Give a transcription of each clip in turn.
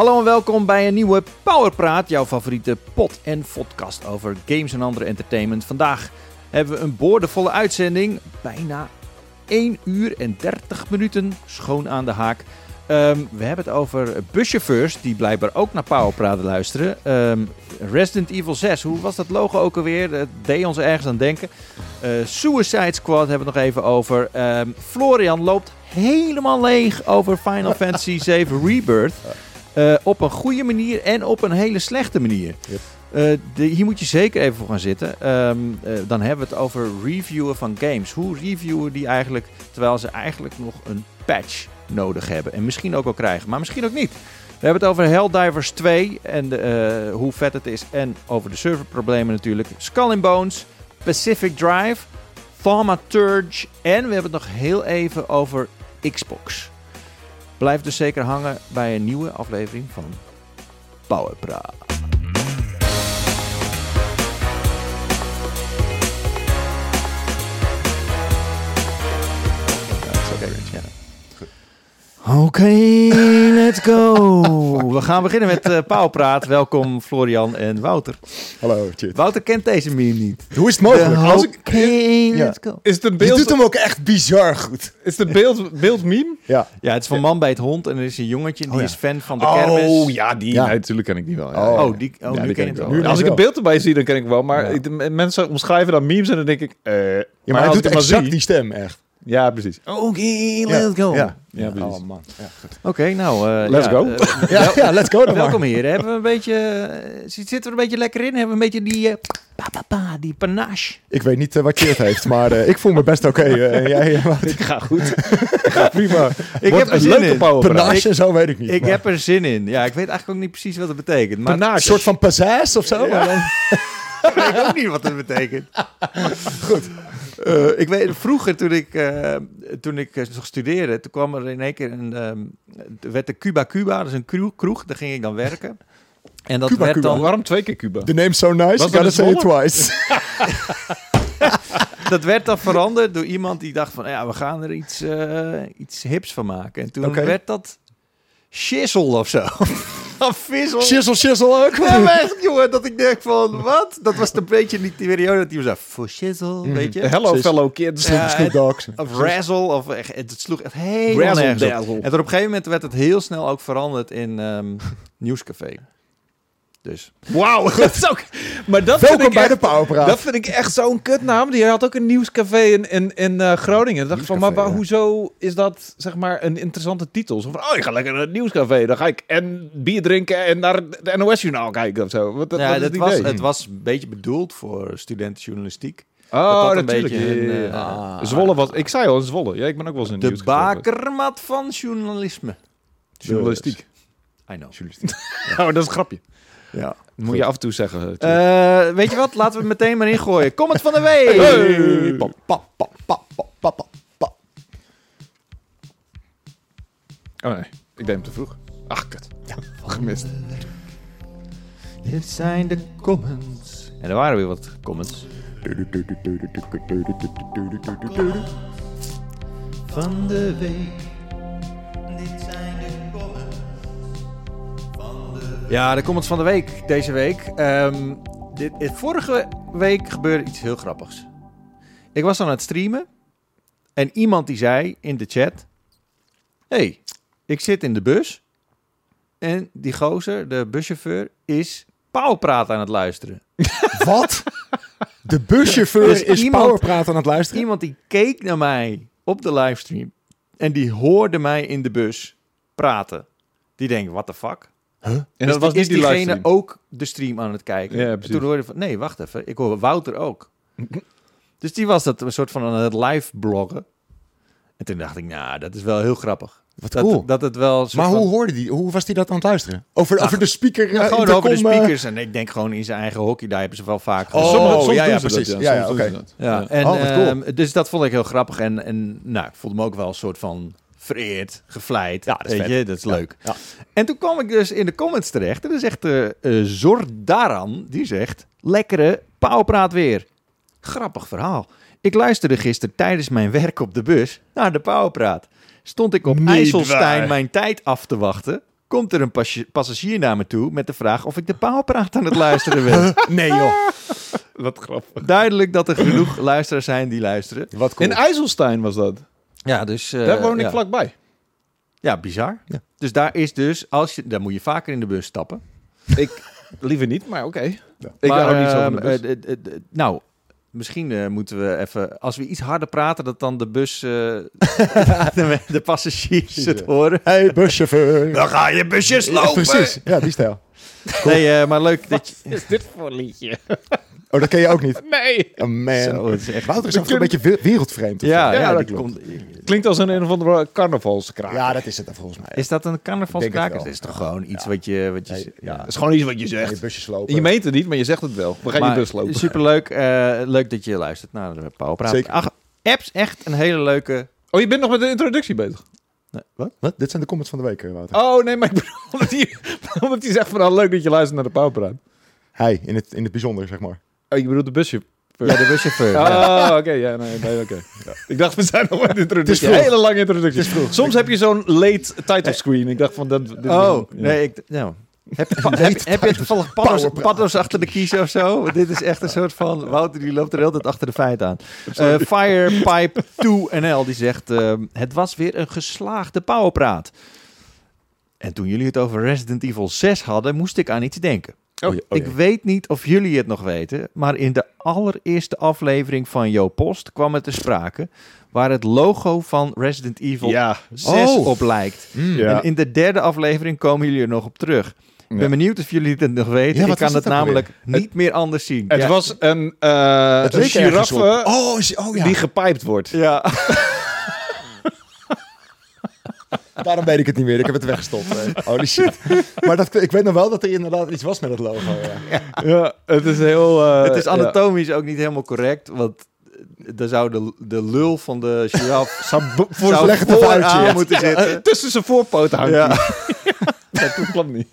Hallo en welkom bij een nieuwe Powerpraat, jouw favoriete pot- en podcast over games en andere entertainment. Vandaag hebben we een boordevolle uitzending, bijna 1 uur en 30 minuten, schoon aan de haak. Ehm, we hebben het over buschauffeurs, die blijkbaar ook naar Powerpraat luisteren. Ehm, Resident Evil 6, hoe was dat logo ook alweer? Dat deed ons ergens aan denken. Eh, Suicide Squad hebben we het nog even over. Ehm, Florian loopt helemaal leeg over Final Fantasy 7 Rebirth. Eh, op een goede manier en op een hele slechte manier. Yep. Eh, de- hier moet je zeker even voor gaan zitten. Ehm, eh, dan hebben we het over reviewen van games. Hoe reviewen die eigenlijk, terwijl ze eigenlijk nog een patch nodig hebben. En misschien ook wel krijgen, maar misschien ook niet. We hebben het over Helldivers 2 en de, hoe vet het is. En over de serverproblemen natuurlijk. Skull and Bones, Pacific Drive, Thaumaturge. En we hebben het nog heel even over Xbox. Blijf dus zeker hangen bij een nieuwe aflevering van Powerpraat. Dat ja. Oké, let's go. We gaan beginnen met eh Pauwpraat. Welkom Florian en Wouter. Hallo. Wouter kent deze meme niet. Hoe is het mogelijk? De- Als ik, Oké, Ja. let's go. Is het een je beeld, doet hem ook echt bizar goed. is het een beeld, beeld meme? Ja. Ja, het is van Man bij het Hond en er is een jongetje die Oh, ja. is fan van de kermis. Oh ja, die. Ja. Nee, natuurlijk ken ik die wel. Ja, Oh. Oh, die, oh Ja, nu die ken je het ik wel. Wel. Als ik een beeld erbij zie, dan ken ik wel. Maar Ja. ik- de mensen omschrijven dan memes en dan denk ik... eh, Ja, maar, maar hij doet exact die stem, echt. Ja, precies. Oké, Ja. let's go. Ja, Ja, precies. Oh, man. Ja, goed. Oké, nou... eh, Let's ja, go. eh, ja, ja, let's go dan welkom heren. Hebben we een beetje... eh, zitten we er een beetje lekker in? Hebben we een beetje die... eh, pa, pa, pa, die panache? Ik weet niet wat Chit heeft, maar eh, ik voel me best oké. eh, jij, wat? Ik ga goed. Ik ga prima. Ik Wordt heb er een zin leuke in. Panache en zo weet ik niet. Ik maar- heb er zin in. Ja, ik weet eigenlijk ook niet precies wat het betekent. Maar Panache. Een soort van pizzazz of zo. maar dan- ik weet ook niet wat het betekent. Goed. Eh, ik weet, vroeger toen ik, eh, toen ik eh, nog studeerde, toen kwam er in één keer een, ehm, er werd de Cuba Cuba, dat is een kroeg, kroeg, daar ging ik dan werken. En dat Cuba werd Cuba. dan, Waarom twee keer Cuba? The name's so nice, Was you dat gotta say it twice. dat werd dan veranderd door iemand die dacht van, ja, we gaan er iets, eh, iets hips van maken. En toen werd dat shizzle of zo. Of vissel. Shizzle, shizzle ook. Ja, maar echt, jongen, dat ik denk van, wat? Dat was een beetje niet die periode dat hij zo, voor shizzle, weet je? Hello Precies. fellow kids. Ja, Snoop Dogs. Of razzle, of echt, het sloeg echt helemaal nergens. En op een gegeven moment werd het heel snel ook veranderd in ehm Nieuwscafé. Dus. Wauw. dat is ook... Maar dat vind Welkom ik bij echt- de Powerpraat. Dat vind ik echt zo'n kutnaam. Die had ook een nieuwscafé in, in, in eh, Groningen. Ik dacht van, maar Nieuwscafé, waar- ja. hoezo is dat zeg maar een interessante titel? Zo van, oh, ik ga lekker naar het nieuwscafé. Dan ga ik en bier drinken en naar de NOS-journaal kijken of zo. Wat, ja, was, het was een beetje bedoeld voor studentenjournalistiek. oh, dat natuurlijk. een, eh, ah. Zwolle was... Ik zei al, Zwolle. Ja, ik ben ook wel eens in De nieuwscafé. bakermat van journalisme. Journalistiek. I know. Journalistiek. oh, dat is een grapje. Ja. Moet je af en toe zeggen. Eh, weet je wat? Laten we het meteen maar ingooien. Comment van de week! Hey. Pa, pa, pa. oh nee, ik deed hem te vroeg. Ach, kut. Ja, gemist. Dit zijn de comments. En er waren weer wat comments. Van de week. Dit zijn Ja, de comments van de week deze week. Ehm, dit, dit- vorige week gebeurde iets heel grappigs. Ik was aan het streamen. En iemand die zei in de chat... hey, ik zit in de bus. En die gozer, de buschauffeur, is pauwpraat aan het luisteren. Wat? De buschauffeur Dus is iemand- Powerpraat aan het luisteren? Iemand die keek naar mij op de livestream en die hoorde mij in de bus praten. Die denkt, what the fuck? En dat was is die diegene ook de stream aan het kijken? Ja, En precies. toen hoorde ik van, nee, wacht even. Ik hoor Wouter ook. dus die was dat een soort van aan het live bloggen. En toen dacht ik, nou, dat is wel heel grappig. Wat Dat, cool. dat het wel... Maar van- hoe hoorde die? Hoe was die dat aan het luisteren? Over, over de speaker? Ja, eh, gewoon over de eh, speakers. En ik denk gewoon in zijn eigen hockey. Daar hebben ze wel vaak Oh, soms ja, dat, precies. ja. Ja, oké. en, Oh, cool. ehm, dus dat vond ik heel grappig. En, en nou, ik voelde me ook wel een soort van vereerd, gevleid. Ja, dat is weet vet. je, dat is Ja, leuk. ja. En toen kwam ik dus in de comments terecht. En dan zegt de eh Zordaran, die zegt, lekkere pauwpraat weer. Grappig verhaal. Ik luisterde gisteren tijdens mijn werk op de bus naar de pauwpraat. Stond ik op Niet IJsselstein waar. mijn tijd af te wachten. komt er een passagier- passagier naar me toe met de vraag of ik de paalpraat aan het luisteren ben. Nee joh, Wat grappig. Duidelijk dat er genoeg luisteraars zijn die luisteren. wat cool. In IJsselstein was dat. Ja, dus... eh, Daar woon ik ja. vlakbij. Ja, bizar. Ja. Dus daar is dus, als je, daar moet je vaker in de bus stappen. Ik liever niet, maar oké. Ik maar, hou niet zo van de ehm, bus. eh, eh, eh, nou, misschien eh, moeten we even, als we iets harder praten, dat dan de bus, eh, de, de passagiers het horen. Hey, buschauffeur. Dan ga je busjes Ja, lopen. precies, ja, die stijl. Nee, eh, maar leuk dat je... is dit voor een liedje? Oh, dat ken je ook niet. Nee. Oh man. Zo, het is echt... Wouter is af een beetje we- wereldvreemd. of Ja, ja, dat komt... Klinkt als een een of andere carnavalskraak. ja, dat is het dan volgens mij. Is dat een wel. Het is toch gewoon iets wat je... Wat je Nee, ja. Dat is gewoon iets wat je zegt. busjes lopen. Je meent het niet, maar je zegt het wel. We gaan je Maar bus lopen. Superleuk. eh, leuk dat je luistert naar de Powerpraat. Zeker. Ach, apps echt een hele leuke... Oh, je bent nog met de introductie bezig? Nee, wat? Wat? Dit zijn de comments van de week, eh, Wouter. Oh, nee, maar ik bedoel dat hij, omdat hij zegt van, nou, leuk dat je luistert naar de Pauwpraat. Hij, in het, in het bijzonder, zeg maar. Oh, je bedoelt de busje? Ja, de buschauffeur. ja. Oh, oké. Ja, nee, nee oké. Ja. Ik dacht, we zijn nog introductie. Het is vroeg. Hele lange introductie. Het is vroeg. Soms heb je zo'n late title screen. Ik dacht van, dat... dit Oh, een- ja. nee, ik... Nou. Heb, heb, heb je toevallig paddo's, Powerpraat. paddo's achter de kiezen of zo? Dit is echt een soort van... Wouter die loopt er altijd achter de feiten aan. Eh Firepipe 2NL die zegt... ehm, het was weer een geslaagde powerpraat. En toen jullie het over Resident Evil 6 hadden... moest ik aan iets denken. Oh, oh ik weet niet of jullie het nog weten... maar in de allereerste aflevering van Jo Post kwam het te sprake... waar het logo van Resident Evil Ja. 6 Oh. op lijkt. Ja. En in de derde aflevering komen jullie er nog op terug. Ik ben benieuwd of jullie het nog weten. Ik kan het namelijk niet meer anders zien. Het was een, eh Het een giraffe Oh, is- oh ja, die gepijpt wordt. Ja. daarom weet ik het niet meer. Ik heb het weggestopt. eh. Holy shit. Maar dat, ik weet nog wel dat er inderdaad iets was met het logo. Ja. Ja, het is heel... eh, het is ja. anatomisch ook niet helemaal correct. Want dan zou de, de lul van de giraf Zou voor uit, vooraan moeten zitten. Tussen zijn voorpoten hangt Ja. Dat klopt niet.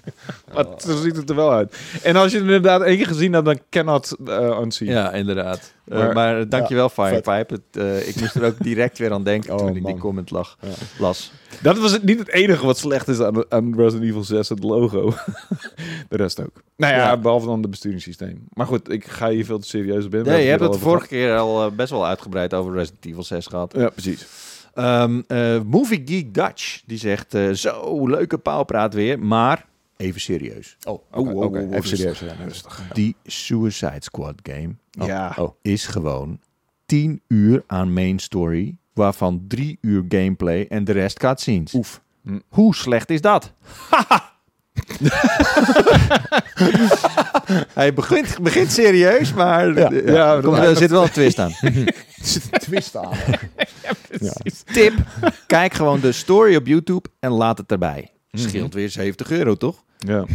Maar zo ziet het er wel uit. En als je het inderdaad één keer gezien hebt, dan cannot uh, unseen. Ja, inderdaad. Eh, Maar- maar dankjewel, Ja, Firepipe. Het, eh, ik moest er ook direct weer aan denken Oh, toen ik die comment lag, Ja. las. Dat was het, niet het enige wat slecht is aan, aan Resident Evil 6, het logo. de rest ook. Nou ja, Ja. behalve dan het besturingssysteem. Maar goed, ik ga hier veel te serieus op in. We Nee, je hebt het vorige keer al eh, best wel uitgebreid over Resident Evil 6 gehad. over gehad. Ja, precies. Ehm, eh, Movie Geek Dutch, die zegt, eh, zo, leuke pauwpraat weer, maar even serieus. Oh, oké. Oké. oeh, Even serieus. Ja. Rustig. Die Suicide Squad game Ja. Oh. is gewoon 10 uur aan main story, waarvan 3 uur gameplay en de rest cutscenes. Oef. Hm. Hoe slecht is dat? Hij begint, begint serieus, maar Ja. eh, Ja, er, er zit wel een twist aan. Er zit een twist aan. Ja. Tip, kijk gewoon de story op YouTube en laat het erbij. Scheelt weer 70 euro, toch? Ja.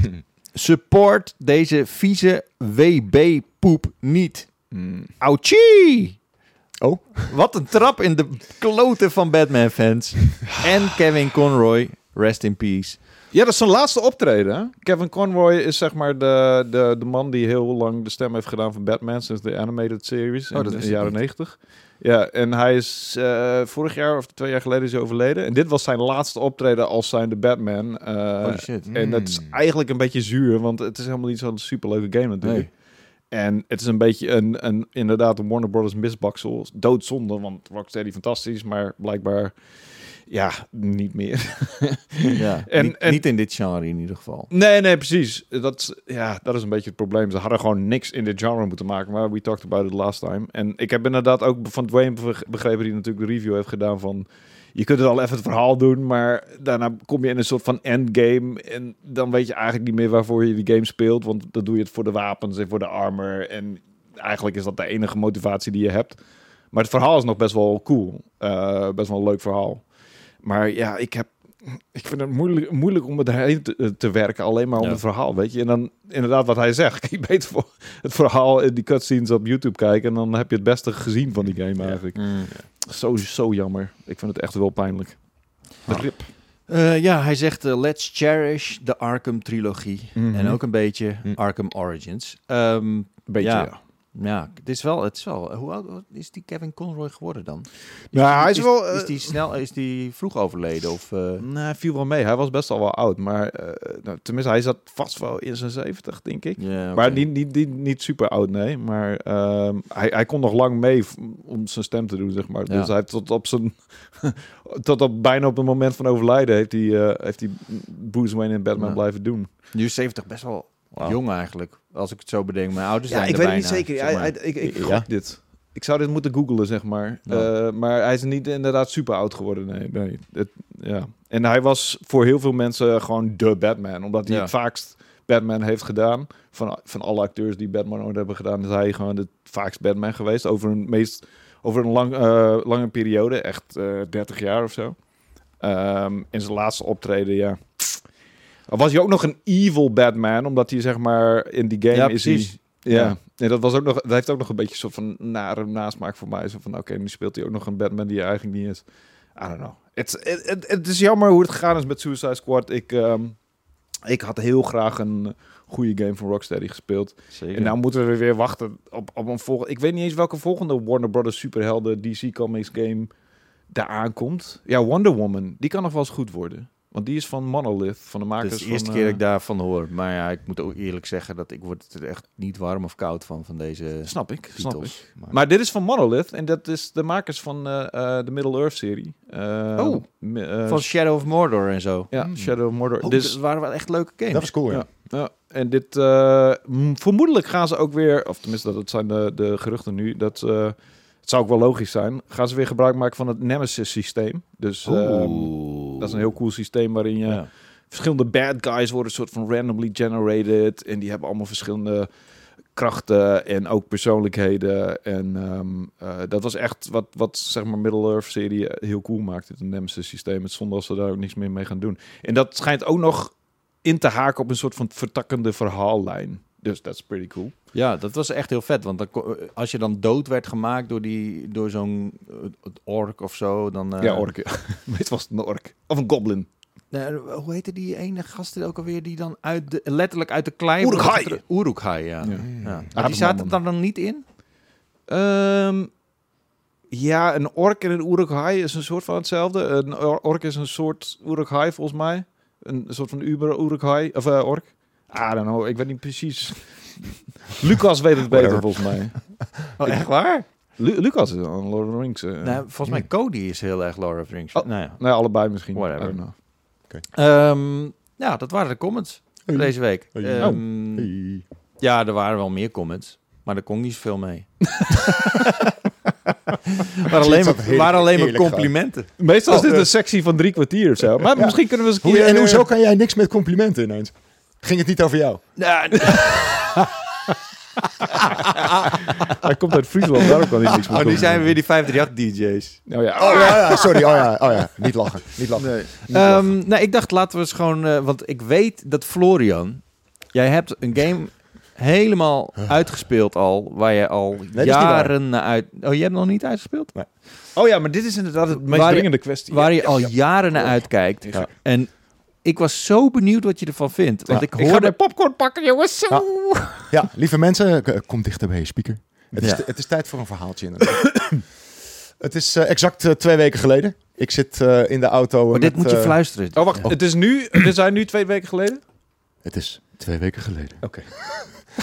Support deze vieze WB-poep niet. Mm. Auchie! Oh, Wat een trap in de kloten van Batman-fans. En Kevin Conroy, rest in peace. Ja, dat is zijn laatste optreden. Kevin Conroy is zeg maar de, de, de man die heel lang de stem heeft gedaan van Batman sinds de animated series Oh, in de jaren. 90. Ja, en hij is eh, vorig jaar of twee jaar geleden is hij overleden. En dit was zijn laatste optreden als zijn de Batman. Holy shit. En dat is eigenlijk een beetje zuur, want het is helemaal niet zo'n superleuke game natuurlijk. En het is een beetje een, een inderdaad een Warner Brothers misbaksel. Doodzonde, want Rocksteady fantastisch, maar blijkbaar ja, niet meer. Ja, En- niet, en- niet in dit genre in ieder geval. Nee, nee, precies. Dat, is- ja, dat is een beetje het probleem. Ze hadden gewoon niks in dit genre moeten maken. Maar we talked about it last time. En ik heb inderdaad ook van Dwayne be- begrepen... die natuurlijk de review heeft gedaan van... Je kunt er al even het verhaal doen, maar daarna kom je in een soort van endgame. En dan weet je eigenlijk niet meer waarvoor je die game speelt. Want dan doe je het voor de wapens en voor de armor. En eigenlijk is dat de enige motivatie die je hebt. Maar het verhaal is nog best wel cool. Eh, best wel een leuk verhaal. Maar ja, ik heb ik vind het moeilijk, moeilijk om erheen te, te werken, alleen maar om Ja. het verhaal, weet je. En dan inderdaad wat hij zegt, je beter voor het verhaal in die cutscenes op YouTube kijken en dan heb je het beste gezien van die game eigenlijk. Zo, zo jammer. Ik vind het echt wel pijnlijk. De rip. Eh, ja, hij zegt eh, let's cherish de Arkham trilogie. Mhm. En ook een beetje Mhm. Arkham Origins. Ehm, Beetje, Ja. ja. Ja, het is wel, het is wel. Hoe oud is die Kevin Conroy geworden dan? Nou, hij is wel, Is eh, die snel? Is die vroeg overleden of? eh, Nee, hij viel wel mee. Hij was best al wel oud. Maar eh, nou, tenminste, hij zat vast wel in zijn 70, denk ik. Maar niet, niet, niet, niet super oud, nee. Maar ehm, hij, hij kon nog lang mee om zijn stem te doen, zeg maar. Ja. Dus hij heeft tot op zijn... tot op bijna op het moment van overlijden heeft hij, heeft hij Bruce Wayne en Batman Ja. blijven doen. Nu is 70 best wel Jong eigenlijk. Als ik het zo bedenk. Mijn ouders Ja, zijn ik er weet het niet bijna, zeker. zeg ik ik Ja. dit. Ik zou dit moeten googlen, zeg maar. Ja. Eh, maar hij is niet inderdaad super oud geworden. Nee, nee. Het, ja. En hij was voor heel veel mensen gewoon de Batman. Omdat hij Ja. het vaakst Batman heeft gedaan. Van, van alle acteurs die Batman ooit hebben gedaan, is hij gewoon het vaakst Batman geweest. Over een, meest, over een lang, eh, lange periode. Echt eh 30 jaar of zo. Ehm, in zijn laatste optreden, ja. Was hij ook nog een evil Batman, omdat hij zeg maar in die game Ja, is hij precies. ja, Ja. Nee, dat was ook nog. Dat heeft ook nog een beetje een soort van nare nasmaak voor mij. Zo van, oké, nu speelt hij ook nog een Batman die hij eigenlijk niet is. I don't know. Het, het, het, het is jammer hoe het gegaan is met Suicide Squad. Ik, ehm, ik had heel graag een goede game van Rocksteady gespeeld. Zeker. En nou moeten we weer wachten op, op een volgende. Ik weet niet eens welke volgende Warner Brothers superhelden DC Comics game daar aankomt. Ja, Wonder Woman. Die kan nog wel eens goed worden. Want die is van Monolith, van de makers Het is de eerste van, keer dat eh, ik daarvan hoor. Maar ja, ik moet ook eerlijk zeggen dat ik word er echt niet warm of koud van, van deze Snap ik, snap ik. Maar, Maar dit is van Monolith en dat is de makers van eh, eh, de Middle Earth serie. Eh, Oh. eh, van Shadow of Mordor en zo. ja, Hmm. Shadow of Mordor. Oh, dus, dat waren wel echt leuke games. Dat is cool, ja. ja. ja, en dit, eh, vermoedelijk gaan ze ook weer, of tenminste dat zijn de, de geruchten nu, dat eh, zou ook wel logisch zijn, gaan ze weer gebruik maken van het Nemesis systeem. Dus ehm, dat is een heel cool systeem waarin je Ja. verschillende bad guys worden soort van randomly generated. En die hebben allemaal verschillende krachten en ook persoonlijkheden. En ehm, eh, dat was echt wat, wat zeg maar Middle Earth serie heel cool maakte. Het Nemesis systeem. Het zonder als ze daar ook niks meer mee gaan doen. En dat schijnt ook nog in te haken op een soort van vertakkende verhaallijn. Dus dat is pretty cool. Ja, dat was echt heel vet. Want dan, als je dan dood werd gemaakt door, die, door zo'n eh, ork of zo, dan... eh, ja, ork. Meestal was het een ork. Of een goblin. Nee, hoe heette die ene gast ook alweer die dan uit de, letterlijk uit de klei... Getra- Uruk-hai, ja. Ja. die zaten er dan niet in? Ehm, ja, een ork en een Uruk-hai is een soort van hetzelfde. Een or- ork is een soort Uruk-hai volgens mij. Een soort van Uber Uruk-hai, of eh, ork. I don't know, ik weet niet precies. Lucas weet het beter volgens mij. Oh, echt waar? Lu- Lucas is een Lord of the Rings. eh. Nee, volgens mij Cody is heel erg Lord of the Rings. Oh. Nou ja. nee, allebei misschien. Whatever. I don't know. Ehm, ja, dat waren de comments Hey. deze week. Hey. Ehm, Hey. Ja, er waren wel meer comments. Maar er kon niet zoveel mee. waren alleen maar, heerlijk- waren alleen maar complimenten. Meestal is Oh, dit eh. een sectie van drie kwartier of zo. Maar Ja. misschien kunnen we eens een Hoe, keer... en hoezo eh, kan jij niks met complimenten ineens? Ging het niet over jou? Hij komt uit Friesland, daarom kan hij niks meer oh, nu zijn we weer die 538-dj's. Nou ja, Oh ja, ja, sorry. Oh ja, oh ja. Niet lachen. Niet lachen. Nee. Niet lachen. Ehm, nou, ik dacht, laten we eens gewoon... eh, want ik weet dat Florian... Jij hebt een game helemaal uitgespeeld al... waar je al jaren naar uit... Oh, je hebt nog niet uitgespeeld? Oh ja, maar dit is inderdaad het meest dringende kwestie. Waar je al ja. jaren naar uitkijkt. Ja. En ik was zo benieuwd wat je ervan vindt. Want Ja. ik Ik ga hoorde... mijn popcorn pakken, jongens. Zo. Ja. Ja, lieve mensen, k- kom dichter bij je speaker. Het is, Ja. het is tijd voor een verhaaltje. inderdaad. het is eh, exact eh, twee weken geleden. Ik zit eh, in de auto. Maar met, dit moet je eh, fluisteren. Oh, wacht. Het is nu... Dit zijn nu twee weken geleden? Het is twee weken geleden. Oké.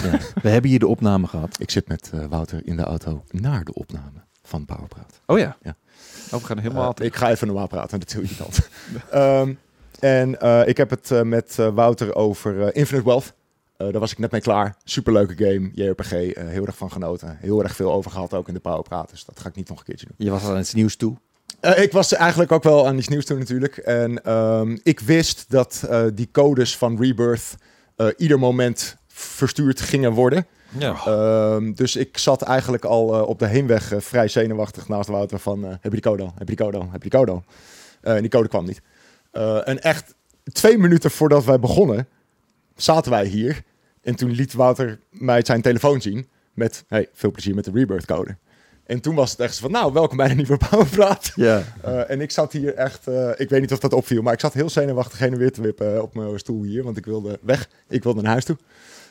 Ja. We hebben hier de opname gehad. Ik zit met eh, Wouter in de auto naar de opname van Powerpraat. Oh ja. Ja. Oh, we gaan helemaal... Eh, ik ga even normaal praten, dat doe je niet altijd. En eh, ik heb het eh, met eh, Wouter over Infinite Wealth. Daar was ik net mee klaar. Superleuke game, JRPG. heel erg van genoten. Heel erg veel over gehad ook in de Powerpraat. Dus dat ga ik niet nog een keertje doen. Je was al aan het nieuws toe. Ik was eigenlijk ook wel aan iets nieuws toe natuurlijk. En ehm, ik wist dat die codes van Rebirth ieder moment verstuurd gingen worden. Ja. Ehm, dus ik zat eigenlijk al op de heenweg vrij zenuwachtig naast Wouter van... heb je die code al? Heb je die code al? Heb je die code al? En die code kwam niet. Eh, en echt twee minuten voordat wij begonnen, zaten wij hier. En toen liet Wouter mij zijn telefoon zien met... Hey, veel plezier met de Rebirth code. En toen was het echt zo van, nou, welkom bij de nieuwe Powerpraat. ja. Eh, en ik zat hier echt, eh, ik weet niet of dat opviel, maar ik zat heel zenuwachtig heen en weer te wippen op mijn stoel hier, want ik wilde weg. Ik wilde naar huis toe.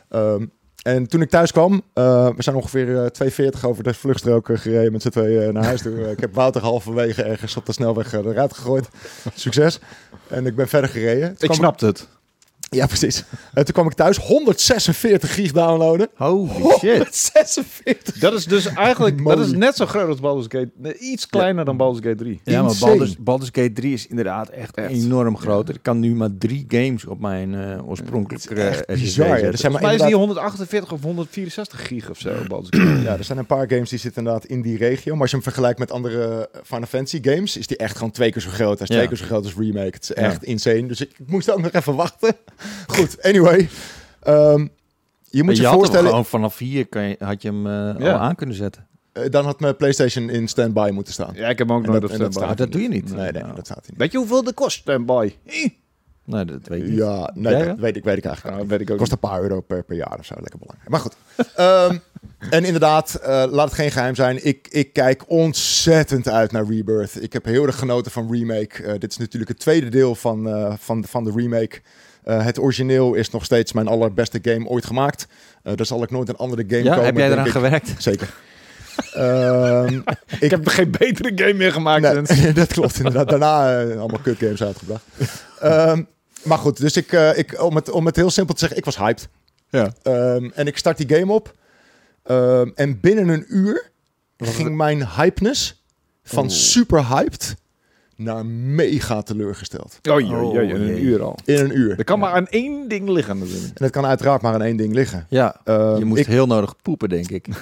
Ehm, en toen ik thuis kwam, eh, we zijn ongeveer eh 240 over de vluchtstrook gereden met z'n tweeën eh, naar huis toe. Ik heb Wouter halverwege ergens op de snelweg eruit gegooid. Succes. En ik ben verder gereden. Toen Ik snapte het. Ja, precies. En toen kwam ik thuis 146 gig downloaden. Holy shit. 146. Dat is dus eigenlijk dat is net zo groot als Baldur's Gate. nee, Iets kleiner dan Baldur's Gate 3. Ja, maar. Baldur's, Baldur's Gate 3 is inderdaad echt, Echt. enorm groot. Ik kan nu maar drie games op mijn eh oorspronkelijke eh, bizar, ja. Er zijn maar mij is die inderdaad- 148 of 164 gig of zo. Baldur's Gate. Ja, er zijn een paar games die zitten inderdaad in die regio. Maar als je hem vergelijkt met andere eh, Final Fantasy games, is die echt gewoon twee keer zo groot. Hij is Ja. twee keer zo groot als remake. Het is Ja. echt insane. Dus ik, ik moest ook nog even wachten. Goed, anyway. Ehm, je moet je, je had hem voorstellen, gewoon vanaf hier kan je, had je hem eh, Ja. al aan kunnen zetten. eh, dan had mijn PlayStation in standby moeten staan. Ja, ik heb hem ook En nooit dat- op dat standby. Maar dat doe je niet. Nee, nee, Nou, dat staat niet. Weet je hoeveel de kost standby? Nee, dat weet ik niet. Ja, nee, Jij dat weet ik, weet ik eigenlijk Ja, niet. weet ik ook kost een paar euro per, per jaar of zo. Lekker belangrijk. Maar goed. Ehm, en inderdaad, eh, laat het geen geheim zijn. Ik, ik kijk ontzettend uit naar Rebirth. Ik heb heel erg genoten van Remake. Eh, dit is natuurlijk het tweede deel van, eh, van, van de remake. Eh, het origineel is nog steeds mijn allerbeste game ooit gemaakt. Eh daar zal ik nooit een andere game Ja, komen. heb jij eraan ik. gewerkt? Zeker. Ehm, Ik heb geen betere game meer gemaakt. Nee, dat klopt inderdaad. Daarna eh, allemaal kutgames uitgebracht. Ehm, maar goed, dus ik, eh, ik, om, het, om het heel simpel te zeggen, ik was hyped. Ja. Ehm, en ik start die game op. En binnen een uur ging mijn hypeness van super hyped naar mega teleurgesteld. Oh, jee, in Oh, een uur al. In een uur. Er kan maar aan één ding liggen natuurlijk. En het kan uiteraard maar aan één ding liggen. Ja, Ehm, je moest ik- heel nodig poepen, denk ik.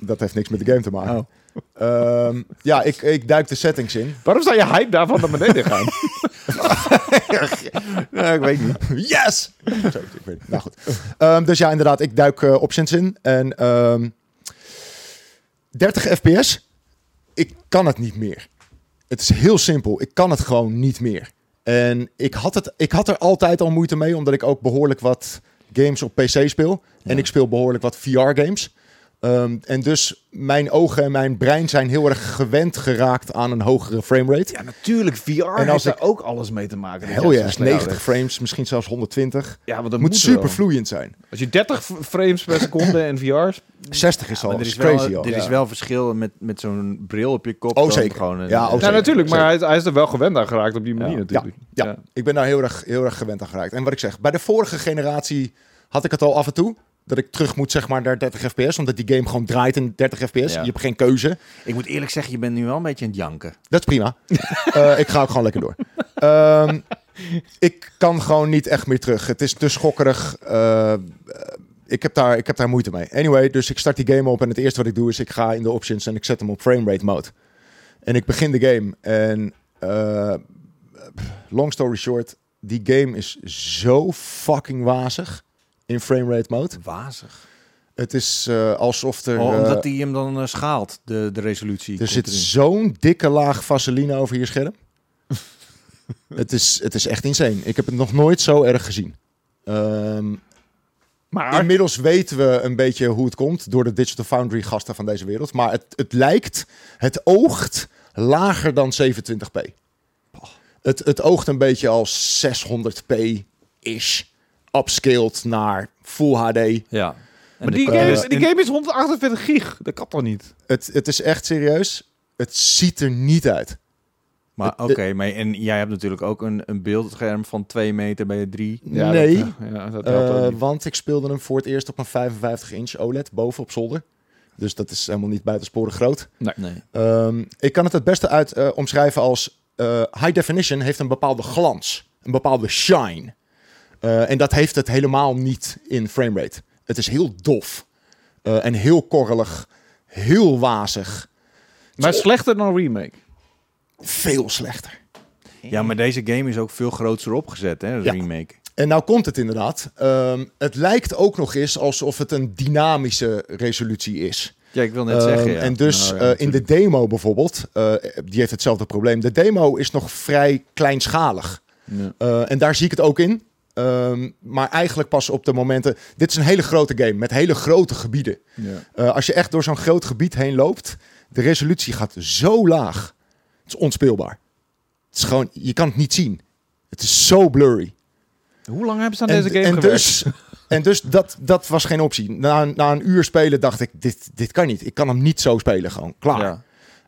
Dat heeft niks met de game te maken. Oh. Ehm, ja, ik, ik duik de settings in. Waarom zou je hype daarvan naar beneden gaan? Ik weet niet. Yes! Ik weet. Nou goed. Ehm, dus ja, inderdaad, ik duik eh, options in. En ehm 30 fps, ik kan het niet meer. Het is heel simpel. Ik kan het gewoon niet meer. En ik had, het, ik had er altijd al moeite mee, omdat ik ook behoorlijk wat games op PC speel. En ik speel behoorlijk wat VR-games. Ehm, en dus mijn ogen en mijn brein zijn heel erg gewend geraakt aan een hogere framerate. Ja, natuurlijk. VR En en als heeft ik- daar ook alles mee te maken. je ja, zo snel 90 ligt. frames, misschien zelfs 120. Ja, want dat Het moet wel. super vloeiend zijn. Als je 30 f- frames per seconde in VR... 60 is al er is crazy wel, al. er is wel verschil met, met zo'n bril op je kop. Oh, zeker. Gewoon een, Ja, oh, Ja, zeker. natuurlijk. Maar zeker. hij, hij is er wel gewend aan geraakt op die manier Ja. natuurlijk. Ja, ik ben daar heel erg, heel erg gewend aan geraakt. En wat ik zeg, bij de vorige generatie had ik het al af en toe. Dat ik terug moet zeg maar naar 30 fps. Omdat die game gewoon draait in 30 fps. Ja. Je hebt geen keuze. Ik moet eerlijk zeggen, je bent nu wel een beetje aan het janken. Dat is prima. Eh, ik ga ook gewoon lekker door. Ehm, ik kan gewoon niet echt meer terug. Het is te schokkerig. Eh, ik, heb daar, ik heb daar moeite mee. Anyway, dus ik start die game op. En het eerste wat ik doe is ik ga in de options en ik zet hem op framerate mode. En ik begin de game. En eh, long story short, die game is zo fucking wazig in framerate mode. Wazig. Het is eh, alsof er... Oh, eh, omdat hij hem dan eh, schaalt, de, de resolutie. er zit zo'n dikke laag vaseline over je scherm. het, is, het is echt insane. Ik heb het nog nooit zo erg gezien. Ehm, Maar inmiddels weten we een beetje hoe het komt door de Digital Foundry gasten van deze wereld. Maar het, het lijkt, het oogt lager dan 27p. Het, het oogt een beetje als 600p-ish. Upscaled naar Full HD. Ja. En Maar die, game is, die game is 148 gig. Dat kan toch niet? Het, het is echt serieus. Het ziet er niet uit. Maar oké, maar en jij hebt natuurlijk ook een, een beeldscherm van 2 meter bij je 3. nee. Dat, ja, dat Eh, want ik speelde hem voor het eerst op een 55 inch OLED boven op zolder. Dus dat is helemaal niet buitensporig groot. Nee. Ehm, ik kan het het beste uit eh, omschrijven als eh, high definition heeft een bepaalde glans, een bepaalde shine. Eh, en dat heeft het helemaal niet in framerate. Het is heel dof eh, en heel korrelig, heel wazig, Maar slechter dan remake. veel slechter. Ja, maar deze game is ook veel groter opgezet, hè, Ja. remake. En nou komt het inderdaad. Ehm, het lijkt ook nog eens alsof het een dynamische resolutie is. Ja, ik wil net Ehm, zeggen, ja. En dus Nou ja, eh, in de demo bijvoorbeeld, eh, die heeft hetzelfde probleem. De demo is nog vrij kleinschalig. Ja. Eh, en daar zie ik het ook in. Ehm, maar eigenlijk pas op de momenten. Dit is een hele grote game met hele grote gebieden. Ja. Eh, als je echt door zo'n groot gebied heen loopt, de resolutie gaat zo laag. Het is onspeelbaar. Het is gewoon, je kan het niet zien. Het is zo blurry. Hoe lang hebben ze aan En, deze game en gewerkt? dus, En dus dat, dat was geen optie. Na, na een uur spelen dacht ik, dit, dit kan niet. Ik kan hem niet zo spelen gewoon. Klaar. Ja.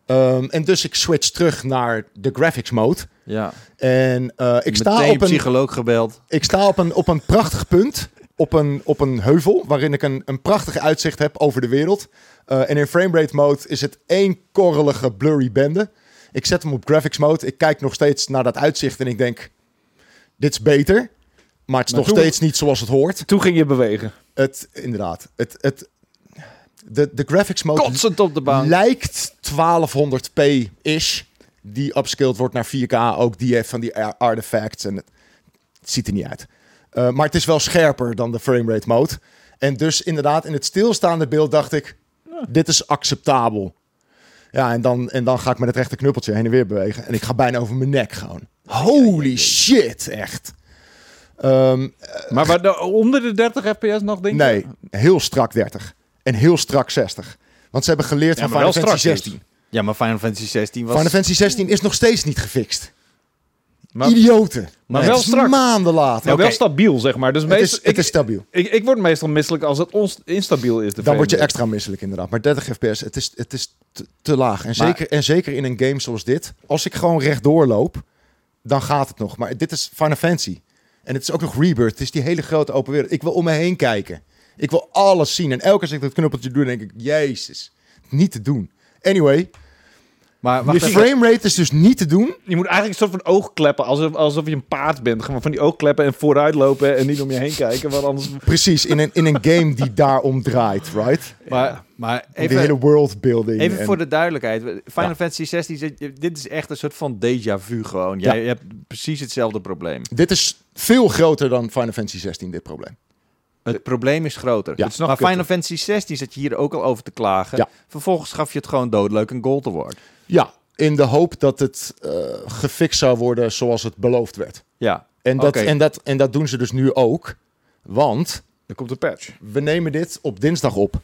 Ehm, en dus ik switch terug naar de graphics mode. Ja. En eh, ik, sta Meteen op een, psycholoog gebeld. ik sta op een, op een prachtig punt. Op een, op een heuvel. Waarin ik een, een prachtig uitzicht heb over de wereld. Eh, en in framerate mode is het één korrelige blurry bende. Ik zet hem op graphics mode. Ik kijk nog steeds naar dat uitzicht. En ik denk, dit is beter. Maar het is Maar nog toen- steeds niet zoals het hoort. Toen ging je bewegen. Het, inderdaad. Het, het, de, de graphics mode op de bank. lijkt 1200p-ish. Die upscaled wordt naar 4K. Ook die heeft van die ar- artifacts. En het, het ziet er niet uit. Uh, maar het is wel scherper dan de framerate mode. En dus inderdaad, in het stilstaande beeld dacht ik... Dit is acceptabel. Ja, en dan, en dan ga ik met het rechter knuppeltje heen en weer bewegen. En ik ga bijna over mijn nek gewoon. Holy shit, echt. Ehm, Maar waar de- onder de 30 fps nog, denk je? nee, heel strak 30. En heel strak 60. Want ze hebben geleerd van Final Fantasy strak dus. 16. Ja, maar Final Fantasy 16 was... Final Fantasy 16 is nog steeds niet gefixt. Maar, Idioten. maar wel is strak. maanden later. maar wel stabiel, zeg maar. Dus Het is, ik, het is stabiel. ik, ik word meestal misselijk als het instabiel is. De Dan word je extra misselijk inderdaad. Maar 30 fps, het is, het is te, te laag. En Maar- zeker, en zeker in een game zoals dit. Als ik gewoon rechtdoor loop, dan gaat het nog. Maar dit is Final Fantasy. En het is ook nog Rebirth. Het is die hele grote open wereld. Ik wil om me heen kijken. Ik wil alles zien. En elke keer als ik dat knuppeltje doe, denk ik... Jezus, niet te doen. Anyway, Maar wacht even. framerate is dus niet te doen. Je moet eigenlijk een soort van oogkleppen, alsof, alsof je een paard bent. Gewoon van die oogkleppen en vooruit lopen en niet om je heen kijken. Want anders... Precies, in een, in een game die daarom draait, right? Maar, maar Even, de hele worldbuilding. even en- voor de duidelijkheid. Final Ja. Fantasy 16, zit- dit is echt een soort van déjà vu gewoon. Jij Ja. je hebt precies hetzelfde probleem. Dit is veel groter dan Final Fantasy 16, dit probleem. Het probleem is groter. Ja. Het is nog maar kutter. Final Fantasy 16 zat je hier ook al over te klagen. Ja. Vervolgens gaf je het gewoon doodleuk een gold award. Ja, in de hoop dat het eh, gefixt zou worden zoals het beloofd werd. Ja. En dat, en, dat, en dat doen ze dus nu ook. Want Dan komt de patch. we nemen dit op dinsdag op.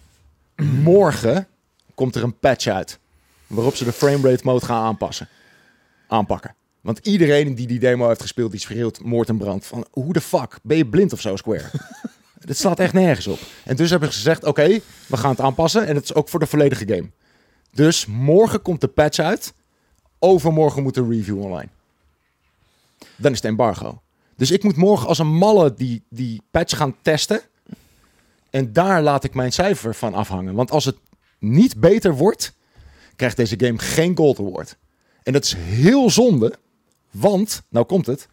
Morgen komt er een patch uit. Waarop ze de framerate mode gaan aanpassen. Aanpakken. Want iedereen die die demo heeft gespeeld, die schreeuwt moord en brand. Van hoe de fuck, ben je blind of zo, Square? Dit slaat echt nergens op. En dus hebben ze gezegd, oké, we gaan het aanpassen. En het is ook voor de volledige game. Dus morgen komt de patch uit. Overmorgen moet de review online. Dan is het embargo. Dus ik moet morgen als een malle die, die patch gaan testen. En daar laat ik mijn cijfer van afhangen. Want als het niet beter wordt, krijgt deze game geen Gold Award. En dat is heel zonde, want, nou komt het.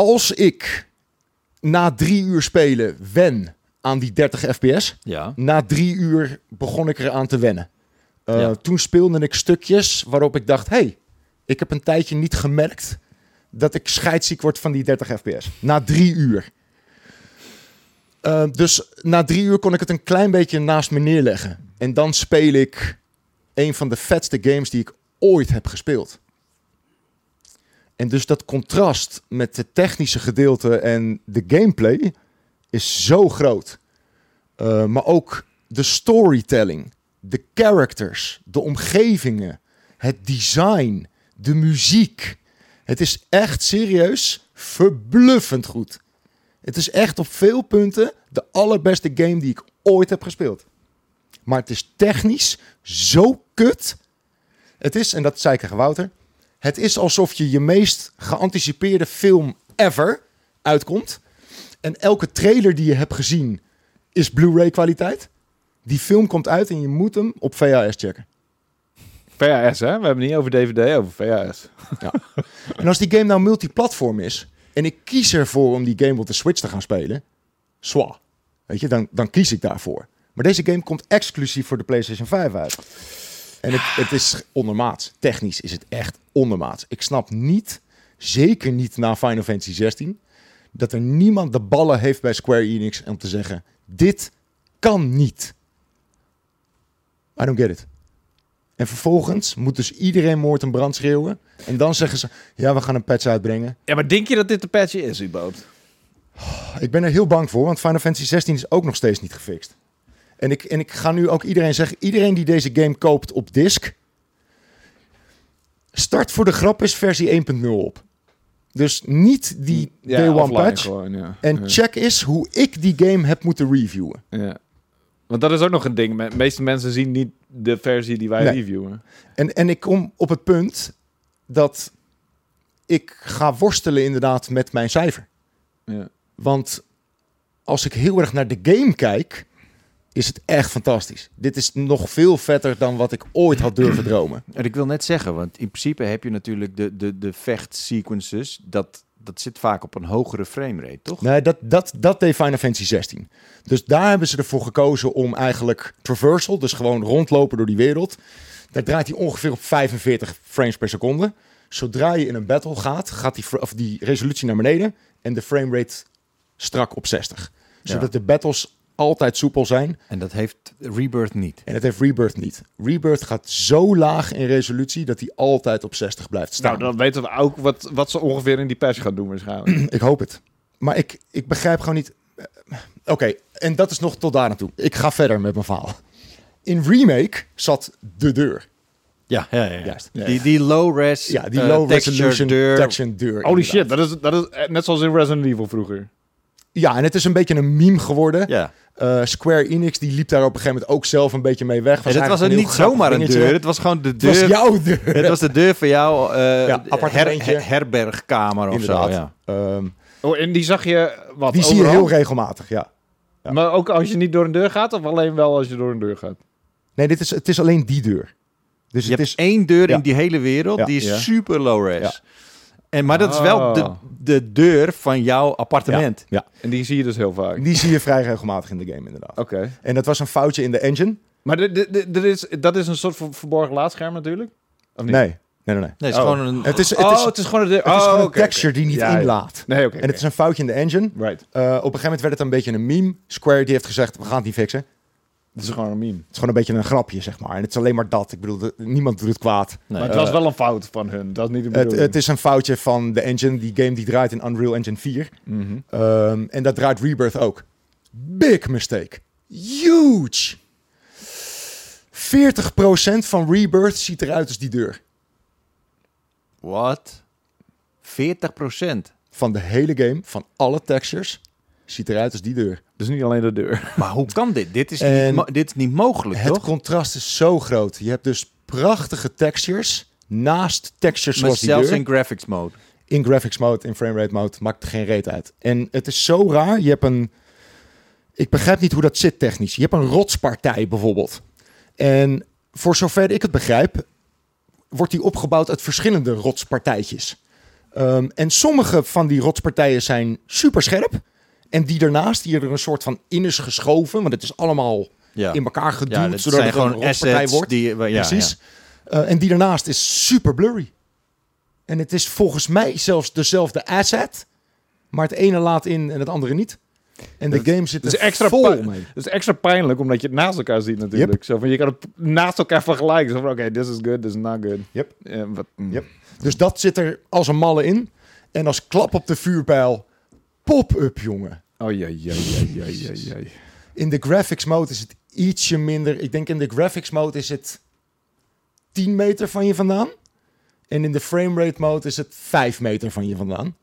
Als ik na drie uur spelen wen aan die 30 fps, Ja. na drie uur begon ik eraan te wennen. Uh, Ja. Toen speelde ik stukjes waarop ik dacht: hey, ik heb een tijdje niet gemerkt dat ik scheidsziek word van die 30 fps. Na drie uur. Uh, dus na drie uur kon ik het een klein beetje naast me neerleggen. En dan speel ik een van de vetste games die ik ooit heb gespeeld. En dus dat contrast met het technische gedeelte en de gameplay is zo groot. Uh, maar ook de storytelling, de characters, de omgevingen, het design, de muziek. Het is echt serieus verbluffend goed. Het is echt op veel punten de allerbeste game die ik ooit heb gespeeld. Maar het is technisch zo kut. Het is, en dat zei ik tegen Wouter, het is alsof je je meest geanticipeerde film ever uitkomt. En elke trailer die je hebt gezien is Blu-ray kwaliteit. Die film komt uit en je moet hem op VHS checken. VHS, hè? We hebben het niet over DVD, over VHS. Ja. en als die game nou multiplatform is en ik kies ervoor om die game op de Switch te gaan spelen, zwa. Weet je, dan, dan kies ik daarvoor. Maar deze game komt exclusief voor de PlayStation 5 uit. En het, het is ondermaats. Technisch is het echt ondermaats. Ik snap niet, zeker niet na Final Fantasy 16, dat er niemand de ballen heeft bij Square Enix om te zeggen: dit kan niet. I don't get it. En vervolgens moet dus iedereen moord en brand schreeuwen. En dan zeggen ze, ja, we gaan een patch uitbrengen. Ja, maar denk je dat dit de patch is, überhaupt? Ik ben er heel bang voor, want Final Fantasy 16 is ook nog steeds niet gefixt. En ik, en ik ga nu ook iedereen zeggen, iedereen die deze game koopt op disc, start voor de grap is versie 1.0 op. Dus niet die Ja, day one patch. Gewoon, ja. En ja. check is hoe ik die game heb moeten reviewen. Ja. Want dat is ook nog een ding. De meeste mensen zien niet de versie die wij Nee. reviewen. En, en ik kom op het punt dat ik ga worstelen inderdaad met mijn cijfer. Ja. Want als ik heel erg naar de game kijk, is het echt fantastisch. Dit is nog veel vetter dan wat ik ooit had durven dromen. En ik wil net zeggen, want in principe heb je natuurlijk de, de, de vechtsequences. Dat, dat zit vaak op een hogere framerate, toch? Nee, dat, dat, dat deed Final Fantasy 16. Dus daar hebben ze ervoor gekozen om eigenlijk traversal, dus gewoon rondlopen door die wereld. Daar draait hij ongeveer op 45 frames per seconde. Zodra je in een battle gaat, gaat die, of die resolutie naar beneden en de framerate strak op 60. Ja. Zodat de battles altijd soepel zijn. En dat heeft Rebirth niet. En het heeft Rebirth niet. Rebirth gaat zo laag in resolutie dat hij altijd op 60 blijft staan. Nou, dan weten we ook wat, wat ze ongeveer in die patch gaan doen waarschijnlijk. Ik hoop het. Maar ik, ik begrijp gewoon niet. eh, Oké, en dat is nog tot daar naartoe. Ik ga verder met mijn verhaal. In Remake zat de deur. Ja, ja, ja. Juist. Die, die low-res, Ja, die eh, low texture resolution deur. texture deur. Holy inderdaad. shit, dat is, dat is eh, net zoals in Resident Evil vroeger. Ja, en het is een beetje een meme geworden. Ja. Eh, Square Enix die liep daar op een gegeven moment ook zelf een beetje mee weg. En het was een niet zomaar een deur. Het was gewoon de Het was deur. jouw deur. Het was de deur van jouw eh, Ja, appartementje. her- herbergkamer of zo. Ja. Ehm, Oh, en die zag je wat die zie je heel regelmatig, ja. ja. Maar ook als je niet door een deur gaat, of alleen wel als je door een deur gaat? Nee, dit is, het is alleen die deur. Dus Je het hebt is... één deur Ja. in die hele wereld. Ja. Die is Ja. super low-res. Ja. En, maar dat is wel de, Ah. de deur van jouw appartement. Ja, En die zie je dus heel vaak. die zie je vrij regelmatig in de game inderdaad. Oké. En dat was een foutje in de engine. Maar de, de, de- er is, dat is een soort van verborgen laadscherm natuurlijk? Of niet? Nee, nee, nee. nee. Nee, het is Oh. gewoon een... Het is, het oh, is, het is gewoon een het is oh, gewoon een oké, texture die niet Ja, ja. inlaat. Nee, oké. En het is een foutje in de engine. Right. Eh, op een gegeven moment werd het een beetje een meme. Square die heeft gezegd, we gaan het niet fixen. Het is gewoon een meme. Het is gewoon een beetje een grapje, zeg maar. En het is alleen maar dat. Ik bedoel, de- niemand doet het kwaad. Nee. Maar het was wel een fout van hun. Dat is niet de Het, bedoeling. het is een foutje van de engine. Die game die draait in Unreal Engine 4. Mhm. Ehm, en dat draait Rebirth ook. Big mistake. Huge. 40% van Rebirth ziet eruit als die deur. What? 40 procent. Van de hele game, van alle textures, ziet eruit als die deur. Dus niet alleen de deur. Maar hoe kan dit? Dit is, En niet, mo- dit is niet mogelijk, Het toch? contrast is zo groot. Je hebt dus prachtige textures naast textures Maar zoals die zelfs deur. in graphics mode. in graphics mode, in framerate mode, maakt geen reet uit. En het is zo raar. Je hebt een... Ik begrijp niet hoe dat zit technisch. Je hebt een rotspartij bijvoorbeeld. En voor zover ik het begrijp, wordt die opgebouwd uit verschillende rotspartijtjes. Ehm, en sommige van die rotspartijen zijn super scherp. En die daarnaast, die er een soort van in is geschoven. Want het is allemaal Ja. in elkaar geduwd, ja, zodat zijn het een gewoon rotspartij assets wordt. die... Ja, Precies. ja. Eh, en die daarnaast is super blurry. En het is volgens mij zelfs dezelfde asset. Maar het ene laat in en het andere niet. En de game zit er is extra vol mee. Dat is extra pijnlijk, omdat je het naast elkaar ziet natuurlijk. Zo van, je kan het naast elkaar vergelijken. Zo van, oké, this is good, this is not good. Yep. Eh, mm. Yep. Dus dat zit er als een malle in. En als klap op de vuurpijl, pop-up jongen. Oh, ja, ja, ja, ja, ja, ja. In de graphics mode is het ietsje minder. Ik denk in de graphics mode is het 10 meter van je vandaan. En in de framerate mode is het 5 meter van je vandaan.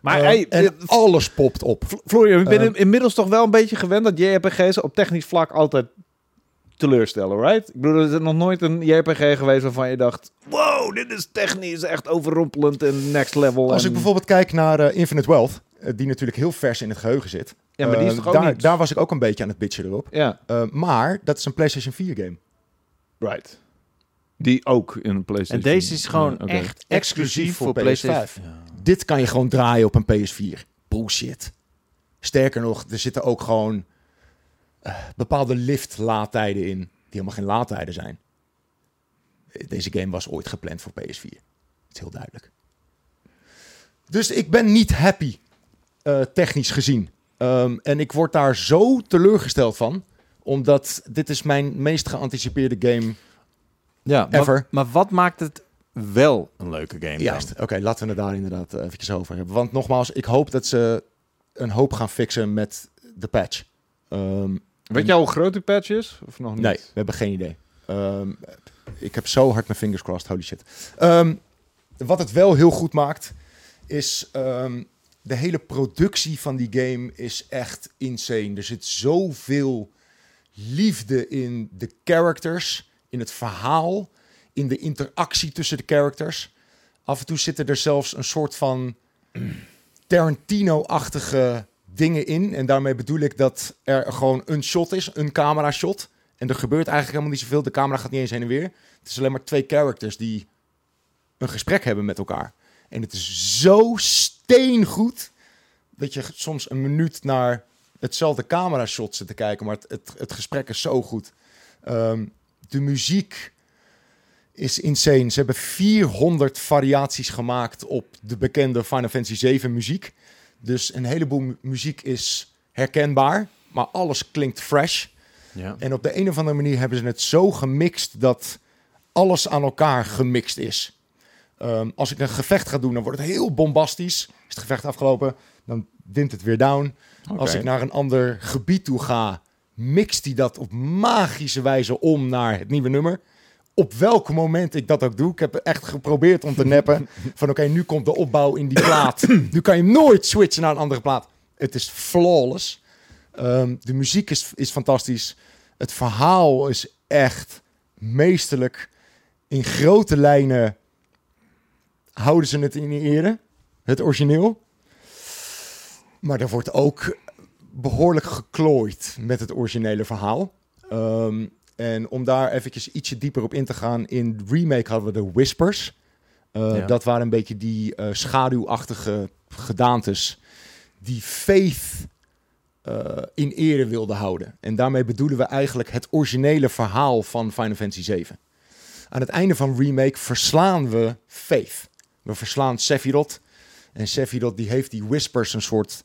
Maar Eh, hey, en eh, alles popt op. Florian, ik ben Ehm. inmiddels toch wel een beetje gewend dat JRPG's op technisch vlak altijd teleurstellen, right? Ik bedoel, er is nog nooit een JRPG geweest waarvan je dacht... Wow, dit is technisch echt overrompelend en next level. Als en- ik bijvoorbeeld kijk naar eh, Infinite Wealth, eh, die natuurlijk heel vers in het geheugen zit. Ja, maar die is eh, toch ook daar, niet... daar was ik ook een beetje aan het bitchen erop. Ja, Eh, maar dat is een PlayStation 4 game. right. Die ook in een En PlayStation. deze is gewoon Ja, echt exclusief voor voor PlayStation. PS5. Ja. Dit kan je gewoon draaien op een PS4. Bullshit. Sterker nog, er zitten ook gewoon eh, bepaalde lift-laadtijden in, die helemaal geen laadtijden zijn. Eh, Deze game was ooit gepland voor PS4. Dat is heel duidelijk. Dus ik ben niet happy, eh, technisch gezien. Ehm, en ik word daar zo teleurgesteld van, omdat dit is mijn meest geanticipeerde game Ja, Ever. maar, maar wat maakt het wel een leuke game? Juist. Oké, laten we het daar inderdaad eh, eventjes over hebben. Want nogmaals, ik hoop dat ze een hoop gaan fixen met de patch. Ehm, Weet jij hoe groot die patch is? Of nog niet? nee, we hebben geen idee. Ehm, ik heb zo hard mijn fingers crossed, holy shit. Ehm, wat het wel heel goed maakt, is ehm, de hele productie van die game is echt insane. Er zit zoveel liefde in de characters, in het verhaal, in de interactie tussen de characters. Af en toe zitten er zelfs een soort van Tarantino-achtige dingen in. En daarmee bedoel ik dat er gewoon een shot is, een camera shot. En er gebeurt eigenlijk helemaal niet zoveel. De camera gaat niet eens heen en weer. Het is alleen maar twee characters die een gesprek hebben met elkaar. En het is zo steengoed dat je soms een minuut naar hetzelfde camera shot zit te kijken. Maar het, het, het gesprek is zo goed. Ehm, de muziek is insane. Ze hebben 400 variaties gemaakt op de bekende Final Fantasy 7 muziek. Dus een heleboel mu- muziek is herkenbaar, maar alles klinkt fresh. Ja. En op de een of andere manier hebben ze het zo gemixt dat alles aan elkaar gemixt is. Ehm, als ik een gevecht ga doen, dan wordt het heel bombastisch. Is het gevecht afgelopen, dan dimt het weer down. Als ik naar een ander gebied toe ga, mixt hij dat op magische wijze om naar het nieuwe nummer. Op welk moment ik dat ook doe. Ik heb echt geprobeerd om te neppen. Van oké, nu komt de opbouw in die plaat. nu kan je nooit switchen naar een andere plaat. Het is flawless. Ehm, de muziek is, is fantastisch. Het verhaal is echt meesterlijk. In grote lijnen houden ze het in ere. Het origineel. Maar er wordt ook behoorlijk geklooid met het originele verhaal. Ehm, en om daar eventjes ietsje dieper op in te gaan. In remake hadden we de Whispers. Eh, Ja. Dat waren een beetje die eh, schaduwachtige gedaantes die Faith eh, in ere wilden houden. En daarmee bedoelen we eigenlijk het originele verhaal van Final Fantasy 7. Aan het einde van remake verslaan we Faith. We verslaan Sephiroth. En Sephiroth die heeft die Whispers een soort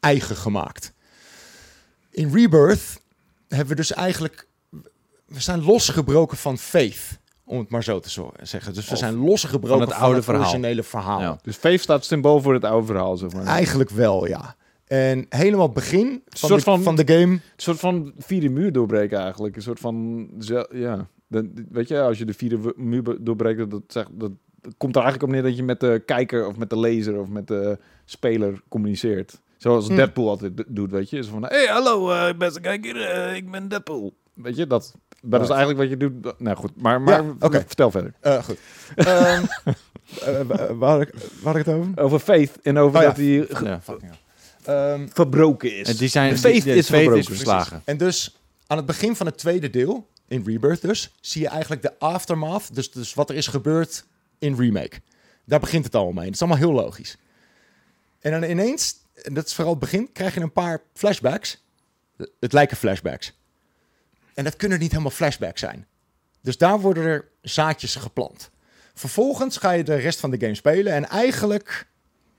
eigen gemaakt. In Rebirth hebben we dus eigenlijk... We zijn losgebroken van Faith, om het maar zo te zeggen. Dus we Of zijn losgebroken van van het het, oude verhaal. originele verhaal. Ja. Dus Faith staat symbool voor het oude verhaal, zeg maar. Eigenlijk wel, ja. En helemaal het begin van, soort de, van- van... de game... Een soort van vierde muur doorbreken eigenlijk. Een soort van, ja. Weet je, als je de vierde muur doorbreekt, dat, dat, zegt, dat, dat komt er eigenlijk op neer dat je met de kijker of met de lezer of met de speler communiceert. Zoals Hm. Deadpool altijd doet, weet je. Zo van, hey, hallo, eh beste kijker, eh, ik ben Deadpool. Weet je, dat, dat is eigenlijk wat je doet. Nou goed, maar, maar Ja, oké. vertel verder. eh, goed. Ehm, eh, wa- waar, had ik, waar had ik het over? Over Faith en over Oh ja. dat hij Ja. Ehm, verbroken is. En die zijn, De faith die- is faith verbroken. verslagen. En dus aan het begin van het tweede deel, in Rebirth dus, zie je eigenlijk de aftermath, dus, dus wat er is gebeurd in Remake. Daar begint het allemaal mee. Het is allemaal heel logisch. En dan ineens, en dat is vooral het begin, krijg je een paar flashbacks. Het lijken flashbacks. En dat kunnen niet helemaal flashbacks zijn. Dus daar worden er zaadjes geplant. Vervolgens ga je de rest van de game spelen en eigenlijk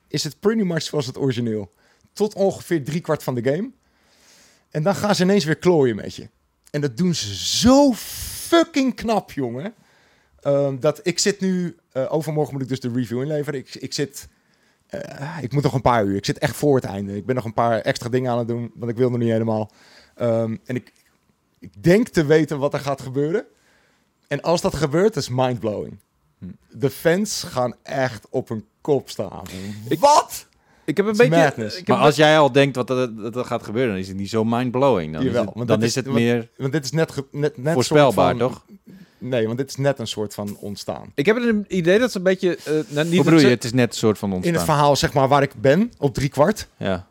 is het pretty much zoals het origineel. Tot ongeveer driekwart van de game. En dan gaan ze ineens weer klooien met je. En dat doen ze zo fucking knap, jongen. Ehm, dat ik zit nu... eh, overmorgen moet ik dus de review inleveren. Ik, ik zit... eh, ik moet nog een paar uur. Ik zit echt voor het einde. Ik ben nog een paar extra dingen aan het doen, want ik wil nog niet helemaal. Ehm, en ik, ik denk te weten wat er gaat gebeuren. En als dat gebeurt, is mindblowing. Hm. De fans gaan echt op hun kop staan. Ik- wat? ik heb een beetje... madness. Maar als jij al denkt wat er, dat er gaat gebeuren, dan is het niet zo mindblowing. Dan Jawel, is het, want dan dat is is- het want- meer Want dit is net, net, net voorspelbaar, van- toch? Nee, want dit is net een soort van ontstaan. Ik heb een idee dat ze een beetje... eh, nou, niet bedoel je? Het is net een soort van In ontstaan. het verhaal, zeg maar, waar ik ben, op drie kwart, ja.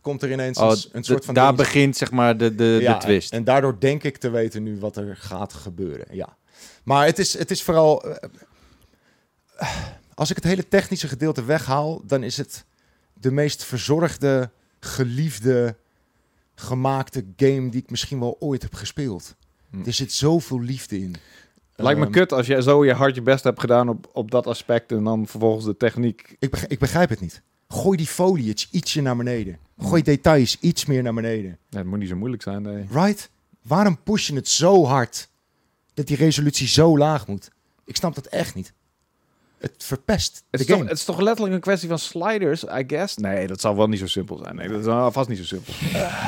komt er ineens Oh, een, soort van... daar ding- begint zeg maar de, de, Ja, de twist. En daardoor denk ik te weten nu wat er gaat gebeuren, ja. Maar het is, het is vooral... eh, als ik het hele technische gedeelte weghaal, dan is het de meest verzorgde, geliefde, gemaakte game die ik misschien wel ooit heb gespeeld. Hm. Er zit zoveel liefde in. Lijkt me Ehm, kut als jij zo je hard je best hebt gedaan op, op dat aspect en dan vervolgens de techniek. Ik, beg- ik begrijp het niet. Gooi die foliage ietsje naar beneden. Gooi details iets meer naar beneden. Ja, het moet niet zo moeilijk zijn. Nee. Right? Waarom push je het zo hard dat die resolutie zo laag moet? Ik snap dat echt niet. Het verpest Het de is, toch, het is toch letterlijk een kwestie van sliders, I guess? Nee, dat zal wel niet zo simpel zijn. Nee, dat is vast niet zo simpel.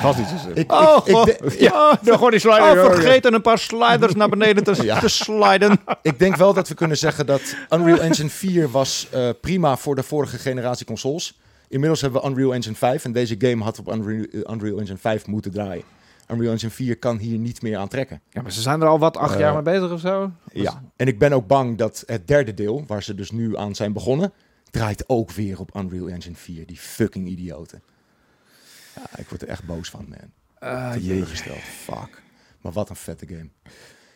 Vast niet zo simpel. Ik, Oh, ik, ik, God. de- Ja, Ja, gewoon die oh, slider. vergeten een paar sliders naar beneden te, Ja. te sliden. ik denk wel dat we kunnen zeggen dat Unreal Engine 4 was eh, prima voor de vorige generatie consoles. Inmiddels hebben we Unreal Engine 5 en deze game had op Unreal, Unreal Engine 5 moeten draaien. Unreal Engine 4 kan hier niet meer aan trekken. Ja, maar ze zijn er al wat acht Eh, jaar mee bezig of zo? Ja, en ik ben ook bang dat het derde deel, waar ze dus nu aan zijn begonnen, draait ook weer op Unreal Engine 4. Die fucking idioten. Ja, ik word er echt boos van, man. Ah, Teleurgesteld. Fuck. Maar wat een vette game.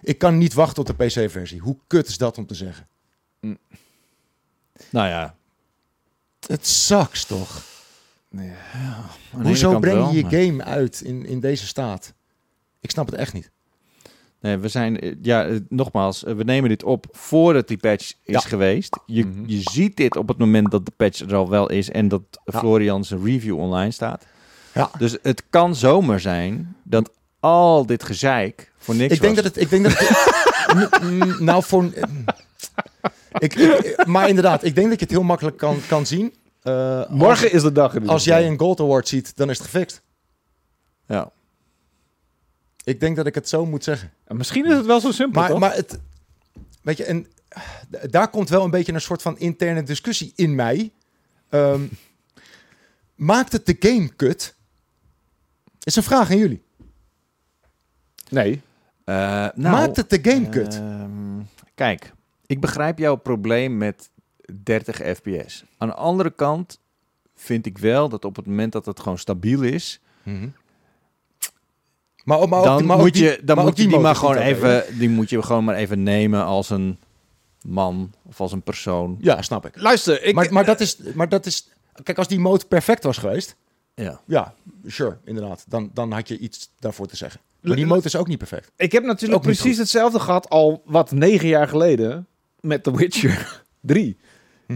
Ik kan niet wachten tot de PC-versie. Hoe kut is dat om te zeggen? Nou ja. Het sucks toch? De Hoezo breng wel, je maar- je game uit in, in deze staat? Ik snap het echt niet. Nee, we zijn, eh, ja, eh, nogmaals, eh, we nemen dit op voordat die patch is Ja. geweest. Je, Mhm. je ziet dit op het moment dat de patch er al wel is en dat Ja. Florian zijn review online staat. Ja. Dus het kan zomaar zijn dat al dit gezeik voor niks Ik denk was. dat het. Ik denk dat het nou, voor. Ik, ik- maar inderdaad, ik denk dat je het heel makkelijk kan, kan zien. Eh, Morgen is de dag. in Als, jij een Gold Award ziet, dan is het gefixt. Ja. Ik denk dat ik het zo moet zeggen. En Misschien is het wel zo simpel, Maar, toch? maar het. Weet je, en d- daar komt wel een beetje een soort van interne discussie in mij. Ehm, maakt het de game kut? Is een vraag aan jullie. Nee. Eh, nou, maakt het de game kut? ehm, kijk, ik begrijp jouw probleem met 30 fps. Aan de andere kant vind ik wel dat op het moment dat het gewoon stabiel is. Maar, ook- maar ook dan die- maar ook moet die- je, dan maar moet je die motor maar gewoon even, die moet je gewoon maar even nemen als een man of als een persoon. Ja, snap ik. Luister, ik... maar, maar, dat is, maar dat is... Kijk, als die motor perfect was geweest... Ja. Ja, sure, inderdaad. Dan, dan had je iets daarvoor te zeggen. Maar die motor is ook niet perfect. Ik heb natuurlijk precies hetzelfde gehad al wat negen jaar geleden met The Witcher 3.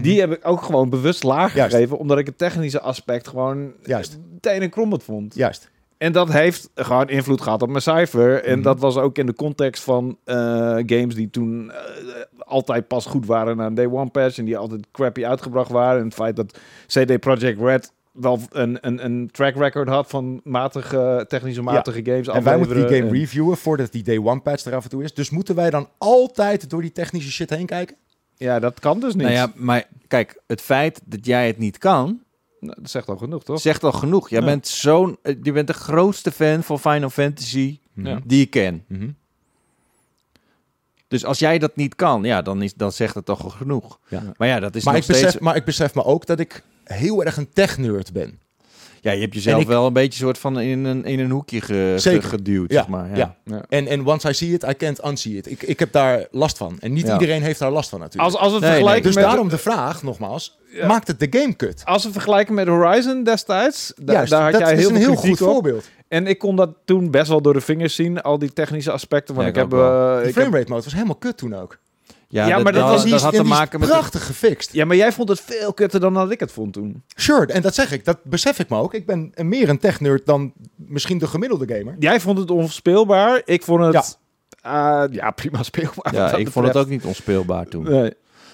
Die heb ik ook gewoon bewust laag Mhm. Juist. gegeven, omdat ik het technische aspect gewoon Juist. meteen en krommend vond. Juist. En dat heeft gewoon invloed gehad op mijn cijfer. En Mhm. dat was ook in de context van eh, games die toen eh, altijd pas goed waren na een day one patch. En die altijd crappy uitgebracht waren. En het feit dat CD Projekt Red wel een, een, een track record had van matige, technische matige games. En wij moeten die game en- reviewen voordat die day one patch er af en toe is. Dus moeten wij dan altijd door die technische shit heen kijken? Ja, dat kan dus niet. Nou ja, maar kijk, het feit dat jij het niet kan, Nou, dat zegt al genoeg, toch? zegt al genoeg. Jij Ja. bent zo'n, eh, je bent de grootste fan van Final Fantasy Ja. die ik ken. Mhm. Dus als jij dat niet kan, ja, dan, is, dan zegt het toch al genoeg. Ja. Maar ja, dat is Maar, nog ik besef, steeds... maar ik besef me ook dat ik heel erg een tech-nerd ben. Ja, je hebt jezelf ik- wel een beetje soort van in een, in een hoekje ge- Zeker. ge- geduwd, Ja, zeg maar. Ja. ja. Ja. En, en once I see it, I can't unsee it. Ik, ik heb daar last van. En niet Ja. iedereen heeft daar last van natuurlijk. Als, als we Nee, vergelijken dus met... daarom de vraag, nogmaals, Ja. maakt het de game kut? Als we vergelijken met Horizon destijds, da- Juist, daar had dat jij is heel een veel heel goed op. voorbeeld. En ik kon dat toen best wel door de vingers zien, al die technische aspecten. Want Ja, ik ik heb... eh, De framerate mode was helemaal kut toen ook. Ja, Ja, dat, maar dat dat, was- die had te maken met... prachtig gefixt. Ja, maar jij vond het veel kutter dan dat ik het vond toen. Sure, en dat zeg ik. Dat besef ik me ook. Ik ben een- meer een tech-nerd dan misschien de gemiddelde gamer. Jij vond het onspeelbaar. Ik vond het... Ja, ja prima speelbaar. Ja, ik vond het ook niet onspeelbaar toen. Nee.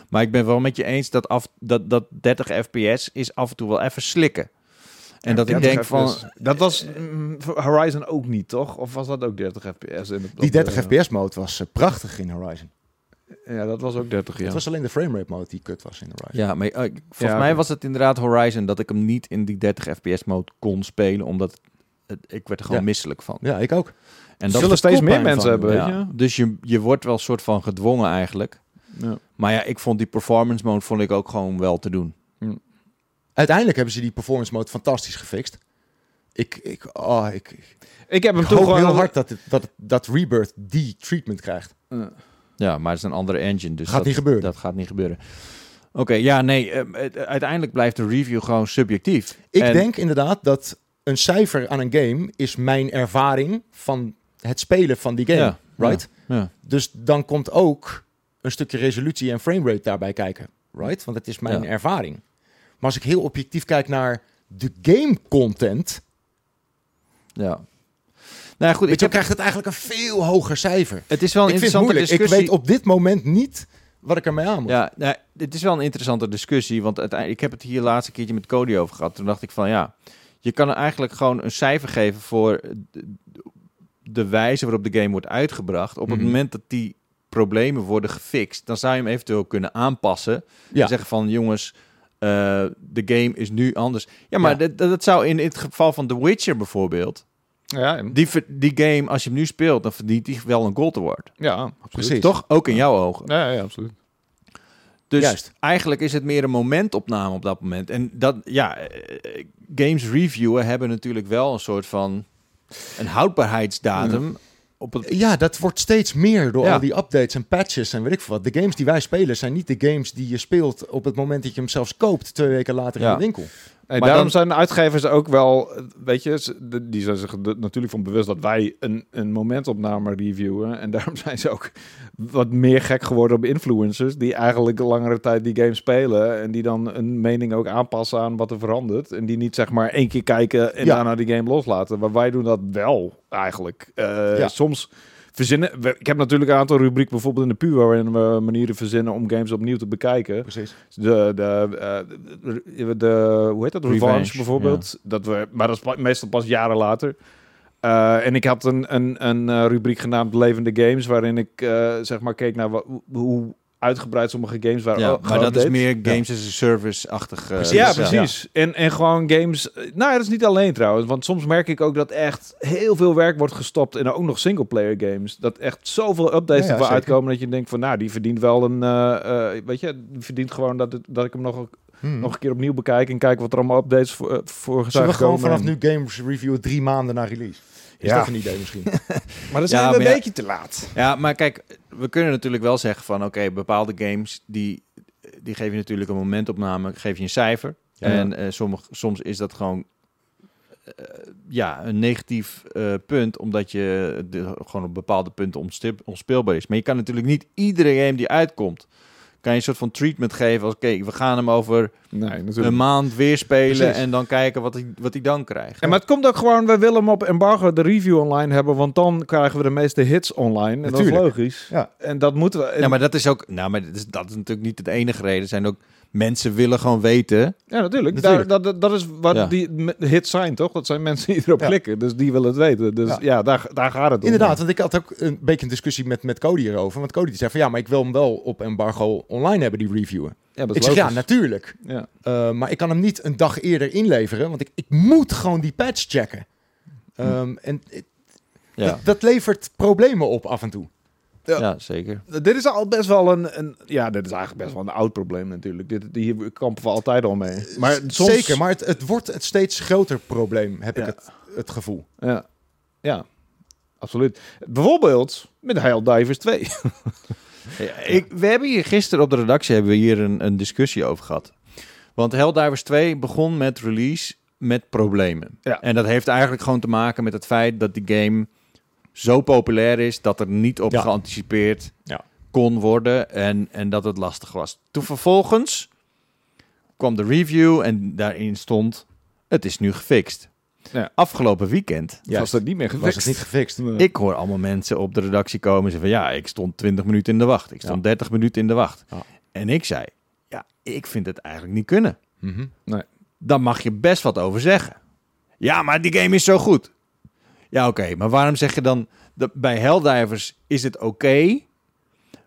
Maar ik ben wel met je eens dat, af, dat, dat 30 fps is af en toe wel even slikken. En dat ik 30 denk van... Dat was mm, Horizon ook niet, toch? Of was dat ook 30 fps? In het, Die 30 eh, fps mode was eh, prachtig in Horizon. Ja, dat was ook 30, ja. Het was alleen de framerate mode die kut was in Horizon. Ja, maar eh, volgens Ja, mij was het inderdaad Horizon dat ik hem niet in die 30 fps mode kon spelen, omdat het, ik werd er gewoon Ja. misselijk van. Ja, ik ook. En dat zullen steeds meer mensen van, hebben, weet je? Dus je, je wordt wel een soort van gedwongen eigenlijk. Ja. Maar ja, ik vond die performance mode vond ik ook gewoon wel te doen. Uiteindelijk hebben ze die performance mode fantastisch gefixt. Ik, ik, oh, ik, ik heb hem toen hoop gewoon... heel hard dat, het, dat, dat Rebirth die treatment krijgt. Ja. Ja, maar het is een andere engine, dus Gaat dat, niet gebeuren. dat gaat niet gebeuren. Oké, ja, nee, eh, het- uiteindelijk blijft de review gewoon subjectief. Ik En- denk inderdaad dat een cijfer aan een game is mijn ervaring van het spelen van die game. Ja, right? Ja. Dus dan komt ook een stukje resolutie en framerate daarbij kijken. Right? Want het is mijn ervaring. Maar als ik heel objectief kijk naar de game content, ja. Nou ja, goed, ik je, heb, krijgt het eigenlijk een veel hoger cijfer. het is wel een ik interessante discussie. Ik weet op dit moment niet wat ik ermee aan moet. Ja, nou, dit is wel een interessante discussie, want uiteindelijk, ik heb het hier laatste keertje met Cody over gehad. Toen dacht ik van ja, je kan er eigenlijk gewoon een cijfer geven voor de, wijze waarop de game wordt uitgebracht. Op het Mhm. moment dat die problemen worden gefixt, dan zou je hem eventueel kunnen aanpassen. Ja. En zeggen van jongens, eh, de game is nu anders. Ja, maar Ja. Dat, dat zou in het geval van The Witcher bijvoorbeeld, Ja, en- die, ver- die game, als je hem nu speelt, dan verdient die wel een gold award. ja absoluut. Precies. Toch? Ook in jouw ogen. Ja, ja, absoluut. Dus Juist. eigenlijk is het meer een momentopname op dat moment. En dat, ja, eh, games reviewen hebben natuurlijk wel een soort van een houdbaarheidsdatum. Op het, Ja, dat wordt steeds meer door Ja. al die updates en patches en weet ik veel wat. De games die wij spelen zijn niet de games die je speelt op het moment dat je hem zelfs koopt, twee weken later Ja. in de winkel. Nee, Maar daarom dan- zijn uitgevers ook wel, weet je, die zijn zich natuurlijk van bewust dat wij een, een momentopname reviewen. En daarom zijn ze ook wat meer gek geworden op influencers, die eigenlijk langere tijd die game spelen. En die dan een mening ook aanpassen aan wat er verandert. En die niet zeg maar één keer kijken en Ja. daarna die game loslaten. Maar wij doen dat wel eigenlijk. Eh, Ja. Soms verzinnen, we- ik heb natuurlijk een aantal rubrieken bijvoorbeeld in de PUR waarin we manieren verzinnen om games opnieuw te bekijken. Precies. De, de, eh, de, de- hoe heet dat? Revenge, Revenge, bijvoorbeeld. Dat we, maar dat is meestal pas jaren later. Eh, en ik had een, een, een eh, rubriek genaamd Levende Games, waarin ik eh, zeg maar keek naar wa- hoe uitgebreid sommige games waren. ja, oh, maar dat is meer games as a service-achtig. eh, Precies. Ja, dus, precies. En, en gewoon games. eh, Nou, dat is niet alleen trouwens. Want soms merk ik ook dat echt heel veel werk wordt gestopt in ook nog singleplayer games. Dat echt zoveel updates Ja, ja, ervoor uitkomen dat je denkt van, nou, die verdient wel een. eh, eh, weet je, die verdient gewoon dat, het, dat ik hem nog, Hmm. nog een keer opnieuw bekijk en kijk wat er allemaal updates voor, voor zijn Zullen we gewoon vanaf nu games reviewen drie maanden na release? Is Ja. dat een idee misschien? Maar dat Ja, zijn we een beetje te laat. Ja, maar kijk, we kunnen natuurlijk wel zeggen van... oké, bepaalde games, die, die geef je natuurlijk een momentopname, geef je een cijfer. En eh, soms is dat gewoon eh, ja, een negatief eh, punt... omdat je de, gewoon op bepaalde punten onspeelbaar is. Maar je kan natuurlijk niet iedere game die uitkomt... kan je een soort van treatment geven als... oké, we gaan hem over Nee, een maand weer spelen... Precies. en dan kijken wat hij, wat hij dan krijgt. En maar het komt ook gewoon, we willen hem op embargo de review online hebben, want dan krijgen we de meeste hits online. En Natuurlijk. dat is logisch. Ja. En dat moeten we. en- Ja, maar dat is ook... Nou, maar dat is, dat is natuurlijk niet de enige reden. Er zijn ook... Mensen willen gewoon weten... Ja, natuurlijk. Natuurlijk. Daar, dat, dat is wat Ja. die hits zijn, toch? Dat zijn mensen die erop Ja. klikken. Dus die willen het weten. Dus ja, Ja. daar, daar gaat het om. Inderdaad, want ik had ook een beetje een discussie met, met Cody hierover. Want Cody die zei van ja, maar ik wil hem wel op embargo online hebben, die reviewen. Ja, dat Ik is zeg ja, natuurlijk. Ja. Uh, maar ik kan hem niet een dag eerder inleveren, want ik, ik moet gewoon die patch checken. Um, en het- Ja, dat, dat levert problemen op af en toe. Ja. ja zeker. Dit is al best wel een, een... Ja, dit is eigenlijk best wel een oud probleem natuurlijk. Dit, hier kampen we altijd al mee. Maar soms... Zeker, maar het, het wordt het steeds groter probleem, heb Ja. ik het, het gevoel. Ja, ja absoluut. Bijvoorbeeld met Helldivers 2. Ja, ik, we hebben hier gisteren op de redactie hebben we hier een, een discussie over gehad. Want Helldivers 2 begon met release met problemen. Ja. En dat heeft eigenlijk gewoon te maken met het feit dat die game zo populair is dat er niet op Ja. geanticipeerd Ja. kon worden en, en dat het lastig was. Toen vervolgens kwam de review en daarin stond: het is nu gefixt. Ja. Afgelopen weekend was dat niet meer Was gefixt. het niet gefixt? ik hoor allemaal mensen op de redactie komen en zeggen van ja, ik stond 20 minuten in de wacht. Ik stond Ja. 30 minuten in de wacht. En ik zei, ja, ik vind het eigenlijk niet kunnen. Mhm. Dan mag je best wat over zeggen. Ja, maar die game is zo goed. Ja, oké, maar waarom zeg je dan dat bij Helldivers is het oké,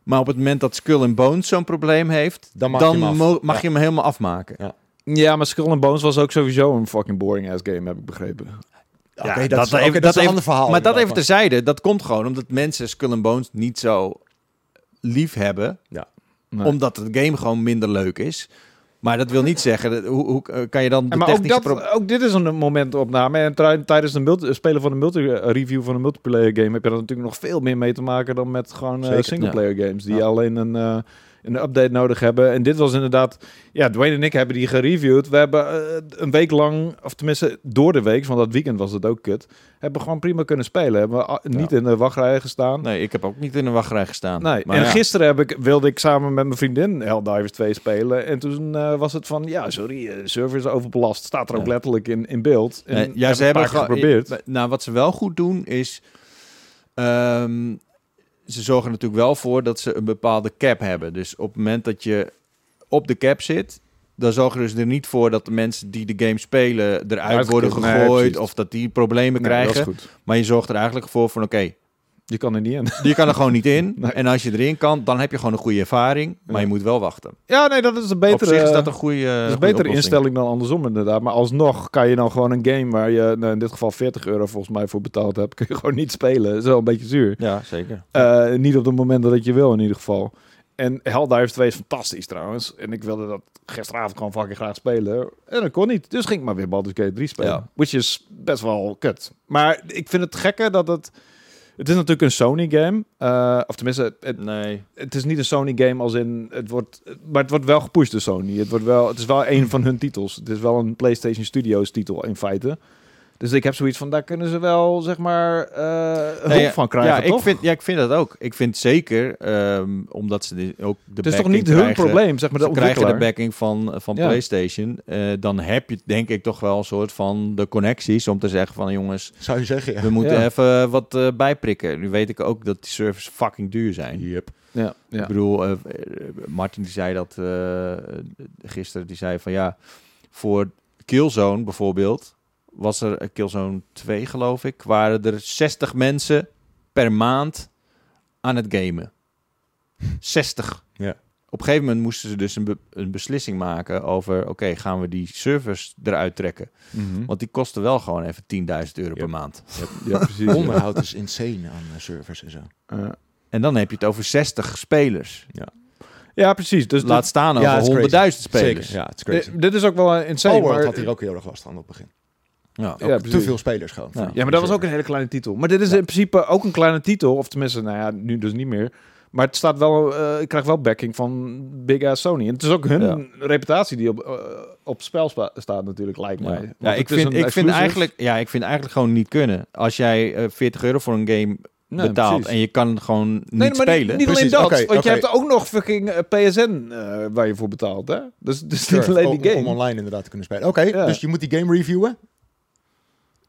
maar op het moment dat Skull and Bones zo'n probleem heeft, Dan dan, mag je hem af. mo- mag Ja. je hem helemaal afmaken. Ja. Ja, maar Skull and Bones was ook sowieso een fucking boring ass game, heb ik begrepen. Oké, Ja, dat, dat is, dat dat is een ander verhaal. maar dat even terzijde, dat komt gewoon omdat mensen Skull and Bones niet zo lief hebben. Ja. Nee. Omdat het game gewoon minder leuk is. Maar dat wil niet zeggen, dat, hoe, hoe eh, kan je dan de maar ook, dat, ook dit is een momentopname. En tijdens de multi- spelen van een multi-review van een multiplayer game... heb je er natuurlijk nog veel meer mee te maken... dan met gewoon eh, Zeker, singleplayer games... die alleen een, eh, een update nodig hebben. En dit was inderdaad... Ja, Dwayne en ik hebben die gereviewd. We hebben eh, een week lang... of tenminste door de week... van dat weekend was het ook kut... hebben gewoon prima kunnen spelen. Hebben we ah, niet in de wachtrij gestaan. Nee, ik heb ook niet in een wachtrij gestaan. Nee, Maar en ja. gisteren heb ik, wilde ik samen met mijn vriendin Helldivers 2 spelen. En toen eh, was het van, ja, sorry, de server is overbelast. Staat er ook Ja. letterlijk in, in beeld. En ja, ze hebben gewoon- geprobeerd. eh, Nou, wat ze wel goed doen is... ehm, ze zorgen natuurlijk wel voor dat ze een bepaalde cap hebben. Dus op het moment dat je op de cap zit, dan zorgen ze er niet voor dat de mensen die de game spelen eruit Uit worden gegooid of dat die problemen Nee, krijgen. Maar je zorgt er eigenlijk voor van oké, Je kan er niet in. je kan er gewoon niet in. Nee. En als je erin kan, dan heb je gewoon een goede ervaring. Maar Ja. je moet wel wachten. Ja, nee, dat is een Op betere, zich is dat een goede, dat is goede een betere oplossing. instelling dan andersom inderdaad. Maar alsnog kan je dan gewoon een game waar je nou, in dit geval 40 euro volgens mij voor betaald hebt, kun je gewoon niet spelen. Dat is wel een beetje zuur. Ja, zeker. Eh, niet op het moment dat je wil in ieder geval. En Helldivers 2 is fantastisch trouwens. En ik wilde dat gisteravond gewoon fucking graag spelen. En dat kon niet. Dus ging ik maar weer Baldur's Gate 3 spelen. Ja. Which is best wel kut. Maar ik vind het gekke dat het... Het is natuurlijk een Sony game. Eh, of tenminste, het, Nee. het is niet een Sony game als in... Het wordt, maar het wordt wel gepusht door Sony. Het, wordt wel, het is wel een van hun titels. Het is wel een PlayStation Studios titel in feite. Dus ik heb zoiets van, daar kunnen ze wel, zeg maar, eh hulp Nee, ja, van krijgen, ja, toch? Ik vind, ja, ik vind dat ook. Ik vind zeker, ehm, omdat ze dit ook de het is toch niet hun probleem, zeg maar, de Ze krijgen de backing van, van Ja. PlayStation. eh, dan heb je denk ik toch wel een soort van de connecties om te zeggen van jongens, Zou je zeggen, ja. we moeten Ja. even wat eh, bijprikken. Nu weet ik ook dat die servers fucking duur zijn. Yep. Ja, ja. Ik bedoel, Martin die zei dat eh, gisteren, die zei van ja, voor Killzone bijvoorbeeld, was er eh, Killzone 2 geloof ik, waren er 60 mensen per maand aan het gamen. 60. Ja. Op een gegeven moment moesten ze dus een, be- een beslissing maken over, oké, gaan we die servers eruit trekken? Mhm. Want die kosten wel gewoon even 10.000 euro Ja. per maand. ja, precies. ja. Onderhoud is insane aan eh, servers en zo. Eh, En dan heb je het over 60 spelers. ja, precies. Dus Laat staan Ja, over het is crazy. 100.000 spelers. Zeker, ja, het is dit, crazy. dit is ook wel eh, insane. Palworld maar, had hier ook heel erg last van op het begin. Ja. Te veel spelers gewoon. Ja. Ja, maar dat was ook een hele kleine titel. Maar dit is Ja. in principe ook een kleine titel. Of tenminste, nou ja, nu dus niet meer. Maar het staat wel, eh ik krijg wel backing van Big Ass Sony. En het is ook hun Ja. reputatie die op, eh, op spel spa- staat natuurlijk, lijkt mij. ja ik, vind, ik, vind eigenlijk, ja, ik vind eigenlijk gewoon niet kunnen. Als jij eh, 40 euro voor een game Nee, betaalt precies. en je kan gewoon niet Nee, maar spelen. niet, niet alleen dat. want je hebt ook nog fucking eh, PSN eh, waar je voor betaalt, hè? Dus, dus Sure, niet alleen die game. Om online inderdaad te kunnen spelen. Oké, Ja. dus je moet die game reviewen.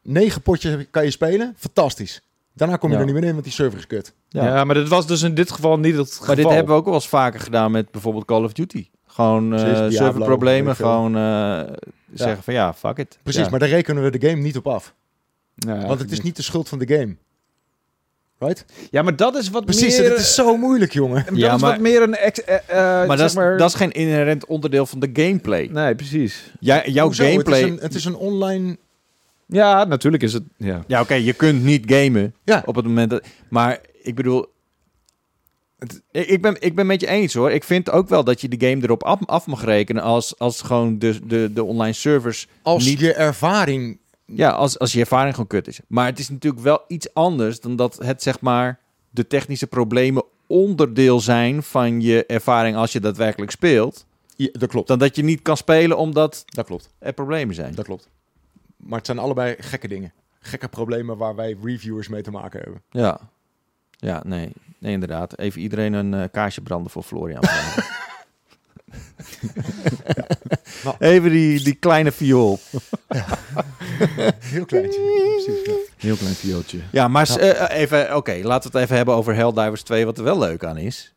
Negen potjes kan je spelen. Fantastisch. Daarna kom je Ja. er niet meer in, want die server is kut. ja. ja. maar dit was dus in dit geval niet het geval. maar dit hebben we ook wel eens vaker gedaan met bijvoorbeeld Call of Duty. Gewoon eh, serverproblemen, gewoon eh, zeggen van ja, fuck it. Precies, Ja. maar daar rekenen we de game niet op af. Ja, want het is niet de schuld van de game. Right? Ja, maar dat is wat Precies, meer... het is zo moeilijk, jongen. Dat Ja, is maar- wat meer een... Ex, eh, Maar, dat, is, maar dat is geen inherent onderdeel van de gameplay. Nee, precies. Jouw Hoezo? gameplay... Het is, een, het is een online... Ja, natuurlijk is het... Ja. Ja, oké, je kunt niet gamen Ja. op het moment dat... Maar ik bedoel... het- ik, ik ben, ik ben met je eens hoor. Ik vind ook wel dat je de game erop af, af mag rekenen als, als gewoon de, de, de online servers... Als Niet- je ervaring... Ja, als, als je ervaring gewoon kut is. Maar het is natuurlijk wel iets anders dan dat het zeg maar de technische problemen onderdeel zijn van je ervaring als je daadwerkelijk speelt. Ja, dat klopt. Dan dat je niet kan spelen omdat Dat klopt. er problemen zijn. Dat klopt. Maar het zijn allebei gekke dingen. Gekke problemen waar wij reviewers mee te maken hebben. Ja. Ja, nee. Nee, inderdaad. Even iedereen een eh, kaarsje branden voor Florian. Nou. Even die, die kleine viool. Heel kleintje. Precies, ja. Heel klein viooltje. Ja, maar s- eh, even, oké, laten we het even hebben over Helldivers 2, wat er wel leuk aan is.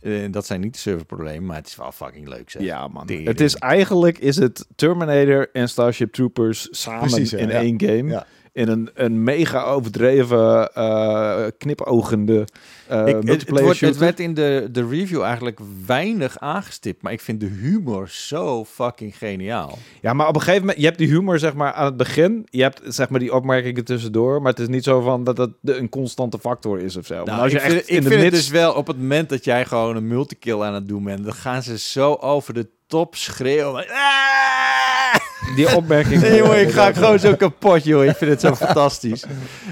Eh, dat zijn niet de serverproblemen, maar het is wel fucking leuk zeg. Ja, man. Het is eigenlijk is het Terminator en Starship Troopers samen Precies, in Ja. één game. Ja. In een, een mega overdreven, eh knipogende eh Ik, het, het, wordt, het werd in de, de review eigenlijk weinig aangestipt, maar ik vind de humor zo fucking geniaal. Ja, maar op een gegeven moment, je hebt die humor zeg maar aan het begin. Je hebt zeg maar die opmerkingen tussendoor. Maar het is niet zo van dat het de- een constante factor is of zo. Nou, als je ik vind, echt ik in de vind het dus wel op het moment dat jij gewoon een multikill aan het doen bent, dan gaan ze zo over de top schreeuwen. Ah! Die opmerking... Nee, jongen, ik ga gewoon zo kapot, joh. Ik vind het zo fantastisch.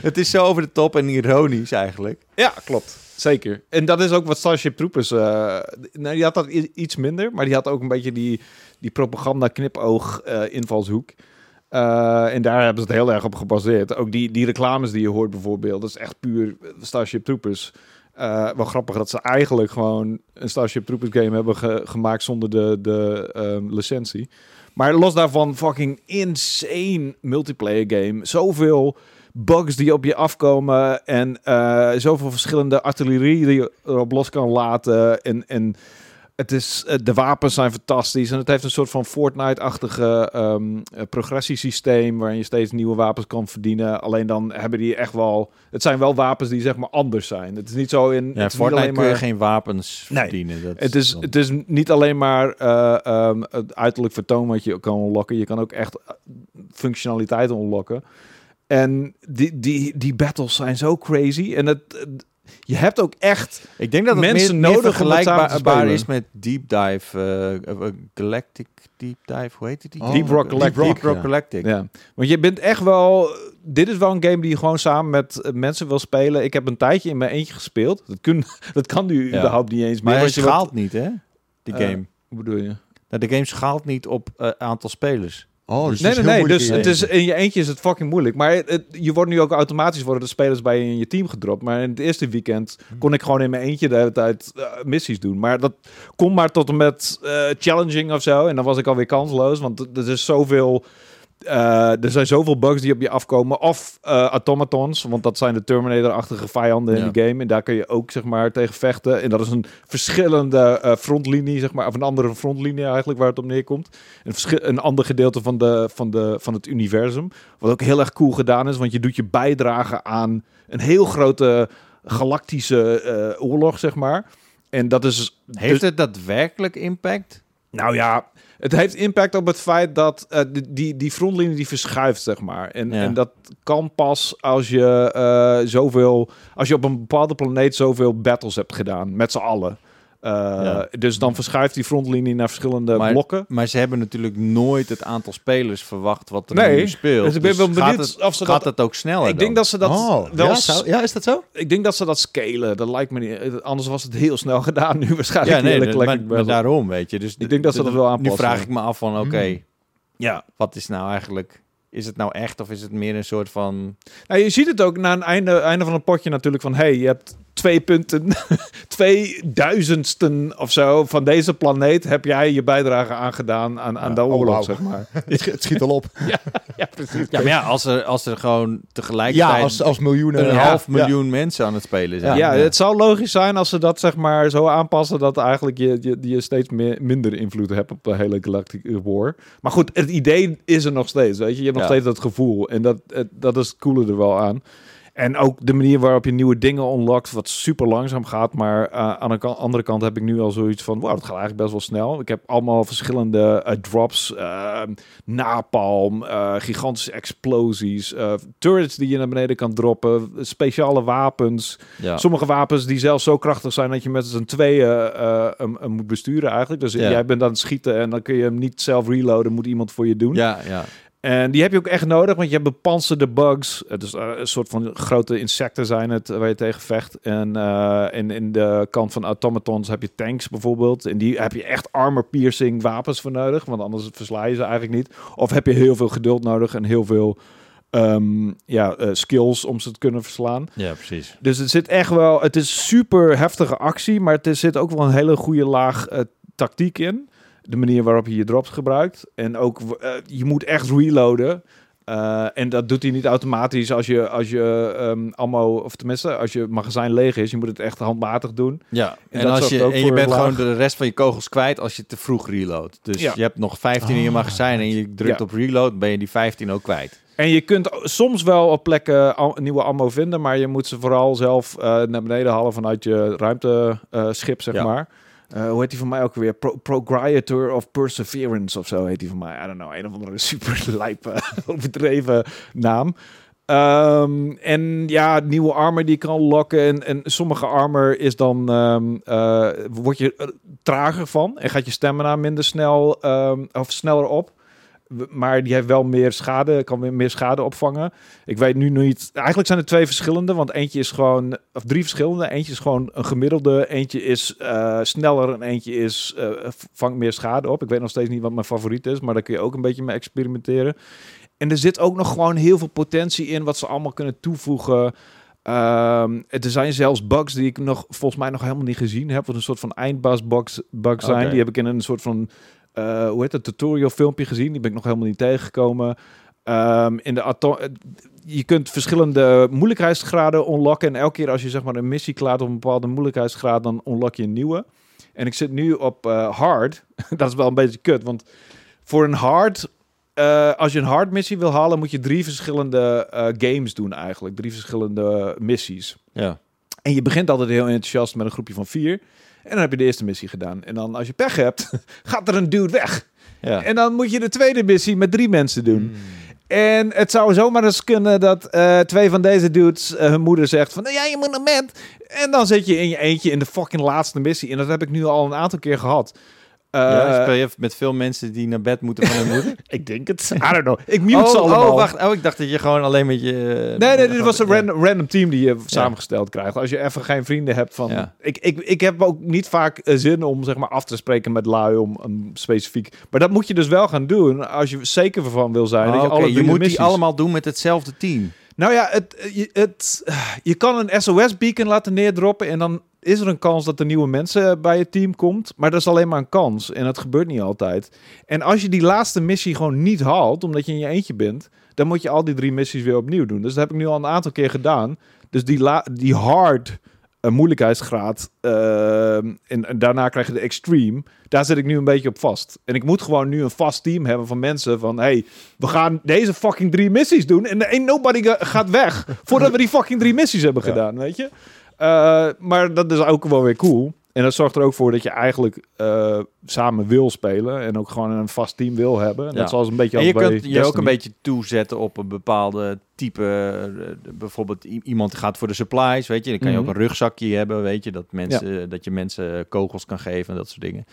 Het is zo over de top en ironisch eigenlijk. Ja, klopt. Zeker. En dat is ook wat Starship Troopers... eh nou, die had dat iets minder, maar die had ook een beetje die, die propaganda-knipoog-invalshoek. Eh, en daar hebben ze het heel erg op gebaseerd. Ook die, die reclames die je hoort bijvoorbeeld, dat is echt puur Starship Troopers. Eh, wel grappig dat ze eigenlijk gewoon een Starship Troopers game hebben ge- gemaakt zonder de, de ehm, licentie. Maar los daarvan, fucking insane multiplayer game. Zoveel bugs die op je afkomen en eh, zoveel verschillende artillerie die je erop los kan laten. En, en het is, eh, de wapens zijn fantastisch en het heeft een soort van Fortnite-achtige eh, progressiesysteem waarin je steeds nieuwe wapens kan verdienen. Alleen dan hebben die echt wel, het zijn wel wapens die zeg maar anders zijn. Het is niet zo in. Ja, het Fortnite alleen kun je maar- geen wapens Nee. verdienen. Dat het is, dan- het is niet alleen maar eh, ehm, het uiterlijk vertoon wat je kan unlocken. Je kan ook echt functionaliteiten unlocken. En die, die, die battles zijn zo crazy. En het- je hebt ook echt... Ik denk dat het mensen meer, nodig het vergelijkbaar spelen. is met Deep Dive, eh, eh, Galactic Deep Dive, hoe heet die? Oh, Deep Rock Galactic. Deep Rock ja. Galactic. Ja. Want je bent echt wel... Dit is wel een game die je gewoon samen met eh, mensen wil spelen. Ik heb een tijdje in mijn eentje gespeeld. Dat, kun, dat kan nu Ja. überhaupt niet eens meer. Maar hij schaalt niet, hè? Die game. Hoe bedoel je? Nou, de game schaalt niet op aantal spelers. Oh, dus nee, het nee, nee. Dus in je het is, eentje. in je eentje is het fucking moeilijk. Maar het, het- je wordt nu ook automatisch worden de spelers bij je in je team gedropt. Maar in het eerste weekend Hmm. kon ik gewoon in mijn eentje de hele tijd eh, missies doen. Maar dat kon maar tot en met eh, challenging of zo. En dan was ik alweer kansloos. Want er is zoveel... eh, er zijn zoveel bugs die op je afkomen. Of eh, automatons, want dat zijn de Terminator-achtige vijanden in de game. En daar kun je ook zeg maar tegen vechten. En dat is een verschillende eh, frontlinie, zeg maar. Of een andere frontlinie eigenlijk, waar het op neerkomt. Een, een ander gedeelte van, de, van, de, van het universum. Wat ook heel erg cool gedaan is, want je doet je bijdrage aan een heel grote galactische oorlog, zeg maar. En dat is... Heeft dus- het daadwerkelijk impact? Nou ja, het heeft impact op het feit dat eh, die, die, die frontlinie die verschuift, zeg maar. En, Ja. en dat kan pas als je eh, zoveel, als je op een bepaalde planeet zoveel battles hebt gedaan, met z'n allen. Eh, Ja. Dus dan verschuift die frontlinie naar verschillende Maar- blokken. Maar ze hebben natuurlijk nooit het aantal spelers verwacht wat er Nee, nu speelt. dus ik ben wel gaat benieuwd het, of ze gaat dat- het ook sneller Ik denk dat ze dat oh, wel ja, zou- ja, is dat zo? Ik denk dat ze dat scalen. Dat lijkt me niet. Anders was het heel snel gedaan. Nu waarschijnlijk. Ja, nee, maar, daarom, weet je. Dus Ik denk dat ze dat wel Nu aanpassen. vraag ik me af van, oké, Hmm. Ja. wat is nou eigenlijk... Is het nou echt of is het meer een soort van... Nou, je ziet het ook na een einde, einde van een potje natuurlijk van... hey, je hebt twee punten, twee duizendsten of zo van deze planeet... heb jij je bijdrage aangedaan aan, aan Ja, de oh, oorlog, zeg maar. Het schiet- het schiet al op. ja, precies. Ja, maar ja, als er, als er gewoon tegelijkertijd Ja, als, als miljoenen. een ja, half ja. miljoen mensen aan het spelen zijn. Ja, het zou logisch zijn als ze dat zeg maar zo aanpassen... dat eigenlijk je, je, je steeds meer, minder invloed hebt op de hele Galactic War. Maar goed, het idee is er nog steeds, weet je. Je hebt nog Ja. steeds dat gevoel. En dat, het- dat is het coole er wel aan. En ook de manier waarop je nieuwe dingen unlockt, wat super langzaam gaat. Maar eh, aan de andere kant heb ik nu al zoiets van, wow, dat gaat eigenlijk best wel snel. Ik heb allemaal verschillende eh, drops, eh, napalm, eh, gigantische explosies, turrets die je naar beneden kan droppen, speciale wapens. Ja. Sommige wapens die zelfs zo krachtig zijn dat je met z'n tweeën hem, hem moet besturen eigenlijk. Dus Ja. jij bent aan het schieten en dan kun je hem niet zelf reloaden, moet iemand voor je doen. ja, ja. En die heb je ook echt nodig, want je hebt bepanserde bugs. Het is eh, een soort van grote insecten zijn het, waar je tegen vecht. En eh, in, in de kant van automatons heb je tanks bijvoorbeeld. En die heb je echt armor-piercing wapens voor nodig, want anders versla je ze eigenlijk niet. Of heb je heel veel geduld nodig en heel veel ehm, ja, eh, skills om ze te kunnen verslaan. ja, precies. Dus het zit echt wel, het is super heftige actie, maar het zit ook wel een hele goede laag eh, tactiek in. De manier waarop je je drops gebruikt. En ook, eh, je moet echt reloaden. Eh, en dat doet hij niet automatisch als je, als je ehm ammo, of tenminste, als je magazijn leeg is. Je moet het echt handmatig doen. Ja, en, als je, en je bent laag- gewoon de rest van je kogels kwijt als je te vroeg reload. Dus Ja. je hebt nog 15 in je Ah, magazijn en je drukt Ja. op reload, ben je die 15 ook kwijt. En je kunt soms wel op plekken nieuwe ammo vinden, maar je moet ze vooral zelf eh, naar beneden halen vanuit je ruimteschip, zeg Ja. maar. Eh, hoe heet die van mij ook weer? Pro Progriator of Perseverance of zo heet die van mij. I don't know, een of andere super lijpe, overdreven naam. Ehm, en ja, nieuwe armor die kan lokken. En, en sommige armor is dan, ehm eh, word je er trager van. En gaat je stamina minder snel, ehm, of sneller op. Maar die heeft wel meer schade, kan weer meer schade opvangen. Ik weet nu niet. Eigenlijk zijn er twee verschillende. Want eentje is gewoon. Of drie verschillende. Eentje is gewoon een gemiddelde. Eentje is eh, sneller. En eentje is. eh, vangt meer schade op. Ik weet nog steeds niet wat mijn favoriet is. Maar daar kun je ook een beetje mee experimenteren. En er zit ook nog gewoon heel veel potentie in. Wat ze allemaal kunnen toevoegen. Ehm, er zijn zelfs bugs die ik nog volgens mij nog helemaal niet gezien heb. Wat een soort van eindbaas bugs, bugs zijn. Die heb ik in een soort van eh, hoe heet het, tutorial filmpje gezien. Die ben ik nog helemaal niet tegengekomen. Ehm, in de eh, je kunt verschillende moeilijkheidsgraden unlocken. En elke keer als je zeg maar een missie klaart op een bepaalde moeilijkheidsgraad, dan unlock je een nieuwe. En ik zit nu op eh, hard. dat is wel een beetje kut, want voor een hard, als je een hard missie wil halen, moet je drie verschillende games doen eigenlijk. Drie verschillende missies. Ja. En je begint altijd heel enthousiast met een groepje van vier. En dan heb je de eerste missie gedaan. En dan als je pech hebt, gaat er een dude weg. Ja. En dan moet je de tweede missie met drie mensen doen. Hmm. En het zou zomaar eens kunnen dat eh, twee van deze dudes eh, hun moeder zegt van... Ja, je moet naar bed. En dan zit je in je eentje in de fucking laatste missie. En dat heb ik nu al een aantal keer gehad. Eh, ja, speel je met veel mensen die naar bed moeten van hun moeder? ik denk het. I don't know. Ik mute oh, ze allemaal. oh, wacht. Oh, ik dacht dat je gewoon alleen met je... Nee, nee, dit was een Ja. random, random team die je samengesteld krijgt. Als je even geen vrienden hebt van... Ja. Ik, ik, ik heb ook niet vaak eh, zin om zeg maar af te spreken met lui om een specifiek... Maar dat moet je dus wel gaan doen als je zeker van wil zijn. Oh, dat je alle je moet die allemaal doen met hetzelfde team. Nou ja, het, je, het, je kan een SOS-beacon laten neerdroppen en dan is er een kans dat er nieuwe mensen bij je team komt. Maar dat is alleen maar een kans en dat gebeurt niet altijd. En als je die laatste missie gewoon niet haalt, omdat je in je eentje bent, dan moet je al die drie missies weer opnieuw doen. Dus dat heb ik nu al een aantal keer gedaan. Dus die, die hard eh, moeilijkheidsgraad eh, en, en daarna krijg je de extreme. Daar zit ik nu een beetje op vast. En ik moet gewoon nu een vast team hebben van mensen van... hey, we gaan deze fucking drie missies doen en ain't nobody ga- gaat weg... voordat we die fucking drie missies hebben Ja. gedaan, weet je? Eh, maar dat is ook wel weer cool. En dat zorgt er ook voor dat je eigenlijk eh, samen wil spelen... en ook gewoon een vast team wil hebben. Ja. Een beetje En je kunt je ook een beetje toezetten op een bepaalde type. eh, bijvoorbeeld iemand gaat voor de supplies, weet je. Dan kan je Mhm. ook een rugzakje hebben, weet je. Dat, mensen, dat je mensen kogels kan geven en dat soort dingen.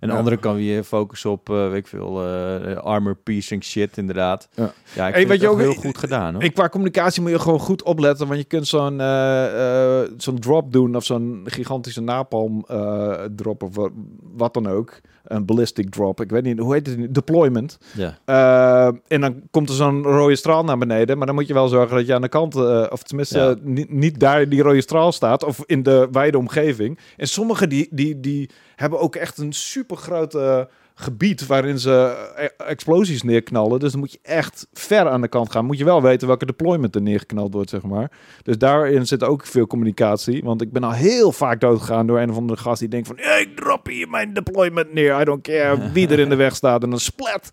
En de Ja. andere kan weer focussen op, eh, weet ik veel, eh, armor piecing shit inderdaad. Ja. Ja, ik Hey, vind het ook heel goed gedaan, hoor. En qua communicatie moet je gewoon goed opletten, want je kunt zo'n eh, zo'n drop doen of zo'n gigantische napalm drop of wat dan ook. Een ballistic drop, ik weet niet, hoe heet het? Deployment. ja. Eh, en dan komt er zo'n rode straal naar beneden, maar dan moet je wel zorgen dat je aan de kant, eh, of tenminste Ja. niet, niet daar die rode straal staat, of in de wijde omgeving. En sommige die, die, die hebben ook echt een super grote gebied waarin ze eh, explosies neerknallen. Dus dan moet je echt ver aan de kant gaan. Moet je wel weten welke deployment er neergeknald wordt, zeg maar. Dus daarin zit ook veel communicatie. Want ik ben al heel vaak doodgegaan door een of andere gast die denkt van... "Ja, ik drop hier mijn deployment neer. I don't care wie er in de weg staat. En dan splat.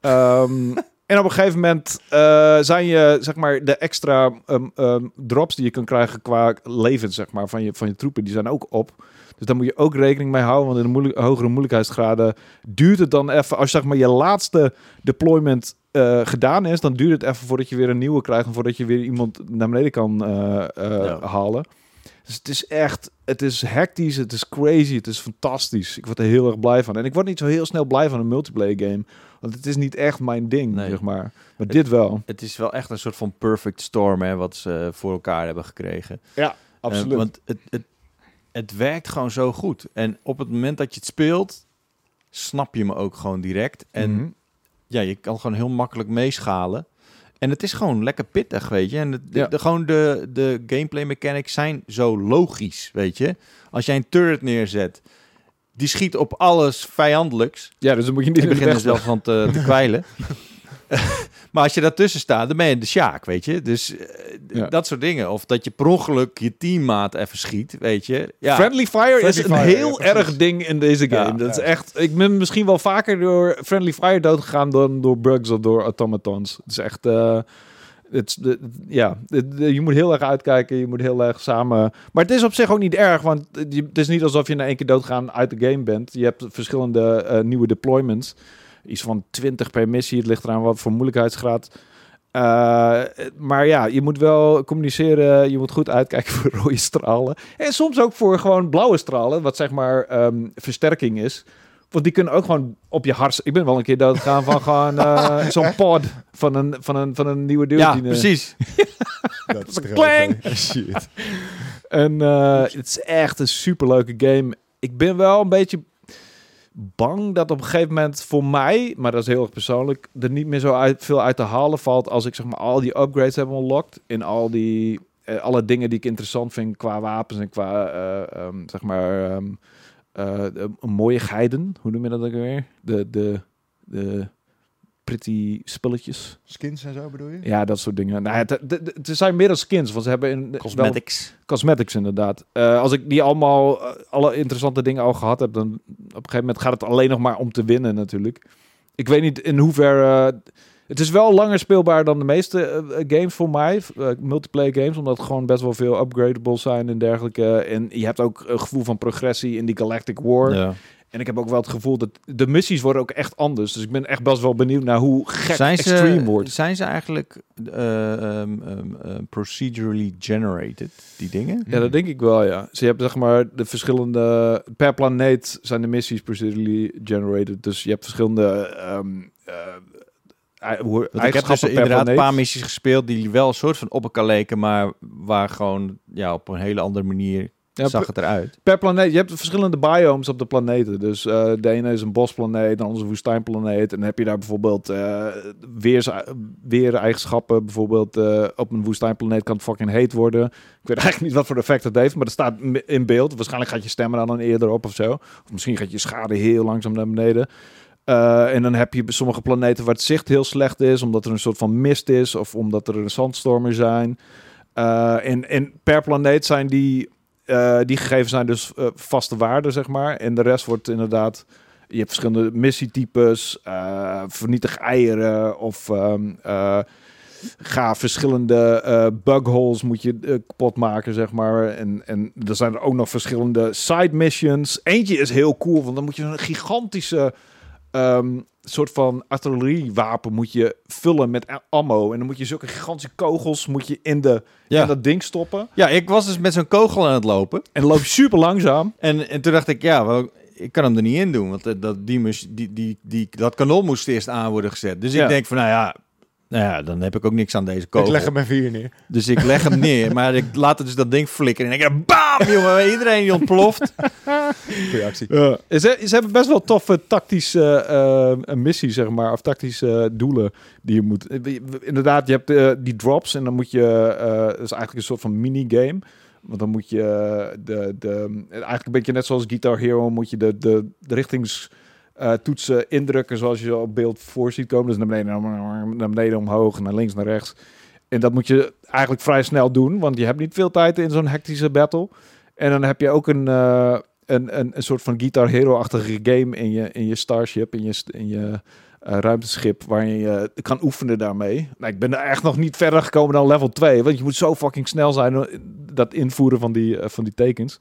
Ehm, en op een gegeven moment eh, zijn je, zeg maar, de extra ehm, ehm, drops die je kan krijgen qua levens, zeg maar, van je, van je troepen, die zijn ook op. Dus daar moet je ook rekening mee houden, want in de moeilijk, hogere moeilijkheidsgraden duurt het dan even, als zeg maar je laatste deployment eh, gedaan is, dan duurt het even voordat je weer een nieuwe krijgt en voordat je weer iemand naar beneden kan eh, eh, Ja. halen. Dus het is echt, het is hectisch, het is crazy, het is fantastisch. Ik word er heel erg blij van. En ik word niet zo heel snel blij van een multiplayer game, want het is niet echt mijn ding, Nee. zeg maar. Maar dit wel. Het is wel echt een soort van perfect storm, hè, wat ze voor elkaar hebben gekregen. Absoluut. Eh, want het, het, het werkt gewoon zo goed. En op het moment dat je het speelt, snap je me ook gewoon direct. En Mhm. ja, je kan gewoon heel makkelijk meeschalen. En het is gewoon lekker pittig, weet je. En het, de, Ja. de- gewoon de, de gameplay mechanics zijn zo logisch, weet je. Als jij een turret neerzet, die schiet op alles vijandelijks. Ja, dus dan moet je niet Ik in de begin weg zelf van te, te kwijlen. maar als je daartussen staat, dan ben je de Sjaak, weet je. Dus eh, Ja. dat soort dingen. Of dat je per ongeluk je teammaat even schiet, weet je. Ja, Friendly Fire is Friendly een fire, heel ja, erg ding in deze game. Dat is echt. Ik ben misschien wel vaker door Friendly Fire doodgegaan dan door bugs of door automatons. Het is echt. eh, het, ja, je moet heel erg uitkijken. Je moet heel erg samen. Maar het is op zich ook niet erg, want het het is niet alsof je na één keer doodgaan uit de game bent. Je hebt verschillende eh, nieuwe deployments. Iets van 20 per missie. Het ligt eraan wat voor moeilijkheidsgraad. Eh, maar ja, je moet wel communiceren. Je moet goed uitkijken voor rode stralen. En soms ook voor gewoon blauwe stralen. Wat zeg maar ehm, versterking is. Want die kunnen ook gewoon op je hart... Ik ben wel een keer doodgegaan van gewoon eh, zo'n pod van een, van, een, van een nieuwe deur. ja die, precies. Dat is Klang! oké. Shit. En eh, het is echt een superleuke game. Ik ben wel een beetje bang dat op een gegeven moment voor mij, maar dat is heel erg persoonlijk, er niet meer zo veel uit te halen valt als ik zeg maar al die upgrades heb unlocked in al die eh, alle dingen die ik interessant vind qua wapens en qua eh, ehm, zeg maar ehm, eh, mooie geiden. Hoe noem je dat ook weer? De, de, de pretty spulletjes. Skins en zo bedoel je? Ja, dat soort dingen. Nou, het, het, het- zijn meer dan skins, want ze hebben in, wel- Cosmetics. cosmetics inderdaad. Eh, als ik die allemaal, eh, alle interessante dingen al gehad heb, dan op een gegeven moment gaat het alleen nog maar om te winnen natuurlijk. Ik weet niet in hoeverre... het is wel langer speelbaar dan de meeste eh, games voor mij, eh, multiplayer games, omdat gewoon best wel veel upgradables zijn en dergelijke. En je hebt ook een gevoel van progressie in die Galactic War. Ja. En ik heb ook wel het gevoel dat de missies worden ook echt anders. Dus ik ben echt best wel benieuwd naar hoe gek Zijn extreme ze, wordt. zijn ze eigenlijk eh, ehm, ehm, eh, procedurally generated, die dingen? Ja, dat denk ik wel, ja. Ze hebben zeg maar de verschillende... Per planeet zijn de missies procedurally generated. Dus je hebt verschillende... ehm eh, hoe- Want ik heb dus inderdaad een paar missies gespeeld die wel een soort van op elkaar leken, maar waar gewoon ja, op een hele andere manier Ja, zag per, het eruit. per planeet. Je hebt verschillende biomes op de planeten. Dus eh, de ene is een bosplaneet, de andere is een woestijnplaneet. En dan heb je daar bijvoorbeeld eh weers, weereigenschappen. Bijvoorbeeld eh, op een woestijnplaneet kan het fucking heet worden. Ik weet eigenlijk niet wat voor effect het heeft, maar dat staat in beeld. Waarschijnlijk gaat je stemmen dan eerder op of zo. Of misschien gaat je schade heel langzaam naar beneden. Eh, en dan heb je sommige planeten waar het zicht heel slecht is, omdat er een soort van mist is of omdat er een zandstormen zijn. Eh, en, en per planeet zijn die, eh, die gegevens zijn dus eh, vaste waarden, zeg maar. En de rest wordt inderdaad. Je hebt verschillende missietypes, eh vernietig eieren of ehm, eh, ga verschillende bugholes moet je eh, kapot maken, zeg maar. En, en er zijn er ook nog verschillende side missions. Eentje is heel cool, want dan moet je een gigantische ehm, soort van artilleriewapen moet je vullen met ammo. En dan moet je zulke gigantische kogels moet je in, de, Ja. in dat ding stoppen. Ja, ik was dus met zo'n kogel aan het lopen. En loop super langzaam. En, en toen dacht ik, ja, wel, ik kan hem er niet in doen. Want eh, dat, die, mus- die, die, die, dat kanon moest eerst aan worden gezet. Dus Ja. ik denk van, nou ja, nou ja, dan heb ik ook niks aan deze kogel. Ik leg hem even hier neer. Dus ik leg hem neer. Maar ik laat het dus dat ding flikkeren. En ik denk, bam, jongen, iedereen die ontploft. Goeie actie. Ze, ze hebben best wel toffe tactische eh, missies, zeg maar. Of tactische eh, doelen die je moet... eh, Inderdaad, je hebt eh, die drops en dan moet je... eh dat is eigenlijk een soort van minigame. Want dan moet je eh, de, de... Eigenlijk een beetje net zoals Guitar Hero... moet je de, de, de richtingstoetsen toetsen indrukken zoals je op beeld voor ziet komen. Dus naar beneden, naar beneden omhoog, naar links, naar rechts. En dat moet je eigenlijk vrij snel doen, want je hebt niet veel tijd in zo'n hectische battle. En dan heb je ook een, eh, een, een, een soort van Guitar Hero-achtige game in je, in je Starship, in je, in je eh, ruimteschip, waar je eh, kan oefenen daarmee. Nou, ik ben er echt nog niet verder gekomen dan level 2, want je moet zo fucking snel zijn, eh, dat invoeren van die, eh, van die tekens.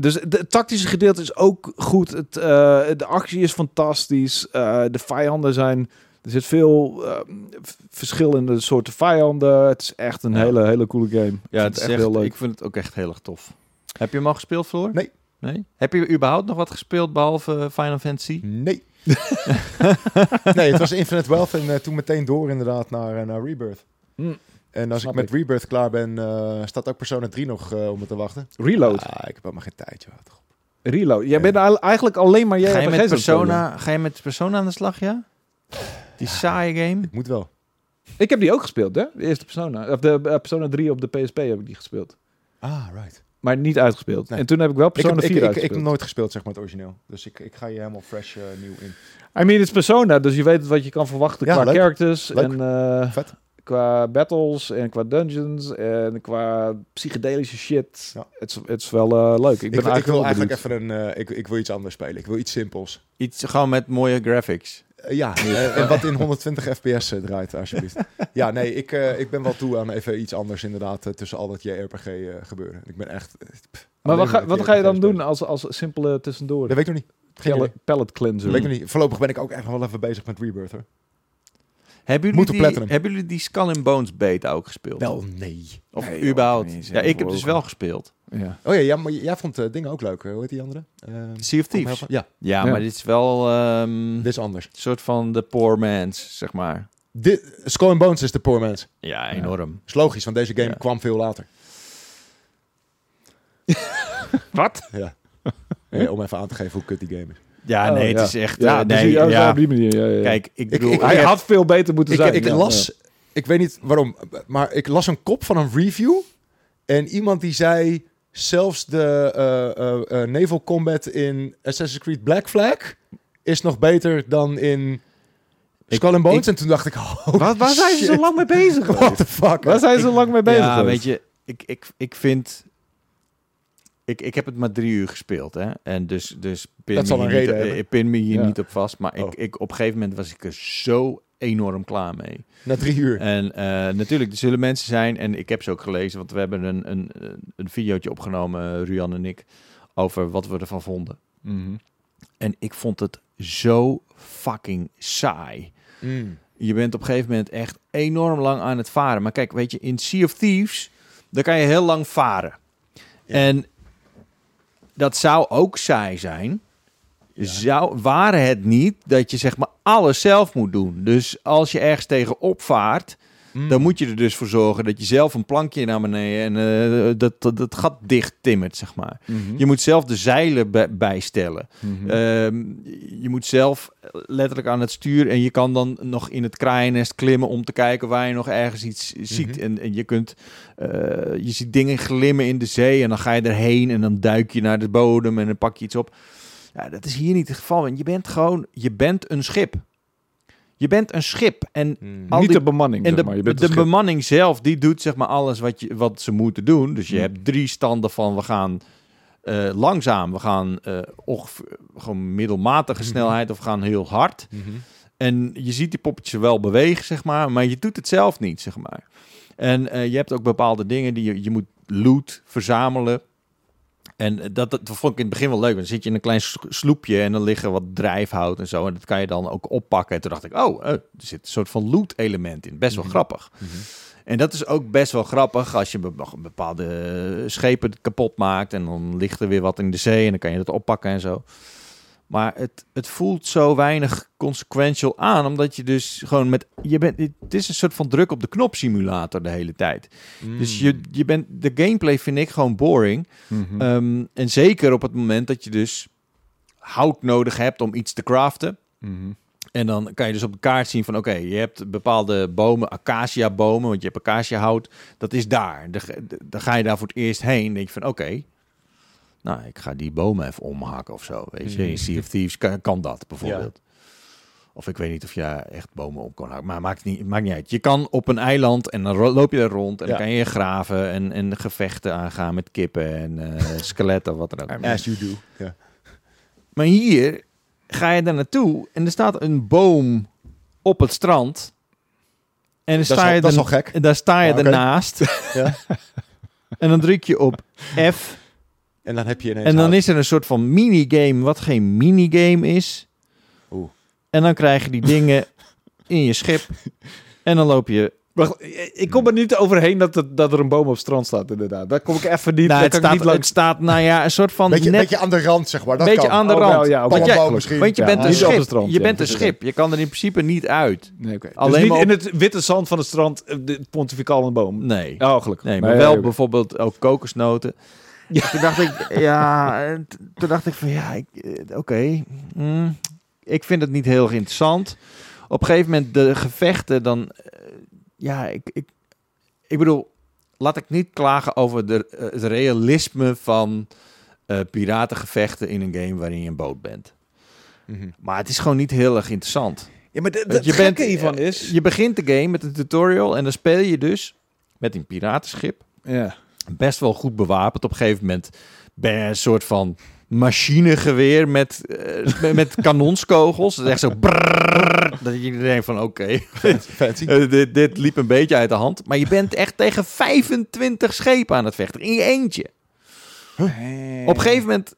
Dus het tactische gedeelte is ook goed. Het, eh, de actie is fantastisch. Eh, de vijanden zijn... Er zit veel eh, v- verschillende soorten vijanden. Het is echt een Ja. hele, hele coole game. Ja, Ik het vind is echt, heel leuk. ik vind het ook echt heel erg tof. Heb je hem al gespeeld, Floor? Nee. Nee? Heb je überhaupt nog wat gespeeld behalve Final Fantasy? Nee. nee, het was Infinite Wealth en eh, toen meteen door inderdaad naar, eh, naar Rebirth. Hm. En als Snap ik met ik. Rebirth klaar ben, eh, staat ook Persona 3 nog eh, om me te wachten. Reload. Ah, ik heb helemaal geen tijd, joh. Reload. Jij bent eigenlijk alleen maar jij Ga je, met. Persona, ga je met Persona aan de slag, ja? Die saaie game? Ik moet wel. Ik heb die ook gespeeld, hè? De eerste Persona. Of de eh, Persona 3 op de PSP heb ik die gespeeld. Ah, right. Maar niet uitgespeeld. Nee. En toen heb ik wel Ik Persona heb, ik, 4 ik, ik, heb uitgespeeld. nooit gespeeld, zeg maar, het origineel. Dus ik, ik ga je helemaal fresh nieuw in. I mean, het is Persona, dus je weet wat je kan verwachten Ja, qua leuk. characters Leuk. en eh, Vet. Qua battles en qua dungeons en qua psychedelische shit. Ja. Het, is, het is wel eh, leuk. Ik Ik, ben wil- ik wil wel eigenlijk even een... eh, ik, ik wil iets anders spelen. Ik wil iets simpels. Iets gewoon met mooie graphics. Eh, ja, en wat in 120 fps draait, alsjeblieft. ja, nee, ik, eh, ik ben wel toe aan even iets anders inderdaad eh, tussen al dat JRPG eh gebeuren. Ik ben echt... pff, Maar wat ga, wat ga je dan doen als, als simpele tussendoor? Dat weet ik nog niet. Geen Pallet, cleanser. Weet ik nog niet. Voorlopig ben ik ook echt wel even bezig met Rebirth, hoor. Hebben jullie, die, Platinum. hebben jullie die Skull and Bones beta ook gespeeld? Wel, nee. Of Nee, überhaupt? Ja, ik heb dus wel gespeeld. Ja. Oh ja, ja maar jij vond eh, dingen ook leuk. eh, Hoe heet die andere? Eh, Sea of Thieves. Ja, Ja, Ja. maar dit is wel ehm, dit is anders. een soort van de poor man's, zeg maar. Dit, Skull and Bones is de poor man's. Ja, enorm. Is logisch, want deze game Ja. kwam veel later. Wat? Ja. Om even aan te geven hoe kut die game is. Ja, Oh, nee, het is echt... Ja, eh, dus nee, ja, op die manier. Ja, ja, ja. Kijk, ik bedoel... ik- hij heb- had veel beter moeten Ik, zijn. ik las, ik weet niet waarom, maar ik las een kop van een review. En iemand die zei, zelfs de eh, naval combat in Assassin's Creed Black Flag is nog beter dan in Skull and Bones. en toen dacht ik, oh, Waar, waar zijn ze zo lang mee bezig What the fuck? Waar zijn ze zo lang mee bezig ja, weet je, ik, ik, ik vind... Ik, ik heb het maar drie uur gespeeld, hè. En dus, dus pin, Dat zal een reden niet, hebben. eh, pin me hier Ja. niet op vast. Maar Oh. ik, ik, op een gegeven moment was ik er zo enorm klaar mee. Na drie uur. En eh, natuurlijk, er zullen mensen zijn, en ik heb ze ook gelezen, want we hebben een, een, een videootje opgenomen, eh, Ruan en ik, over wat we ervan vonden. Mhm. En ik vond het zo fucking saai. Mm. Je bent op een gegeven moment echt enorm lang aan het varen. Maar kijk, weet je, in Sea of Thieves, daar kan je heel lang varen. Ja. En dat zou ook saai zijn. Zou, waren het niet dat je zeg maar alles zelf moet doen. Dus als je ergens tegen opvaart, Mm. dan moet je er dus voor zorgen dat je zelf een plankje naar beneden en eh, dat, dat, dat gat dicht timmert, zeg maar. Mhm. Je moet zelf de zeilen bij- bijstellen. Mhm. Ehm, je moet zelf letterlijk aan het stuur en je kan dan nog in het kraaiennest klimmen om te kijken waar je nog ergens iets ziet. Mhm. en, en je kunt, eh, je ziet dingen glimmen in de zee en dan ga je erheen en dan duik je naar de bodem en dan pak je iets op. Ja, dat is hier niet het geval. Want je bent gewoon, je bent een schip. Je bent een schip en Mm. al Niet die- de bemanning, en zeg de, maar. Je bent de bemanning zelf, die doet zeg maar alles wat, je, wat ze moeten doen. Dus je Hmm. hebt drie standen van we gaan eh, langzaam, we gaan eh ongeveer, gewoon middelmatige Mhm. snelheid of we gaan heel hard. En je ziet die poppetjes wel bewegen, zeg maar, maar je doet het zelf niet, zeg maar. En eh, je hebt ook bepaalde dingen die je, je moet loot verzamelen. En dat, dat vond ik in het begin wel leuk. Dan zit je in een klein sloepje en dan liggen wat drijfhout en zo. En dat kan je dan ook oppakken. En toen dacht ik, oh, eh, er zit een soort van loot element in. Best wel Mhm. grappig. Mhm. En dat is ook best wel grappig als je be- bepaalde schepen kapot maakt. En dan ligt er weer wat in de zee en dan kan je dat oppakken en zo. Maar het, het voelt zo weinig consequential aan, omdat je dus gewoon met... Je bent, het is een soort van druk op de knop simulator de hele tijd. Mm. Dus je, je bent, de gameplay vind ik gewoon boring. Mhm. Ehm, en zeker op het moment dat je dus hout nodig hebt om iets te craften. Mhm. En dan kan je dus op de kaart zien van oké, je hebt bepaalde bomen, acacia bomen, want je hebt acacia hout, dat is daar. Dan, ga- je daar voor het eerst heen, denk je van oké, nou ik ga die bomen even omhakken of zo, weet je. In Sea of Thieves kan, kan dat bijvoorbeeld. Of ik weet niet of je echt bomen op kan hakken, maar maakt niet, maakt niet uit. Je kan op een eiland en dan loop je er rond en Ja. dan kan je graven en, en gevechten aangaan met kippen en eh, skeletten, wat dan ook. As you do. Ja. Maar hier ga je daar naartoe en er staat een boom op het strand. En dan Dat is dat is gek. En daar sta je Ah, ernaast. Ja. En dan druk je op F. En dan heb je ineens En dan hout. is er een soort van minigame, wat geen minigame is. Oeh. En dan krijg je die dingen in je schip. En dan loop je. Wacht, ik kom er niet overheen dat, het, dat er een boom op het strand staat, inderdaad. Daar kom ik even niet, Nou, het, kan ik staat, niet het staat, nou ja, een soort van. beetje, net, beetje aan de rand, zeg maar. Dat beetje kan. aan de Oh, rand. wel, ja, want, jij, misschien. want je Ja, bent een schip. strand, je ja. bent een schip. Je kan er in principe niet uit. Nee, oké. Alleen dus niet maar in het witte zand van het strand, eh, de pontificale boom. Nee. Oh, gelukkig. Nee, maar wel bijvoorbeeld ook kokosnoten. Toen dacht ik, ja, toen dacht ik van ja, eh, oké, mm, ik vind het niet heel erg interessant. Op een gegeven moment de gevechten, dan, eh, ja, ik, ik, ik bedoel, laat ik niet klagen over de, eh, het realisme van piratengevechten in een game waarin je een boot bent. Mhm. Maar het is gewoon niet heel erg interessant. Ja, maar de, Want je bent- hiervan is... Je begint de game met een tutorial en dan speel je dus met een piratenschip Ja. Best wel goed bewapend. Op een gegeven moment ben je een soort van machinegeweer met, eh, met- met kanonskogels. Dat is echt zo dat je denkt van oké, eh, dit, dit liep een beetje uit de hand. Maar je bent echt tegen 25 schepen aan het vechten in je eentje. Op een gegeven moment,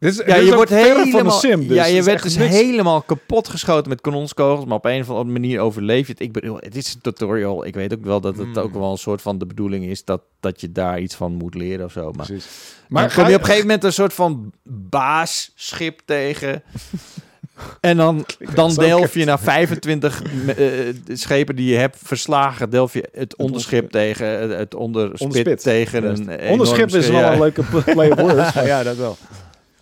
Dit is, ja, dit je wordt helemaal, van een sim. Dus ja, je werd dus niks. helemaal kapot geschoten met kanonskogels, maar op een of andere manier overleef je het. Ik bedoel, het is een tutorial. Ik weet ook wel dat het Mm. ook wel een soort van de bedoeling is dat, dat je daar iets van moet leren of zo. Maar Precies. maar kom je op een gegeven moment een soort van baasschip tegen. en dan, dan delf je naar 25 eh, schepen die je hebt verslagen. Delf je het onderschip tegen, het onderspit Onderspit. tegen een Onderschip is wel ja. een leuke play op words. Ja, dat wel.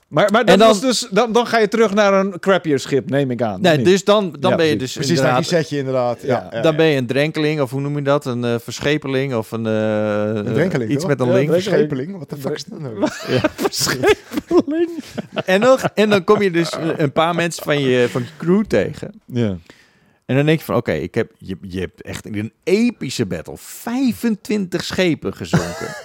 Maar, maar dat dan- was dus, dan, dan ga je terug naar een crappier schip, neem ik aan. Nee, dus dan, dan Ja, ben je dus Precies, daar inderdaad... reset je inderdaad. Ja, Dan ja. ben je een drenkeling, of hoe noem je dat? Een eh, verschepeling of een... eh, Een drenkeling, Iets toch? met een Ja, link. drenkeling. Schepeling? Wat de fuck is dat nou? En dan, en dan kom je dus een paar mensen van je, van je crew tegen. Ja. En dan denk je van, oké, ik heb je, je hebt echt in een epische battle 25 schepen gezonken.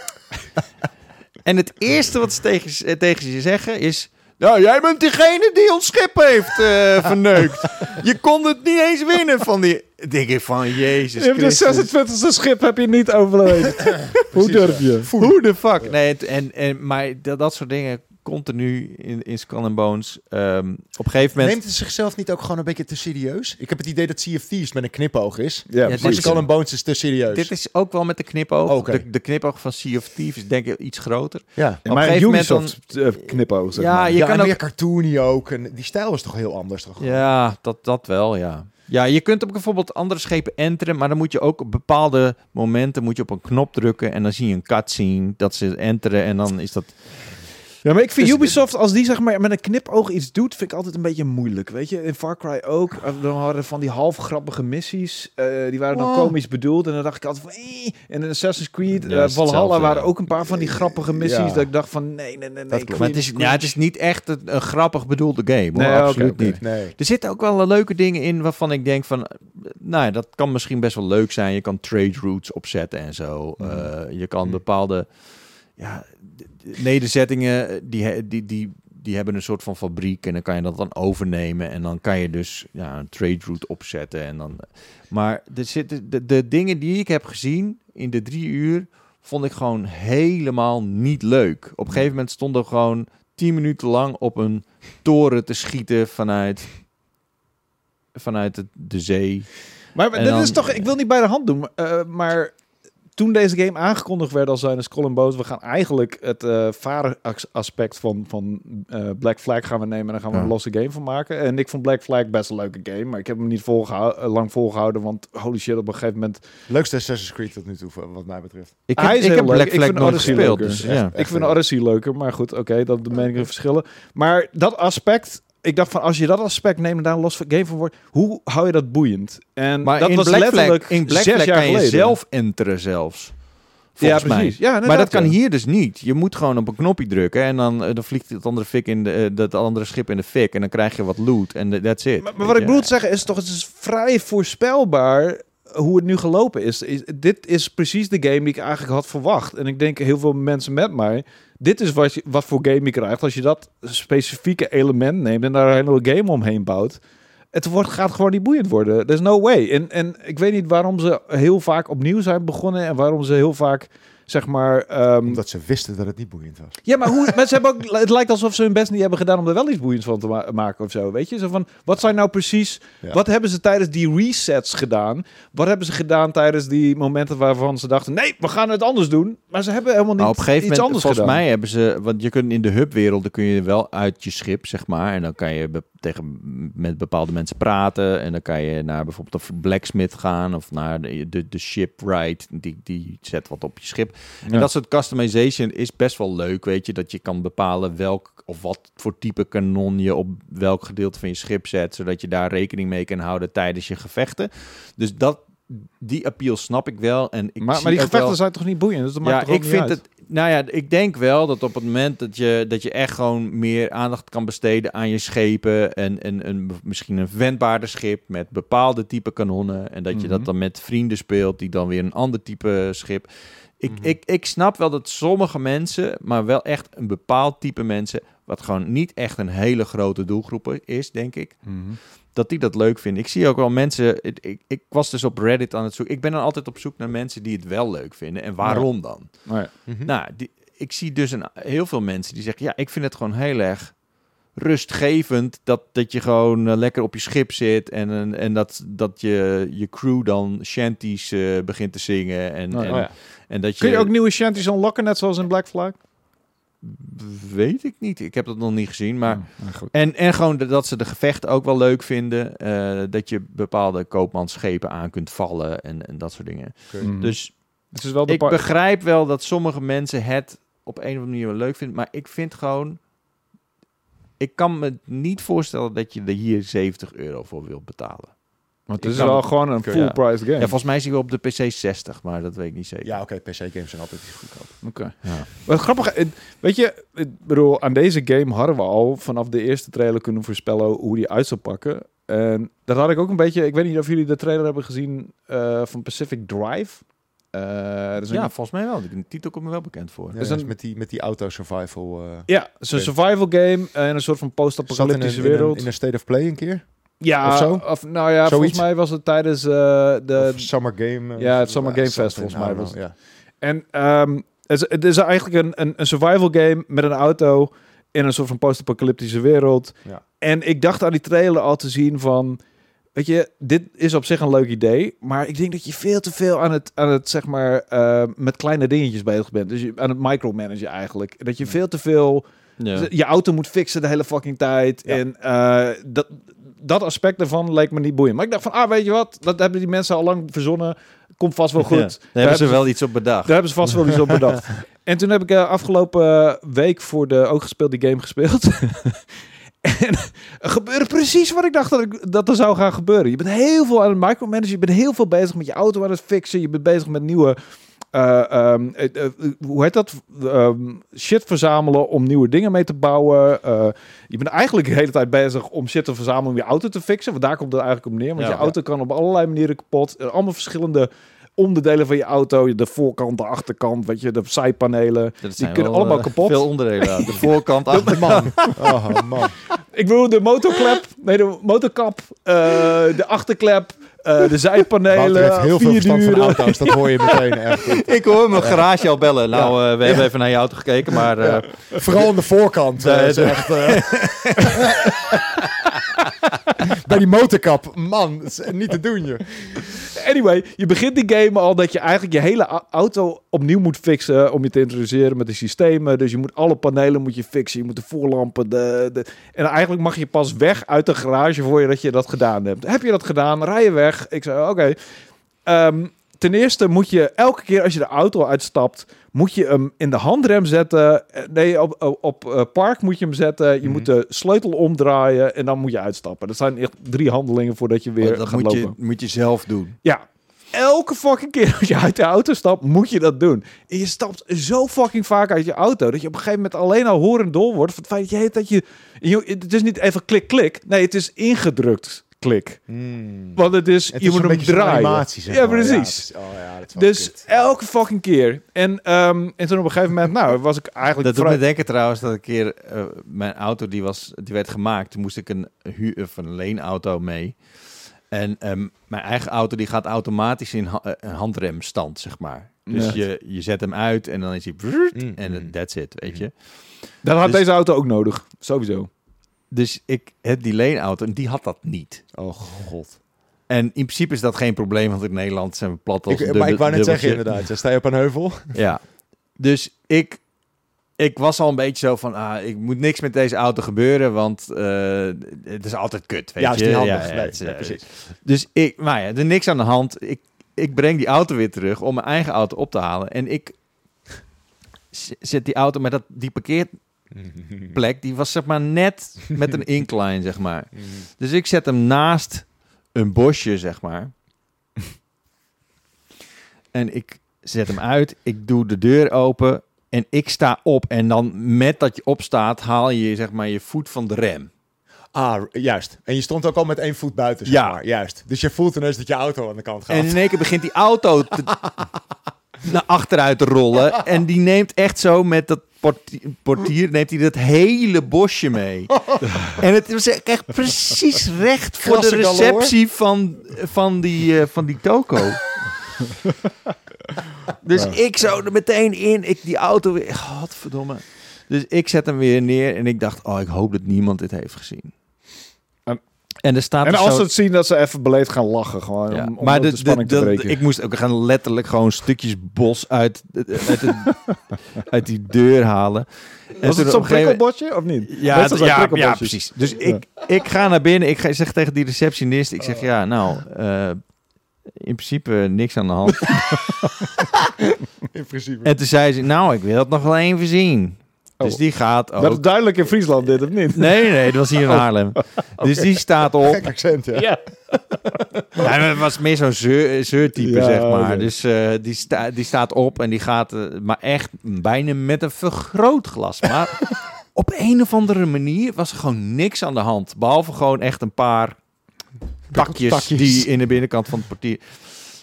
en het eerste wat ze tegen, ze- tegen je zeggen is... Nou, jij bent diegene die ons schip heeft eh, verneukt. Je kon het niet eens winnen van die... Denk ik van, jezus Je hebt de Christus. 26e schip heb je niet overleefd. Hoe durf je? Hoe de fuck? Nee, en, en, maar dat, dat soort dingen continu in, in Skull and Bones. Ehm, op een gegeven moment... Neemt het zichzelf niet ook gewoon een beetje te serieus? Ik heb het idee dat Sea of Thieves met een knipoog is. Ja, Maar Skull and Bones is te serieus. Dit is ook wel met de knipoog. Oké. De, de knipoog van Sea of Thieves is denk ik iets groter. ja. Op een maar gegeven moment Ubisoft eh, knipoog, zeg Ja, maar. je ja, kan en ook- meer cartoony ook. En die stijl was toch heel anders, toch? Ja, dat, dat wel, ja. Ja, je kunt op bijvoorbeeld andere schepen enteren, maar dan moet je ook op bepaalde momenten moet je op een knop drukken en dan zie je een cutscene dat ze enteren en dan is dat... Ja, maar ik vind Dus- Ubisoft, als die zeg maar met een knipoog iets doet, vind ik altijd een beetje moeilijk. Weet je, in Far Cry ook. eh, Dan hadden van die half grappige missies. eh, die waren dan Oh. komisch bedoeld. En dan dacht ik altijd van... En in Assassin's Creed, Ja, eh, Valhalla waren ook een paar van die grappige missies. Ja. Dat ik dacht van, nee, nee, nee, nee. ik Maar het is, ja, het is niet echt een, een grappig bedoelde game, hoor. Nee, absoluut niet. Nee. Er zitten ook wel leuke dingen in waarvan ik denk van, nou ja, dat kan misschien best wel leuk zijn. Je kan trade routes opzetten en zo. Eh, je kan bepaalde ja, nederzettingen, eh, die, die, die, die hebben een soort van fabriek en dan kan je dat dan overnemen en dan kan je dus ja, een trade route opzetten. En dan, maar er zitten, de, de dingen die ik heb gezien in de drie uur, vond ik gewoon helemaal niet leuk. Op een gegeven moment stonden we gewoon tien minuten lang op een toren te schieten vanuit, vanuit het, de zee. Maar, dan- is toch, ik wil niet bij de hand doen, eh, maar toen deze game aangekondigd werd als zijn Skull and Bones, we gaan eigenlijk het eh aspect van, van eh, Black Flag gaan we nemen en dan gaan we Ja. een losse game van maken. En ik vond Black Flag best een leuke game, maar ik heb hem niet volgehou- eh, lang volgehouden, want holy shit, op een gegeven moment... Leukste Assassin's Creed tot nu toe, wat mij betreft. Ik Hij heb, is ik heel heb leuk. Black Flag Odyssey gespeeld, leuker. dus Echt. ja. ik vind Odyssey leuker, maar goed, oké, dat de meningen verschillen. Maar dat aspect... Ik dacht van, als je dat aspect neemt en daar een los game van wordt, hoe hou je dat boeiend? En Maar dat in was Black letterlijk in Black zes Flag jaar kan je geleden. zelf enteren zelfs. Ja, Volgens mij. precies. Ja, Maar dat kan ja. hier dus niet. Je moet gewoon op een knopje drukken en dan, eh, dan vliegt het andere, fik in de, eh, dat andere schip in de fik en dan krijg je wat loot en that's it. Maar, maar wat ik bedoel te zeggen is toch, het is vrij voorspelbaar hoe het nu gelopen is. Is- Dit is precies de game die ik eigenlijk had verwacht. En ik denk heel veel mensen met mij, dit is wat, je, wat voor game je krijgt als je dat specifieke element neemt en daar een hele game omheen bouwt. Het wordt, gaat gewoon niet boeiend worden. There's no way. En, en ik weet niet waarom ze heel vaak opnieuw zijn begonnen en waarom ze heel vaak, zeg maar... ehm, Omdat ze wisten dat het niet boeiend was. ja, maar hoe, mensen hebben ook, het lijkt alsof ze hun best niet hebben gedaan om er wel iets boeiends van te ma- maken of zo. Weet je, zo van, wat zijn nou precies, Ja. wat hebben ze tijdens die resets gedaan? Wat hebben ze gedaan tijdens die momenten waarvan ze dachten, nee, we gaan het anders doen. Maar ze hebben helemaal niet Nou, op een gegeven iets moment, anders volgens gedaan. mij hebben ze, want je kunt in de hubwerelden kun je wel uit je schip, zeg maar, en dan kan je tegen met bepaalde mensen praten. En dan kan je naar bijvoorbeeld een blacksmith gaan of naar de, de, de shipwright, die, die zet wat op je schip. En dat soort customization is best wel leuk, weet je, dat je kan bepalen welk of wat voor type kanon je op welk gedeelte van je schip zet, zodat je daar rekening mee kan houden tijdens je gevechten. Dus dat die appeal snap ik wel en ik maar, maar die gevechten wel- zijn toch niet boeiend? Dus dat maakt ja, ik vind uit? het. Nou ja, ik denk wel dat op het moment dat je, dat je echt gewoon meer aandacht kan besteden aan je schepen. En, en, en misschien een wendbaarder schip met bepaalde type kanonnen. En dat je Mhm. dat dan met vrienden speelt, die dan weer een ander type schip. Ik, Mhm. ik, ik snap wel dat sommige mensen, maar wel echt een bepaald type mensen, wat gewoon niet echt een hele grote doelgroep is, denk ik Mhm. Dat die dat leuk vinden. Ik zie ook wel mensen. Ik, ik, ik was dus op Reddit aan het zoeken. Ik ben dan altijd op zoek naar mensen die het wel leuk vinden. En waarom dan? Ja. Mhm. Nou, die, ik zie dus een, heel veel mensen die zeggen: Ja, ik vind het gewoon heel erg rustgevend dat, dat je gewoon eh, lekker op je schip zit en, en, en dat, dat je, je crew dan shanties eh, begint te zingen. En, Oh, en, oh ja. en dat je, Kun je ook nieuwe shanties unlocken, net zoals in Black Flag? Weet ik niet. Ik heb dat nog niet gezien. Maar Ja, goed. En, en gewoon dat ze de gevechten ook wel leuk vinden. eh, dat je bepaalde koopmansschepen aan kunt vallen en, en dat soort dingen. Mhm. Dus het is wel de ik begrijp wel dat sommige mensen het op een of andere manier wel leuk vinden. Maar ik vind gewoon... ik kan me niet voorstellen dat je er hier 70 euro voor wilt betalen. Want het is wel het- gewoon een full ja. price game. Ja, volgens mij is hij wel op de PC 60, maar dat weet ik niet zeker. Ja, oké, PC-games zijn altijd goedkoop. Oké. Ja. Wat grappig, weet je, ik bedoel, aan deze game hadden we al vanaf de eerste trailer kunnen voorspellen hoe die uit zou pakken. En dat had ik ook een beetje, ik weet niet of jullie de trailer hebben gezien eh, van Pacific Drive. Eh, een- Ja, volgens mij wel. De titel komt me wel bekend voor. Ja, is een- met die, met die auto-survival... eh ja, het is een survival game en een soort van post-apocalyptische in, een, wereld. in een State of Play een keer? Ja, of zo? Of, nou ja, volgens mij was het tijdens eh, de... of Summer Game? eh, ja, het Summer eh, Game Fest, volgens mij was Ja. En ehm, het, is, het is eigenlijk een, een, een survival game met een auto in een soort van post-apocalyptische wereld. Ja. En ik dacht aan die trailer al te zien van... Weet je, dit is op zich een leuk idee. Maar ik denk dat je veel te veel aan het, aan het zeg maar, eh, met kleine dingetjes bezig bent. Dus je, aan het micromanagen eigenlijk. Dat je veel te veel Ja. je auto moet fixen de hele fucking tijd. Ja. En eh, dat, dat aspect ervan leek me niet boeiend. Maar ik dacht van, ah, weet je wat? Dat hebben die mensen al lang verzonnen. Komt vast wel goed. Ja, daar hebben ze wel iets op bedacht. Daar hebben ze vast wel iets op bedacht. En toen heb ik eh, afgelopen week voor de ook gespeeld die game gespeeld. en er gebeurde precies wat ik dacht dat, ik, dat er zou gaan gebeuren. Je bent heel veel aan het micromanagen. Je bent heel veel bezig met je auto aan het fixen. Je bent bezig met nieuwe... eh, ehm, eh, eh, hoe heet dat? Ehm, shit verzamelen om nieuwe dingen mee te bouwen. Eh, je bent eigenlijk de hele tijd bezig om shit te verzamelen om je auto te fixen. Want daar komt het eigenlijk op neer. Want Ja. je auto kan op allerlei manieren kapot. Er allemaal verschillende onderdelen van je auto. De voorkant, de achterkant, weet je, de zijpanelen. Die kunnen wel, allemaal kapot. Veel onderdelen. De voorkant, achterkant. Oh, man. Ik bedoel, de motorklep, nee, de motorkap, eh, de achterklep, eh, de Wouter zijpanelen, heeft heel veel verstand van auto's. Dat hoor je meteen echt. Ik hoor mijn garage al bellen. Nou, eh, we hebben even naar je auto gekeken, maar... eh, Vooral aan de voorkant. Nee, is echt, Bij die motorkap. Man, dat is niet te doen, je. Anyway, je begint die game al dat je eigenlijk je hele auto opnieuw moet fixen om je te introduceren met de systemen. Dus je moet alle panelen moet je fixen, je moet de voorlampen, de, de... En eigenlijk mag je pas weg uit de garage voor je dat je dat gedaan hebt. Heb je dat gedaan, rij je weg. Ik zei, oké. Ehm, ten eerste moet je elke keer als je de auto uitstapt, moet je hem in de handrem zetten. Eh, Nee, op, op, op eh, park moet je hem zetten. Je Mhm. moet de sleutel omdraaien en dan moet je uitstappen. Dat zijn echt drie handelingen voordat je weer Oh, dat gaat moet je, lopen. moet je zelf doen. Ja. Elke fucking keer als je uit de auto stapt, moet je dat doen. En je stapt zo fucking vaak uit je auto... dat je op een gegeven moment alleen al horendol wordt... van het feit dat je heet dat je, je... Het is niet even klik, klik. Nee, het is ingedrukt klik. Want het is... Het je is moet een hem draaien. ja, precies. is- oh ja, dat is wel dus kut. elke fucking keer. En, ehm, en toen op een gegeven moment... Nou, was ik eigenlijk... Dat doet vrij- me denken trouwens dat een keer eh, mijn auto die was, die werd gemaakt. Toen moest ik een, huur, of een leenauto mee. En ehm, mijn eigen auto die gaat automatisch in ha- eh, een handremstand, zeg maar. Dus Ja. je, je zet hem uit en dan is hij... Mm, En mm. that's it, weet je. Dat had dus- deze auto ook nodig. Sowieso. Dus ik heb die leenauto en die had dat niet. Oh god. En in principe is dat geen probleem, want in Nederland zijn we plat als Ik, maar ik wou net zeggen inderdaad. ja, Sta je op een heuvel? Ja. Dus ik, ik was al een beetje zo van, ah, ik moet niks met deze auto gebeuren, want eh, het is altijd kut, weet ja, is je. niet handig. Ja, ja, nee, het is, nee, eh, precies. Dus ik, maar ja, er is niks aan de hand. Ik, ik breng die auto weer terug om mijn eigen auto op te halen. En ik zet die auto met dat, die parkeerplek, die was zeg maar net met een incline, zeg maar. Dus ik zet hem naast een bosje, zeg maar. En ik zet hem uit, ik doe de deur open en ik sta op. En dan met dat je opstaat, haal je zeg maar je voet van de rem. Ah, juist. En je stond ook al met één voet buiten, zeg Ja. maar. Juist. Dus je voelt ineens dat je auto aan de kant gaat. En in één keer begint die auto te, naar achteruit te rollen. En die neemt echt zo met dat portier, portier neemt hij dat hele bosje mee. En het was echt precies recht voor de receptie van, van, die, eh, van die toko. dus ik zo er meteen in. Ik die auto weer. Godverdomme. Dus ik zet hem weer neer en ik dacht, oh, ik hoop dat niemand dit heeft gezien. En- er staat En als zo- ze het zien, dat ze even beleefd gaan lachen. Gewoon, ja, om, om maar de, de, spanning de, te de- breken. ik moest ook gaan letterlijk gewoon stukjes bos uit, uit, uit die deur halen. En Was het zo'n prikkelbotje of niet? Ja, ja, ja, precies. Dus ik, ik ga naar binnen. Ik ga, zeg tegen die receptionist. Ik zeg, ja, nou, eh, in principe niks aan de hand. In principe. en toen zei ze, nou, ik wil het nog wel even zien. Dus die gaat ook... Dat is duidelijk in Friesland dit, of niet? Nee, nee, dat was hier in Haarlem. Dus die staat op. Gek accent, ja. Ja. Was meer zo'n zeur, zeurtype, Ja, zeg maar. Dus eh, die, sta, die staat op en die gaat, eh, maar echt bijna met een vergrootglas. Maar op een of andere manier was er gewoon niks aan de hand. Behalve gewoon echt een paar takjes, Takjes. die in de binnenkant van het portier.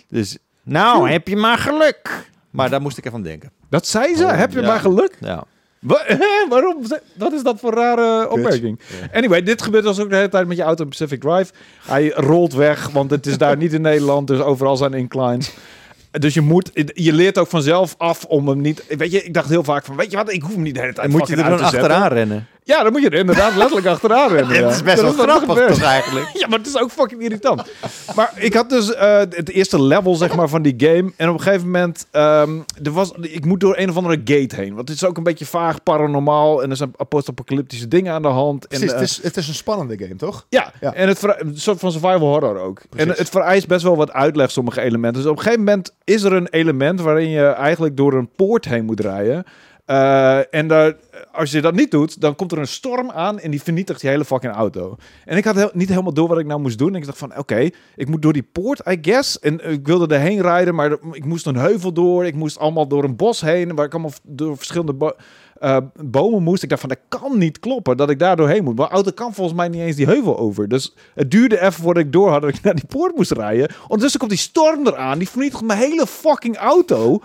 Dus, nou, heb je maar geluk. Maar daar moest ik even aan denken. Dat zei ze. Oh, Heb je ja. maar geluk? Ja. Waarom? Wat is dat voor rare opmerking? Anyway, dit gebeurt dus ook de hele tijd met je auto in Pacific Drive. Hij rolt weg, want het is daar niet in Nederland, dus overal zijn inclines. Dus je moet, je leert ook vanzelf af om hem niet. Weet je, ik dacht heel vaak van, weet je wat, ik hoef hem niet de hele tijd moet je er dan achteraan rennen? Ja, dan moet je er inderdaad letterlijk achteraan rennen. Dat is best wel grappig toch eigenlijk? Ja, maar het is ook fucking irritant. maar ik had dus eh, het eerste level zeg maar, van die game. En op een gegeven moment, ehm, er was, ik moet door een of andere gate heen. Want het is ook een beetje vaag, paranormaal. En er zijn post-apocalyptische dingen aan de hand. En, Precies, eh, het, is, het is een spannende game, toch? ja, Ja. en het een soort van survival horror ook. Precies. En het vereist best wel wat uitleg, sommige elementen. Dus op een gegeven moment is er een element waarin je eigenlijk door een poort heen moet rijden. Eh, en als je dat niet doet, dan komt er een storm aan en die vernietigt je hele fucking auto. En ik had niet helemaal door wat ik nou moest doen. En ik dacht van, oké, ik moet door die poort, I guess. En ik wilde erheen rijden, maar ik moest een heuvel door. Ik moest allemaal door een bos heen, waar ik allemaal door verschillende eh, bomen moest. Ik dacht van, dat kan niet kloppen dat ik daar doorheen moet. Mijn auto kan volgens mij niet eens die heuvel over. Dus het duurde even voordat ik door had dat ik naar die poort moest rijden. Ondertussen komt die storm eraan. Die vernietigt mijn hele fucking auto.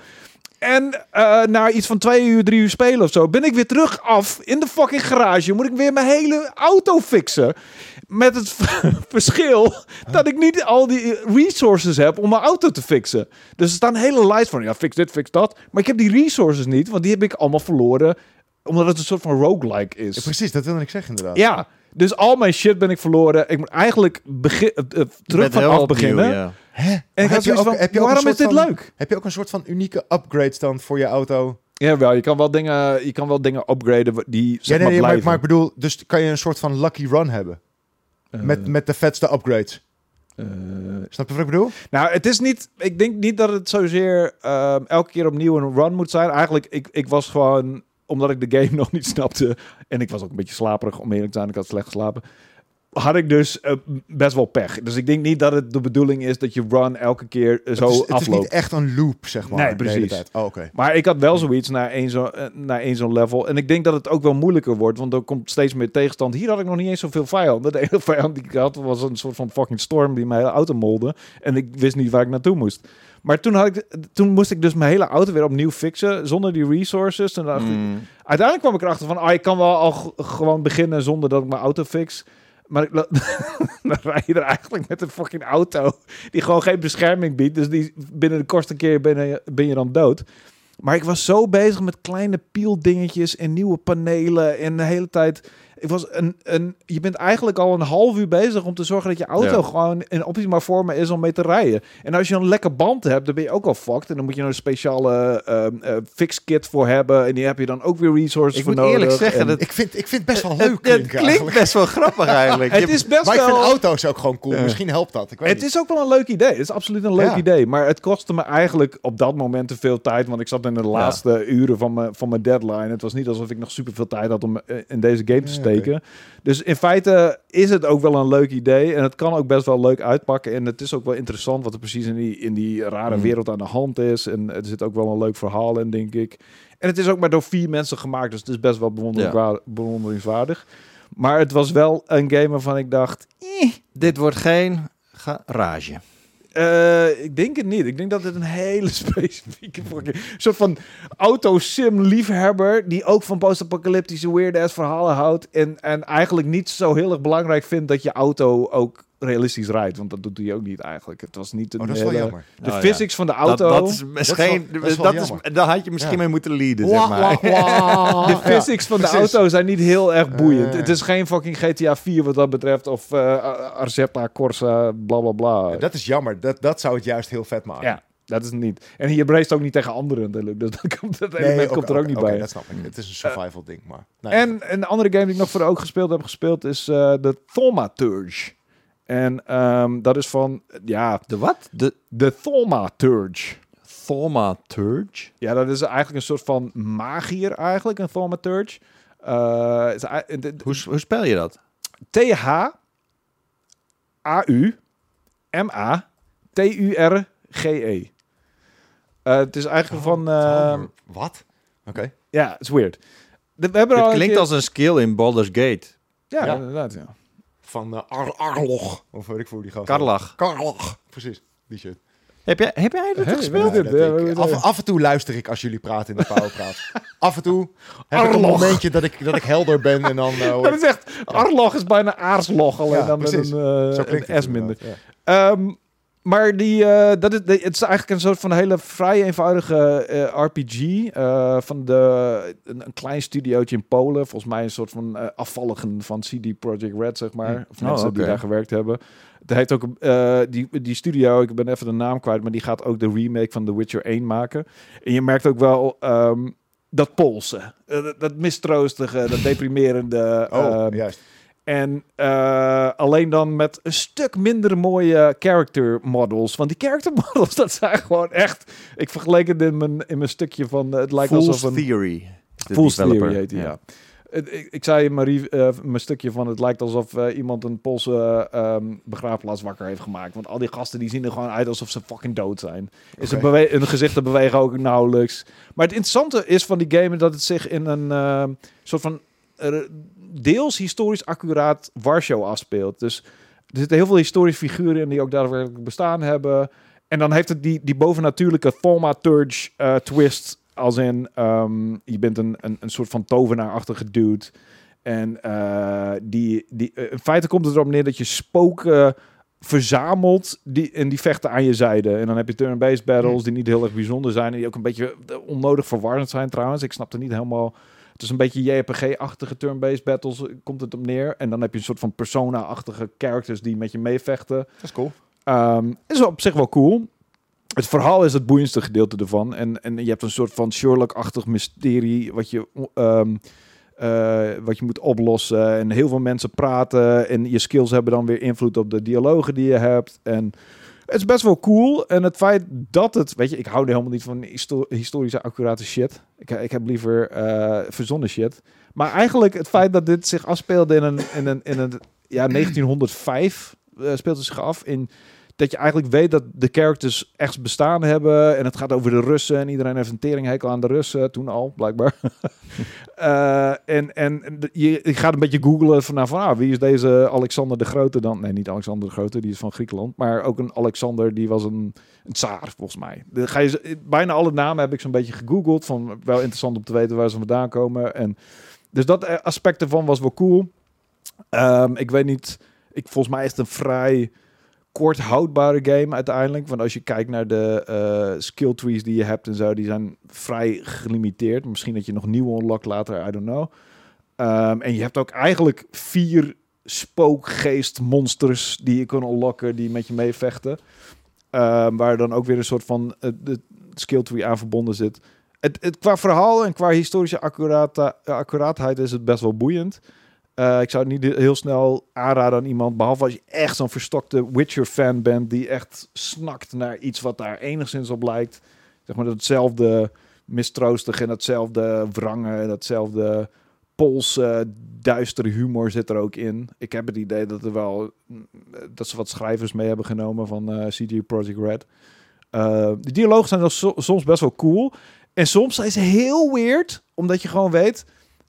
En eh, na iets van twee uur, drie uur spelen of zo, ben ik weer terug af in de fucking garage. Moet ik weer mijn hele auto fixen. Met het verschil dat ik niet al die resources heb om mijn auto te fixen. Dus er staan hele lijst van, ja, fix dit, fix dat. Maar ik heb die resources niet, want die heb ik allemaal verloren. Omdat het een soort van roguelike is. Ja, precies, dat wilde ik zeggen inderdaad. Ja, dus al mijn shit ben ik verloren. Ik moet eigenlijk begin, eh, eh, terug Met van heel af opnieuw, beginnen. ja. Hè? En heb je ook- van, heb je ook een waarom is soort dit van- leuk? Heb je ook een soort van unieke upgrades dan voor je auto? Ja, wel. Je kan wel dingen, je kan wel dingen upgraden die zeg Ja, nee, maar nee, maar, blijven. maar ik bedoel, dus kan je een soort van lucky run hebben. met, met de vetste upgrades. Eh, Snap je wat ik bedoel? nou, het is niet. Ik denk niet dat het zozeer ehm, elke keer opnieuw een run moet zijn. Eigenlijk, ik, ik was gewoon omdat ik de game nog niet snapte en ik was ook een beetje slaperig om eerlijk te zijn. Ik had slecht geslapen. Had ik dus eh, best wel pech. Dus ik denk niet dat het de bedoeling is dat je run elke keer zo het is, het is afloopt. niet echt een loop, zeg maar. Nee, precies. Oh. Maar ik had wel zoiets naar één zo'n eh, zo'n level. En ik denk dat het ook wel moeilijker wordt, want er komt steeds meer tegenstand. Hier had ik nog niet eens zoveel vijanden. De ene vijand die ik had was een soort van fucking storm die mijn hele auto molde. En ik wist niet waar ik naartoe moest. Maar toen, had ik, toen moest ik dus mijn hele auto weer opnieuw fixen, zonder die resources. Toen dacht ik, Mm. uiteindelijk kwam ik erachter van, ah, ik kan wel al gewoon beginnen zonder dat ik mijn auto fix. Maar dan rij je er eigenlijk met een fucking auto die gewoon geen bescherming biedt. Dus die binnen de kortste keer ben je, ben je dan dood. Maar ik was zo bezig met kleine pieldingetjes en nieuwe panelen en de hele tijd. Ik was een, een, je bent eigenlijk al een half uur bezig om te zorgen dat je auto Ja. gewoon in optimaal vorm is om mee te rijden. En als je een lekker band hebt, dan ben je ook al fucked. En dan moet je er een speciale ehm eh, fix kit voor hebben. En die heb je dan ook weer resources Ik voor moet nodig. eerlijk zeggen En dat- Ik vind, ik vind het best wel Het- leuk het, klinken klinkt eigenlijk. best wel grappig eigenlijk. het is best Maar ik vind wel... auto's ook gewoon cool. Ja. Misschien helpt dat. Ik weet Het niet. is ook wel een leuk idee. Het is absoluut een leuk Ja. idee. Maar het kostte me eigenlijk op dat moment te veel tijd. Want ik zat in de laatste uren van mijn, van mijn deadline. Het was niet alsof ik nog super veel tijd had om eh, in deze game te Ja, Dus in feite is het ook wel een leuk idee. En het kan ook best wel leuk uitpakken. En het is ook wel interessant wat er precies in die, in die rare Mm. wereld aan de hand is. En er zit ook wel een leuk verhaal in, denk ik. En het is ook maar door vier mensen gemaakt. Dus het is best wel bewonderingswaardig. Maar het was wel een game waarvan ik dacht... "Eh, Dit wordt geen garage. Eh, ik denk het niet. Ik denk dat het een hele specifieke fucking soort van autosim liefhebber die ook van post-apocalyptische weird ass verhalen houdt en en eigenlijk niet zo heel erg belangrijk vindt dat je auto ook realistisch rijdt, want dat doet hij ook niet eigenlijk. Het was niet een Oh, dat is wel hele- jammer. de Oh, ja. physics van de auto. dat is Dat misschien, is wel- dat is dat is, daar had je misschien Ja. mee moeten leaden, zeg maar. de physics van de auto zijn niet heel erg boeiend. Eh. het is geen fucking GTA 4 wat dat betreft of eh Arzetta, Corsa, bla bla bla. Ja, dat is jammer. Dat, dat zou het juist heel vet maken. Ja, dat is het niet. En hier brace ook niet tegen anderen natuurlijk. Dus dat, komt, dat element komt er ook niet oké, bij. dat snap ik. Het is een survival ding, maar... nee. En een andere game die ik nog voor de ook gespeeld heb gespeeld is eh, de Thaumaturge. En ehm, dat is van, ja, De wat? De de Thaumaturge. Thaumaturge. Ja, dat is eigenlijk een soort van magier eigenlijk, een thaumaturge. Is ei- de- de- Hoe, hoe spel je dat? T-H-A-U-M-A-T-U-R-G-E. Eh, het is eigenlijk van... eh, Wat? Oké. ja, het is weird. De- we hebben al Het klinkt keer- als een skill in Baldur's Gate. Ja, Ja. inderdaad, ja. Van eh, Ar Arlog. Of weet ik voor die gast. Karlach. Karlog. Precies. Die shit. Heb jij, heb jij dat Hey, gespeeld? dit, Ja, dat ik- af, af en toe luister ik als jullie praten in de Powerpraat. af en toe heb ik een Arlog. momentje dat ik, dat ik helder ben en dan... eh, hoor Dat is echt... Arlog is bijna aarslog, alleen Ja, dan met precies. een, eh, Zo klinkt een het S minder. ja. Ehm, maar die, eh, dat is, het is eigenlijk een soort van hele vrij eenvoudige eh, RPG eh, van de, een, een klein studiootje in Polen. Volgens mij een soort van afvalligen van CD Projekt Red, zeg maar. Hm. Of mensen Oh, die daar gewerkt hebben. Het heeft ook die, die studio, ik ben even de naam kwijt, maar die gaat ook de remake van The Witcher 1 maken. En je merkt ook wel ehm, dat Poolse, dat, dat mistroostige, dat deprimerende. Oh, ehm, juist. En eh, alleen dan met een stuk minder mooie character models. Want die character models, dat zijn gewoon echt... Ik vergeleek het in mijn, in mijn stukje van... eh, het lijkt Fool's alsof een... Theory. Fool's developer. Theory heet die, ja. Ik, ik zei in mijn, eh, mijn stukje van... Het lijkt alsof iemand een Poolse ehm begraafplaats wakker heeft gemaakt. Want al die gasten die zien er gewoon uit alsof ze fucking dood zijn. Is bewe- hun gezichten bewegen ook nauwelijks. Maar het interessante is van die game... dat het zich in een soort van... deels historisch accuraat Warschau afspeelt. Dus er zitten heel veel historische figuren in die ook daadwerkelijk bestaan hebben. En dan heeft het die, die bovennatuurlijke thaumaturge eh twist. Als in, ehm, je bent een, een, een soort van tovenaarachtige dude. En eh, die, die, eh, in feite komt het erop neer dat je spoken verzamelt die, en die vechten aan je zijde. En dan heb je turn-based battles die niet heel erg bijzonder zijn. En die ook een beetje onnodig verwarrend zijn trouwens. Ik snap er niet helemaal... Het is een beetje JRPG-achtige turn-based battles, eh, komt het op neer. En dan heb je een soort van persona-achtige characters die met je meevechten. Dat is cool. Ehm, is op zich wel cool. Het verhaal is het boeiendste gedeelte ervan. En, en je hebt een soort van Sherlock-achtig mysterie wat je, ehm, eh, wat je moet oplossen. En heel veel mensen praten. En je skills hebben dan weer invloed op de dialogen die je hebt. En het is best wel cool. En het feit dat het... Weet je, ik hou helemaal niet van histo- historische accurate shit. Ik, ik heb liever eh, verzonnen shit. Maar eigenlijk het feit dat dit zich afspeelde in een... In een, in een ja, 1905 eh, speelt het zich af. In dat je eigenlijk weet dat de characters echt bestaan hebben. En het gaat over de Russen. En iedereen heeft een teringhekel aan de Russen. Toen al, blijkbaar. Eh, en en je, je gaat een beetje googlen van, nou, van ah, wie is deze Alexander de Grote dan? Nee, niet Alexander de Grote, die is van Griekenland. Maar ook een Alexander, die was een, een tsaar, volgens mij. De, ga je, bijna alle namen heb ik zo'n beetje gegoogeld. Van, wel interessant om te weten waar ze vandaan komen. En, dus dat eh, aspect ervan was wel cool. Ehm, ik weet niet, ik, volgens mij is het een vrij kort houdbare game uiteindelijk. Want als je kijkt naar de eh, skill trees die je hebt en zo, die zijn vrij gelimiteerd. Misschien dat je nog nieuwe unlock later, I don't know. Ehm, en je hebt ook eigenlijk vier spookgeestmonsters die je kunnen unlocken, die met je meevechten. Ehm, waar dan ook weer een soort van eh, de skill tree aan verbonden zit. Het, het, qua verhaal en qua historische accuraatheid is het best wel boeiend. Eh, ik zou het niet heel snel aanraden aan iemand, behalve als je echt zo'n verstokte Witcher-fan bent, die echt snakt naar iets wat daar enigszins op lijkt. Zeg maar datzelfde mistroostige en datzelfde wrangen en datzelfde Poolse duistere humor zit er ook in. Ik heb het idee dat er wel dat ze wat schrijvers mee hebben genomen van eh CG Project Red. Eh, de dialogen zijn so- soms best wel cool. En soms zijn ze heel weird, omdat je gewoon weet...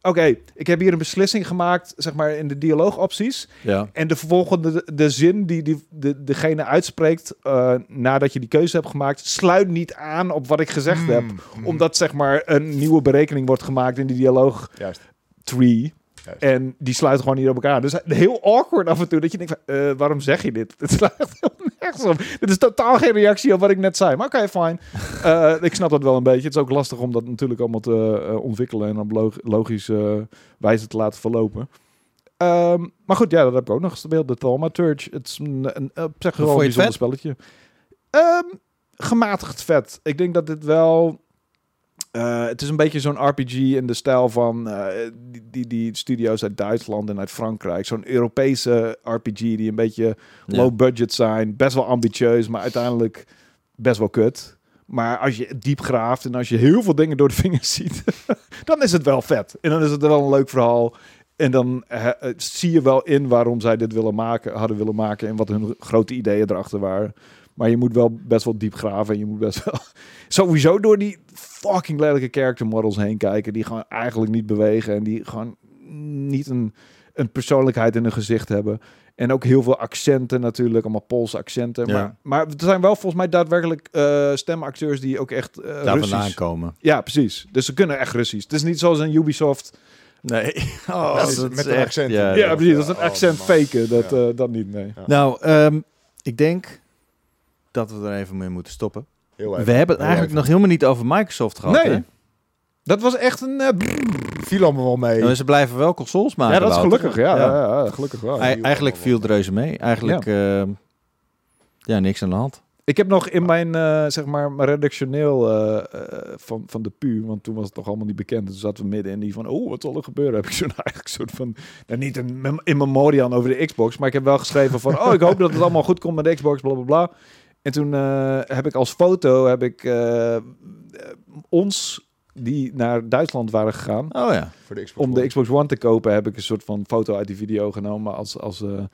Oké, ik heb hier een beslissing gemaakt, zeg maar, in de dialoogopties. Ja. En de vervolgende, de, zin die, die de, degene uitspreekt eh, nadat je die keuze hebt gemaakt, sluit niet aan op wat ik gezegd heb. Mm, Omdat, zeg maar, een nieuwe berekening wordt gemaakt in die dialoog Juist. tree. Juist. En die sluiten gewoon niet op elkaar. Dus heel awkward af en toe dat je denkt, van, eh, waarom zeg je dit? Het slaat helemaal nergens op. Dit is totaal geen reactie op wat ik net zei. Maar oké, fijn. Eh, ik snap dat wel een beetje. Het is ook lastig om dat natuurlijk allemaal te eh, ontwikkelen en op log- logische wijze te laten verlopen. Ehm, maar goed, ja, dat heb ik ook nog gespeeld. De Thaumaturge. Het is een, een, Hoe wel een bijzonder spelletje. Ehm, gematigd vet. Ik denk dat dit wel... eh, het is een beetje zo'n RPG in de stijl van eh, die, die, die studio's uit Duitsland en uit Frankrijk. Zo'n Europese RPG die een beetje Ja. low budget zijn. Best wel ambitieus, maar uiteindelijk best wel kut. Maar als je diep graaft en als je heel veel dingen door de vingers ziet, dan is het wel vet. En dan is het wel een leuk verhaal. En dan eh, zie je wel in waarom zij dit willen maken, hadden willen maken en wat hun grote ideeën erachter waren. Maar je moet wel best wel diep graven en je moet best wel sowieso door die fucking lelijke character models heen kijken die gewoon eigenlijk niet bewegen en die gewoon niet een, een persoonlijkheid in hun gezicht hebben. En ook heel veel accenten natuurlijk, allemaal Poolse accenten. Ja. Maar, maar er zijn wel volgens mij daadwerkelijk eh, stemacteurs die ook echt eh Daar Russisch... vandaan komen. Ja, precies. Dus ze kunnen echt Russisch. Het is niet zoals een Ubisoft. Nee. Oh, dat is met een accent. Ja, Ja, Ja, precies. Dat is een oh, accent man. faken. Dat, Ja. eh, dat niet, nee. Nou, ehm, ik denk dat we er even mee moeten stoppen. Heel We hebben het eigenlijk even. nog helemaal niet over Microsoft gehad. Nee. hè? Dat was echt een... brrr. Viel allemaal wel mee. Nou, ze blijven wel consoles maken. ja, dat is gelukkig. Ja, ja. ja, gelukkig wel. Ei- eigenlijk viel het reuze mee. Eigenlijk, ehm, ja, niks aan de hand. Ik heb nog in mijn, eh, zeg maar, mijn redactioneel eh, van, van de PU, want toen was het nog allemaal niet bekend. Toen zaten we midden in die van, oh, wat zal er gebeuren? Heb ik zo'n eigenlijk soort van, nou, niet een mem- in memoriam over de Xbox, maar ik heb wel geschreven van, oh, ik hoop dat het allemaal goed komt met de Xbox, bla bla bla. En toen eh, heb ik als foto, heb ik eh, ons, die naar Duitsland waren gegaan, Oh ja. Voor de Xbox om de. Xbox One te kopen, heb ik een soort van foto uit die video genomen als, als eh,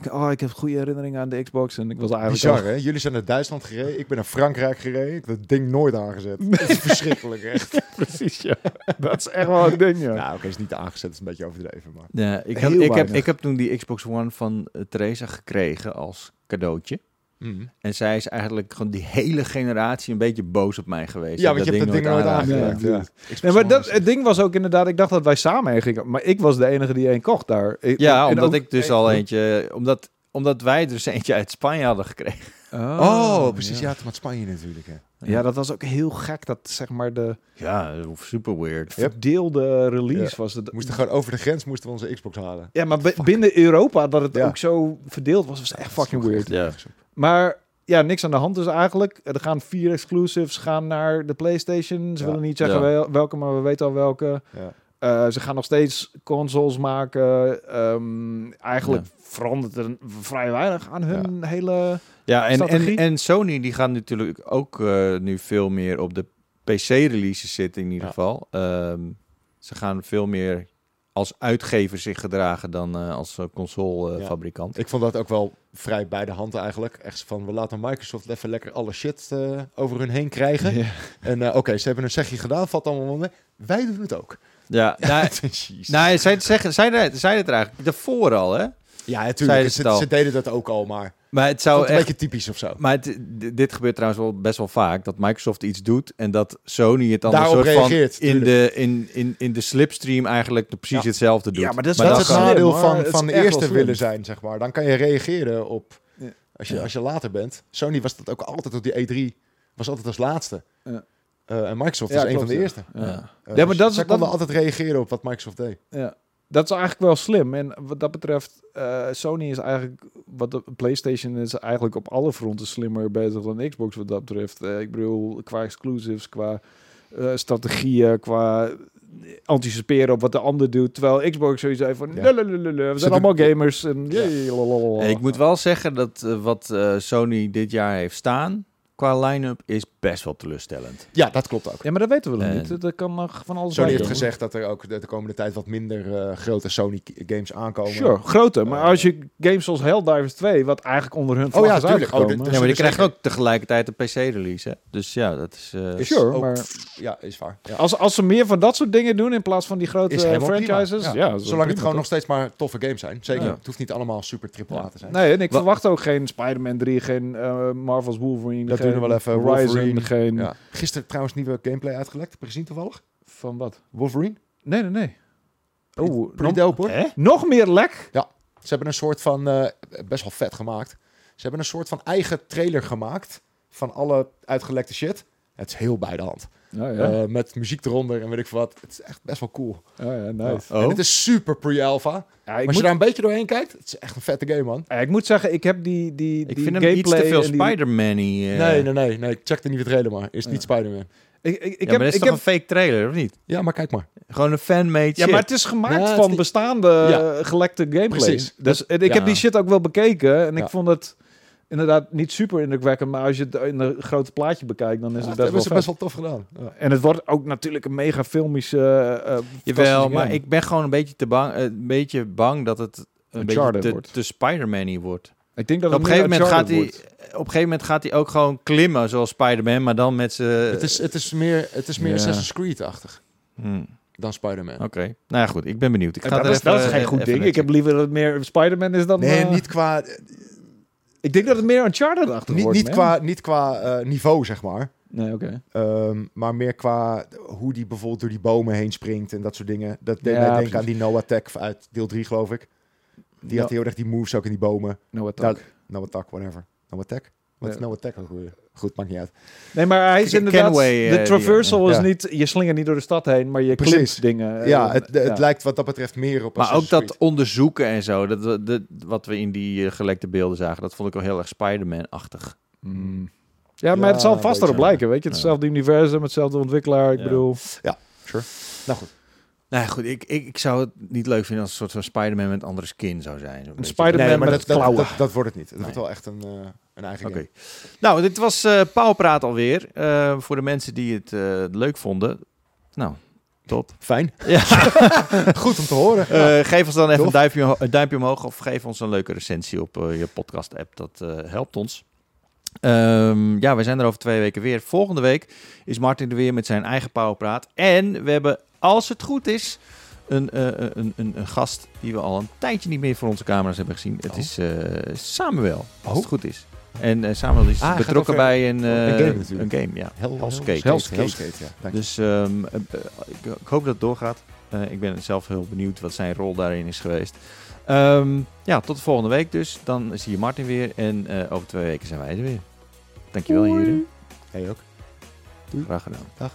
ik- oh, ik heb goede herinneringen aan de Xbox en ik was eigenlijk al- Bizar, hè? Jullie zijn naar Duitsland gereden. Ik ben naar Frankrijk gereden. Ik heb dat ding nooit aangezet. Dat is verschrikkelijk, echt. Precies, ja. Dat is echt wel een ding, ja. Nou, oké, is niet aangezet. Het is een beetje overdreven, maar... Ja, ik, ik, heb, ik heb toen die Xbox One van eh, Theresa gekregen als cadeautje. Mhm. En zij is eigenlijk gewoon die hele generatie een beetje boos op mij geweest. Ja, Ik want heb je hebt dat ding nooit aangeraakt. Ja, Ja, Nee, maar dat, het ding was ook inderdaad, ik dacht dat wij samen heen gingen. Maar ik was de enige die één kocht daar. Ik- Ja, en omdat ook- ik dus al eentje... Omdat, omdat wij dus eentje uit Spanje hadden gekregen. Oh, precies. Ja. Ja, het Spanje natuurlijk, hè. Ja, dat was ook heel gek. Dat zeg maar de Ja, super weird. Verdeelde release Ja. was. Het. We moesten gewoon over de grens moesten we onze Xbox halen. Ja, maar bi- binnen Europa, dat het Ja. ook zo verdeeld was, was echt fucking weird. Ja. Maar ja, niks aan de hand dus eigenlijk. Er gaan vier exclusives gaan naar de PlayStation. Ze Ja. willen niet zeggen Ja. wel- welke, maar we weten al welke. Ja. Eh, ze gaan nog steeds consoles maken. Ehm, eigenlijk verandert er vrij weinig aan hun hele... Ja, en, en, Strategie? en Sony die gaat natuurlijk ook eh, nu veel meer op de PC-releases zitten in ieder Ja. geval. Ehm, ze gaan veel meer als uitgever zich gedragen dan eh, als Ja. console-fabrikant. Ik vond dat ook wel vrij bij de hand eigenlijk. Echt van, we laten Microsoft even lekker alle shit eh, over hun heen krijgen. En eh, oké, ze hebben een zegje gedaan, valt allemaal mee. Wij doen het ook. ja, nou, nou, zij zeggen, zij, zij het er eigenlijk daarvoor al, hè? ja, natuurlijk. ze ze deden dat ook al, maar Maar het het zou een echt beetje typisch of zo. Maar het, dit gebeurt trouwens wel best wel vaak. Dat Microsoft iets doet en dat Sony het dan een Daarop soort reageert, van in de, in, in, in de slipstream eigenlijk precies Ja. hetzelfde doet. Ja, maar dat is dat wel is het nadeel van, van de eerste willen zijn, zeg maar. Dan kan je reageren op, Ja. als, je, Ja. als je later bent. Sony was dat ook altijd op die E3, was altijd als laatste. Ja. Eh, en Microsoft Ja, is een klopt, van de ja. eerste. Ja. Ja. Eh, Ja, maar dus dat dat- konden altijd reageren op wat Microsoft deed. Ja. Dat is eigenlijk wel slim. En wat dat betreft, eh, Sony is eigenlijk, wat de PlayStation is eigenlijk op alle fronten slimmer bezig dan Xbox wat dat betreft. Eh, ik bedoel, qua exclusives, qua eh, strategieën, qua anticiperen op wat de ander doet. Terwijl Xbox zoiets heeft van, Ja. "Lelelelele, we zijn allemaal gamers. En, Ja. lalalala." Ik moet wel zeggen dat wat Sony dit jaar heeft staan qua line-up is best wel teleurstellend. Ja, dat klopt ook. Ja, maar dat weten we nog En- niet. Dat kan nog van alles Sony heeft gezegd dat er ook de, de komende tijd wat minder eh, grote Sony games aankomen. Sure, groter. Maar Eh, als je games zoals Helldivers 2, wat eigenlijk onder hun vlag Oh ja, is tuurlijk. uitgekomen. Oh, dit- ja, maar die dus krijgen ook tegelijkertijd een PC-release, hè? Dus ja, dat is... eh, Is Sure, ook- maar- Ja, is waar. Ja. Als, als ze meer van dat soort dingen doen in plaats van die grote franchises. prima. Ja, Ja. is wel Zolang het gewoon nog steeds maar toffe games zijn. Zeker. Ja. Het hoeft niet allemaal super triple A te zijn. Nee, en ik Wa- verwacht ook geen Spider-Man 3, geen eh, Marvel's Wolverine. We wel even. Wolverine. geen. Ja. Gisteren trouwens nieuwe gameplay uitgelekt. Heb je gezien toevallig? Van wat? Wolverine. Nee, nee, nee. Oh, nog, dope hoor. Hè? nog meer lek? Ze hebben een soort van, eh, best wel vet gemaakt. Ze hebben een soort van eigen trailer gemaakt van alle uitgelekte shit. Het is heel bij de hand. Oh, ja. Eh, met muziek eronder en weet ik wat. Het is echt best wel cool. oh, ja, nice. Oh. En het is super pre-alpha. Ja, ik, als moet, je daar een beetje doorheen kijkt, het is echt een vette game, man. ja, ik moet zeggen, ik heb die, die, Ik die vind hem iets te gameplay veel die- Spider-Man-y. eh. Nee, nee, nee, nee. Check de nieuwe trailer maar. Is Ja. niet Spider-Man. Ik, ik, ik ja, heb, maar dat is ik toch heb, een fake trailer, of niet? Ja, maar kijk maar. Gewoon een fan-made ja, shit. maar het is gemaakt Ja, van bestaande Ja. gelekte gameplay. Precies. Dus ik heb die shit ook wel bekeken en Ja. ik vond het... inderdaad niet super indrukwekkend, maar als je het in een grote plaatje bekijkt, dan is Ja, het dat best wel, hebben ze vet. best wel tof gedaan. Ja. En het wordt ook natuurlijk een mega filmisch. eh eh, Jawel, maar ik ben gewoon een beetje, te bang, eh, een beetje bang dat het een Uncharted beetje te, wordt. te Spider-Man wordt. ik denk dat Op het een, gegeven moment gaat hij, op een gegeven moment gaat hij ook gewoon klimmen zoals Spider-Man, maar dan met zijn... het, is, het is meer, het is meer Ja. Assassin's Creed-achtig Hmm, dan Spider-Man. Oké, nou ja, goed, ik ben benieuwd. Ik ga dat, er is, even, dat is geen goed even ding. Ik heb liever dat het meer Spider-Man is dan. Nee, niet qua, Ik denk dat het meer Uncharted-achtig niet, wordt. niet man. qua, niet qua eh, niveau, zeg maar. Nee, oké. Ehm, maar meer qua hoe die bijvoorbeeld door die bomen heen springt en dat soort dingen. Dat deed Ja, precies. aan die Noah Tech uit deel 3, geloof ik. Die had No- heel erg die moves ook in die bomen. No attack. Noah Tech, whatever. Noah Tech? Wat is. Noah Tech ook weer? Goed, maakt niet uit. Nee, maar hij is inderdaad... Kenway, eh, de die, traversal ja. is niet... Je slingert niet door de stad heen, maar je Precies. klimt dingen. eh, ja, het, het ja. lijkt wat dat betreft meer op Maar ook dat onderzoeken en zo, dat, dat, wat we in die eh, gelekte beelden zagen, dat vond ik wel heel erg Spider-Man-achtig. Mm. Ja, maar Ja, het zal vast erop lijken, weet je. Hetzelfde universum, hetzelfde ontwikkelaar. Ik Ja. bedoel... Creed. Nou goed. Nou ja, goed, ik, ik, ik zou het niet leuk vinden als een soort van Spider-Man met andere skin zou zijn. Beetje. Spider-Man Nee, maar met dat, dat, klauwen. dat, dat wordt het niet. Het wordt wel echt een, eh, een eigen Oké. game. Nou, dit was eh Pauwpraat alweer. Eh, voor de mensen die het eh, leuk vonden. Nou, top. Fijn. Ja. Goed om te horen. Eh, geef ons dan even een duimpje, een duimpje omhoog of geef ons een leuke recensie op je podcast-app. Dat eh, helpt ons. Ehm, ja, we zijn er over twee weken weer. Volgende week is Martin er weer met zijn eigen Powerpraat. En we hebben, als het goed is, een, eh, een, een, een gast die we al een tijdje niet meer voor onze camera's hebben gezien. Het Oh. is eh, Samuel, als Oh. het goed is. En eh, Samuel is Ah, betrokken bij een, eh, een game natuurlijk. een game, ja. Hell, Hell's Hell's Gate. Hell's Hell's Gate, ja. Dus ehm, eh, eh, ik, ik hoop dat het doorgaat. Eh, ik ben zelf heel benieuwd wat zijn rol daarin is geweest. Ehm, ja, tot de volgende week dus. Dan zie je Martin weer. En eh, over twee weken zijn wij er weer. Dankjewel, heren. Jij ook. Graag gedaan. Dag.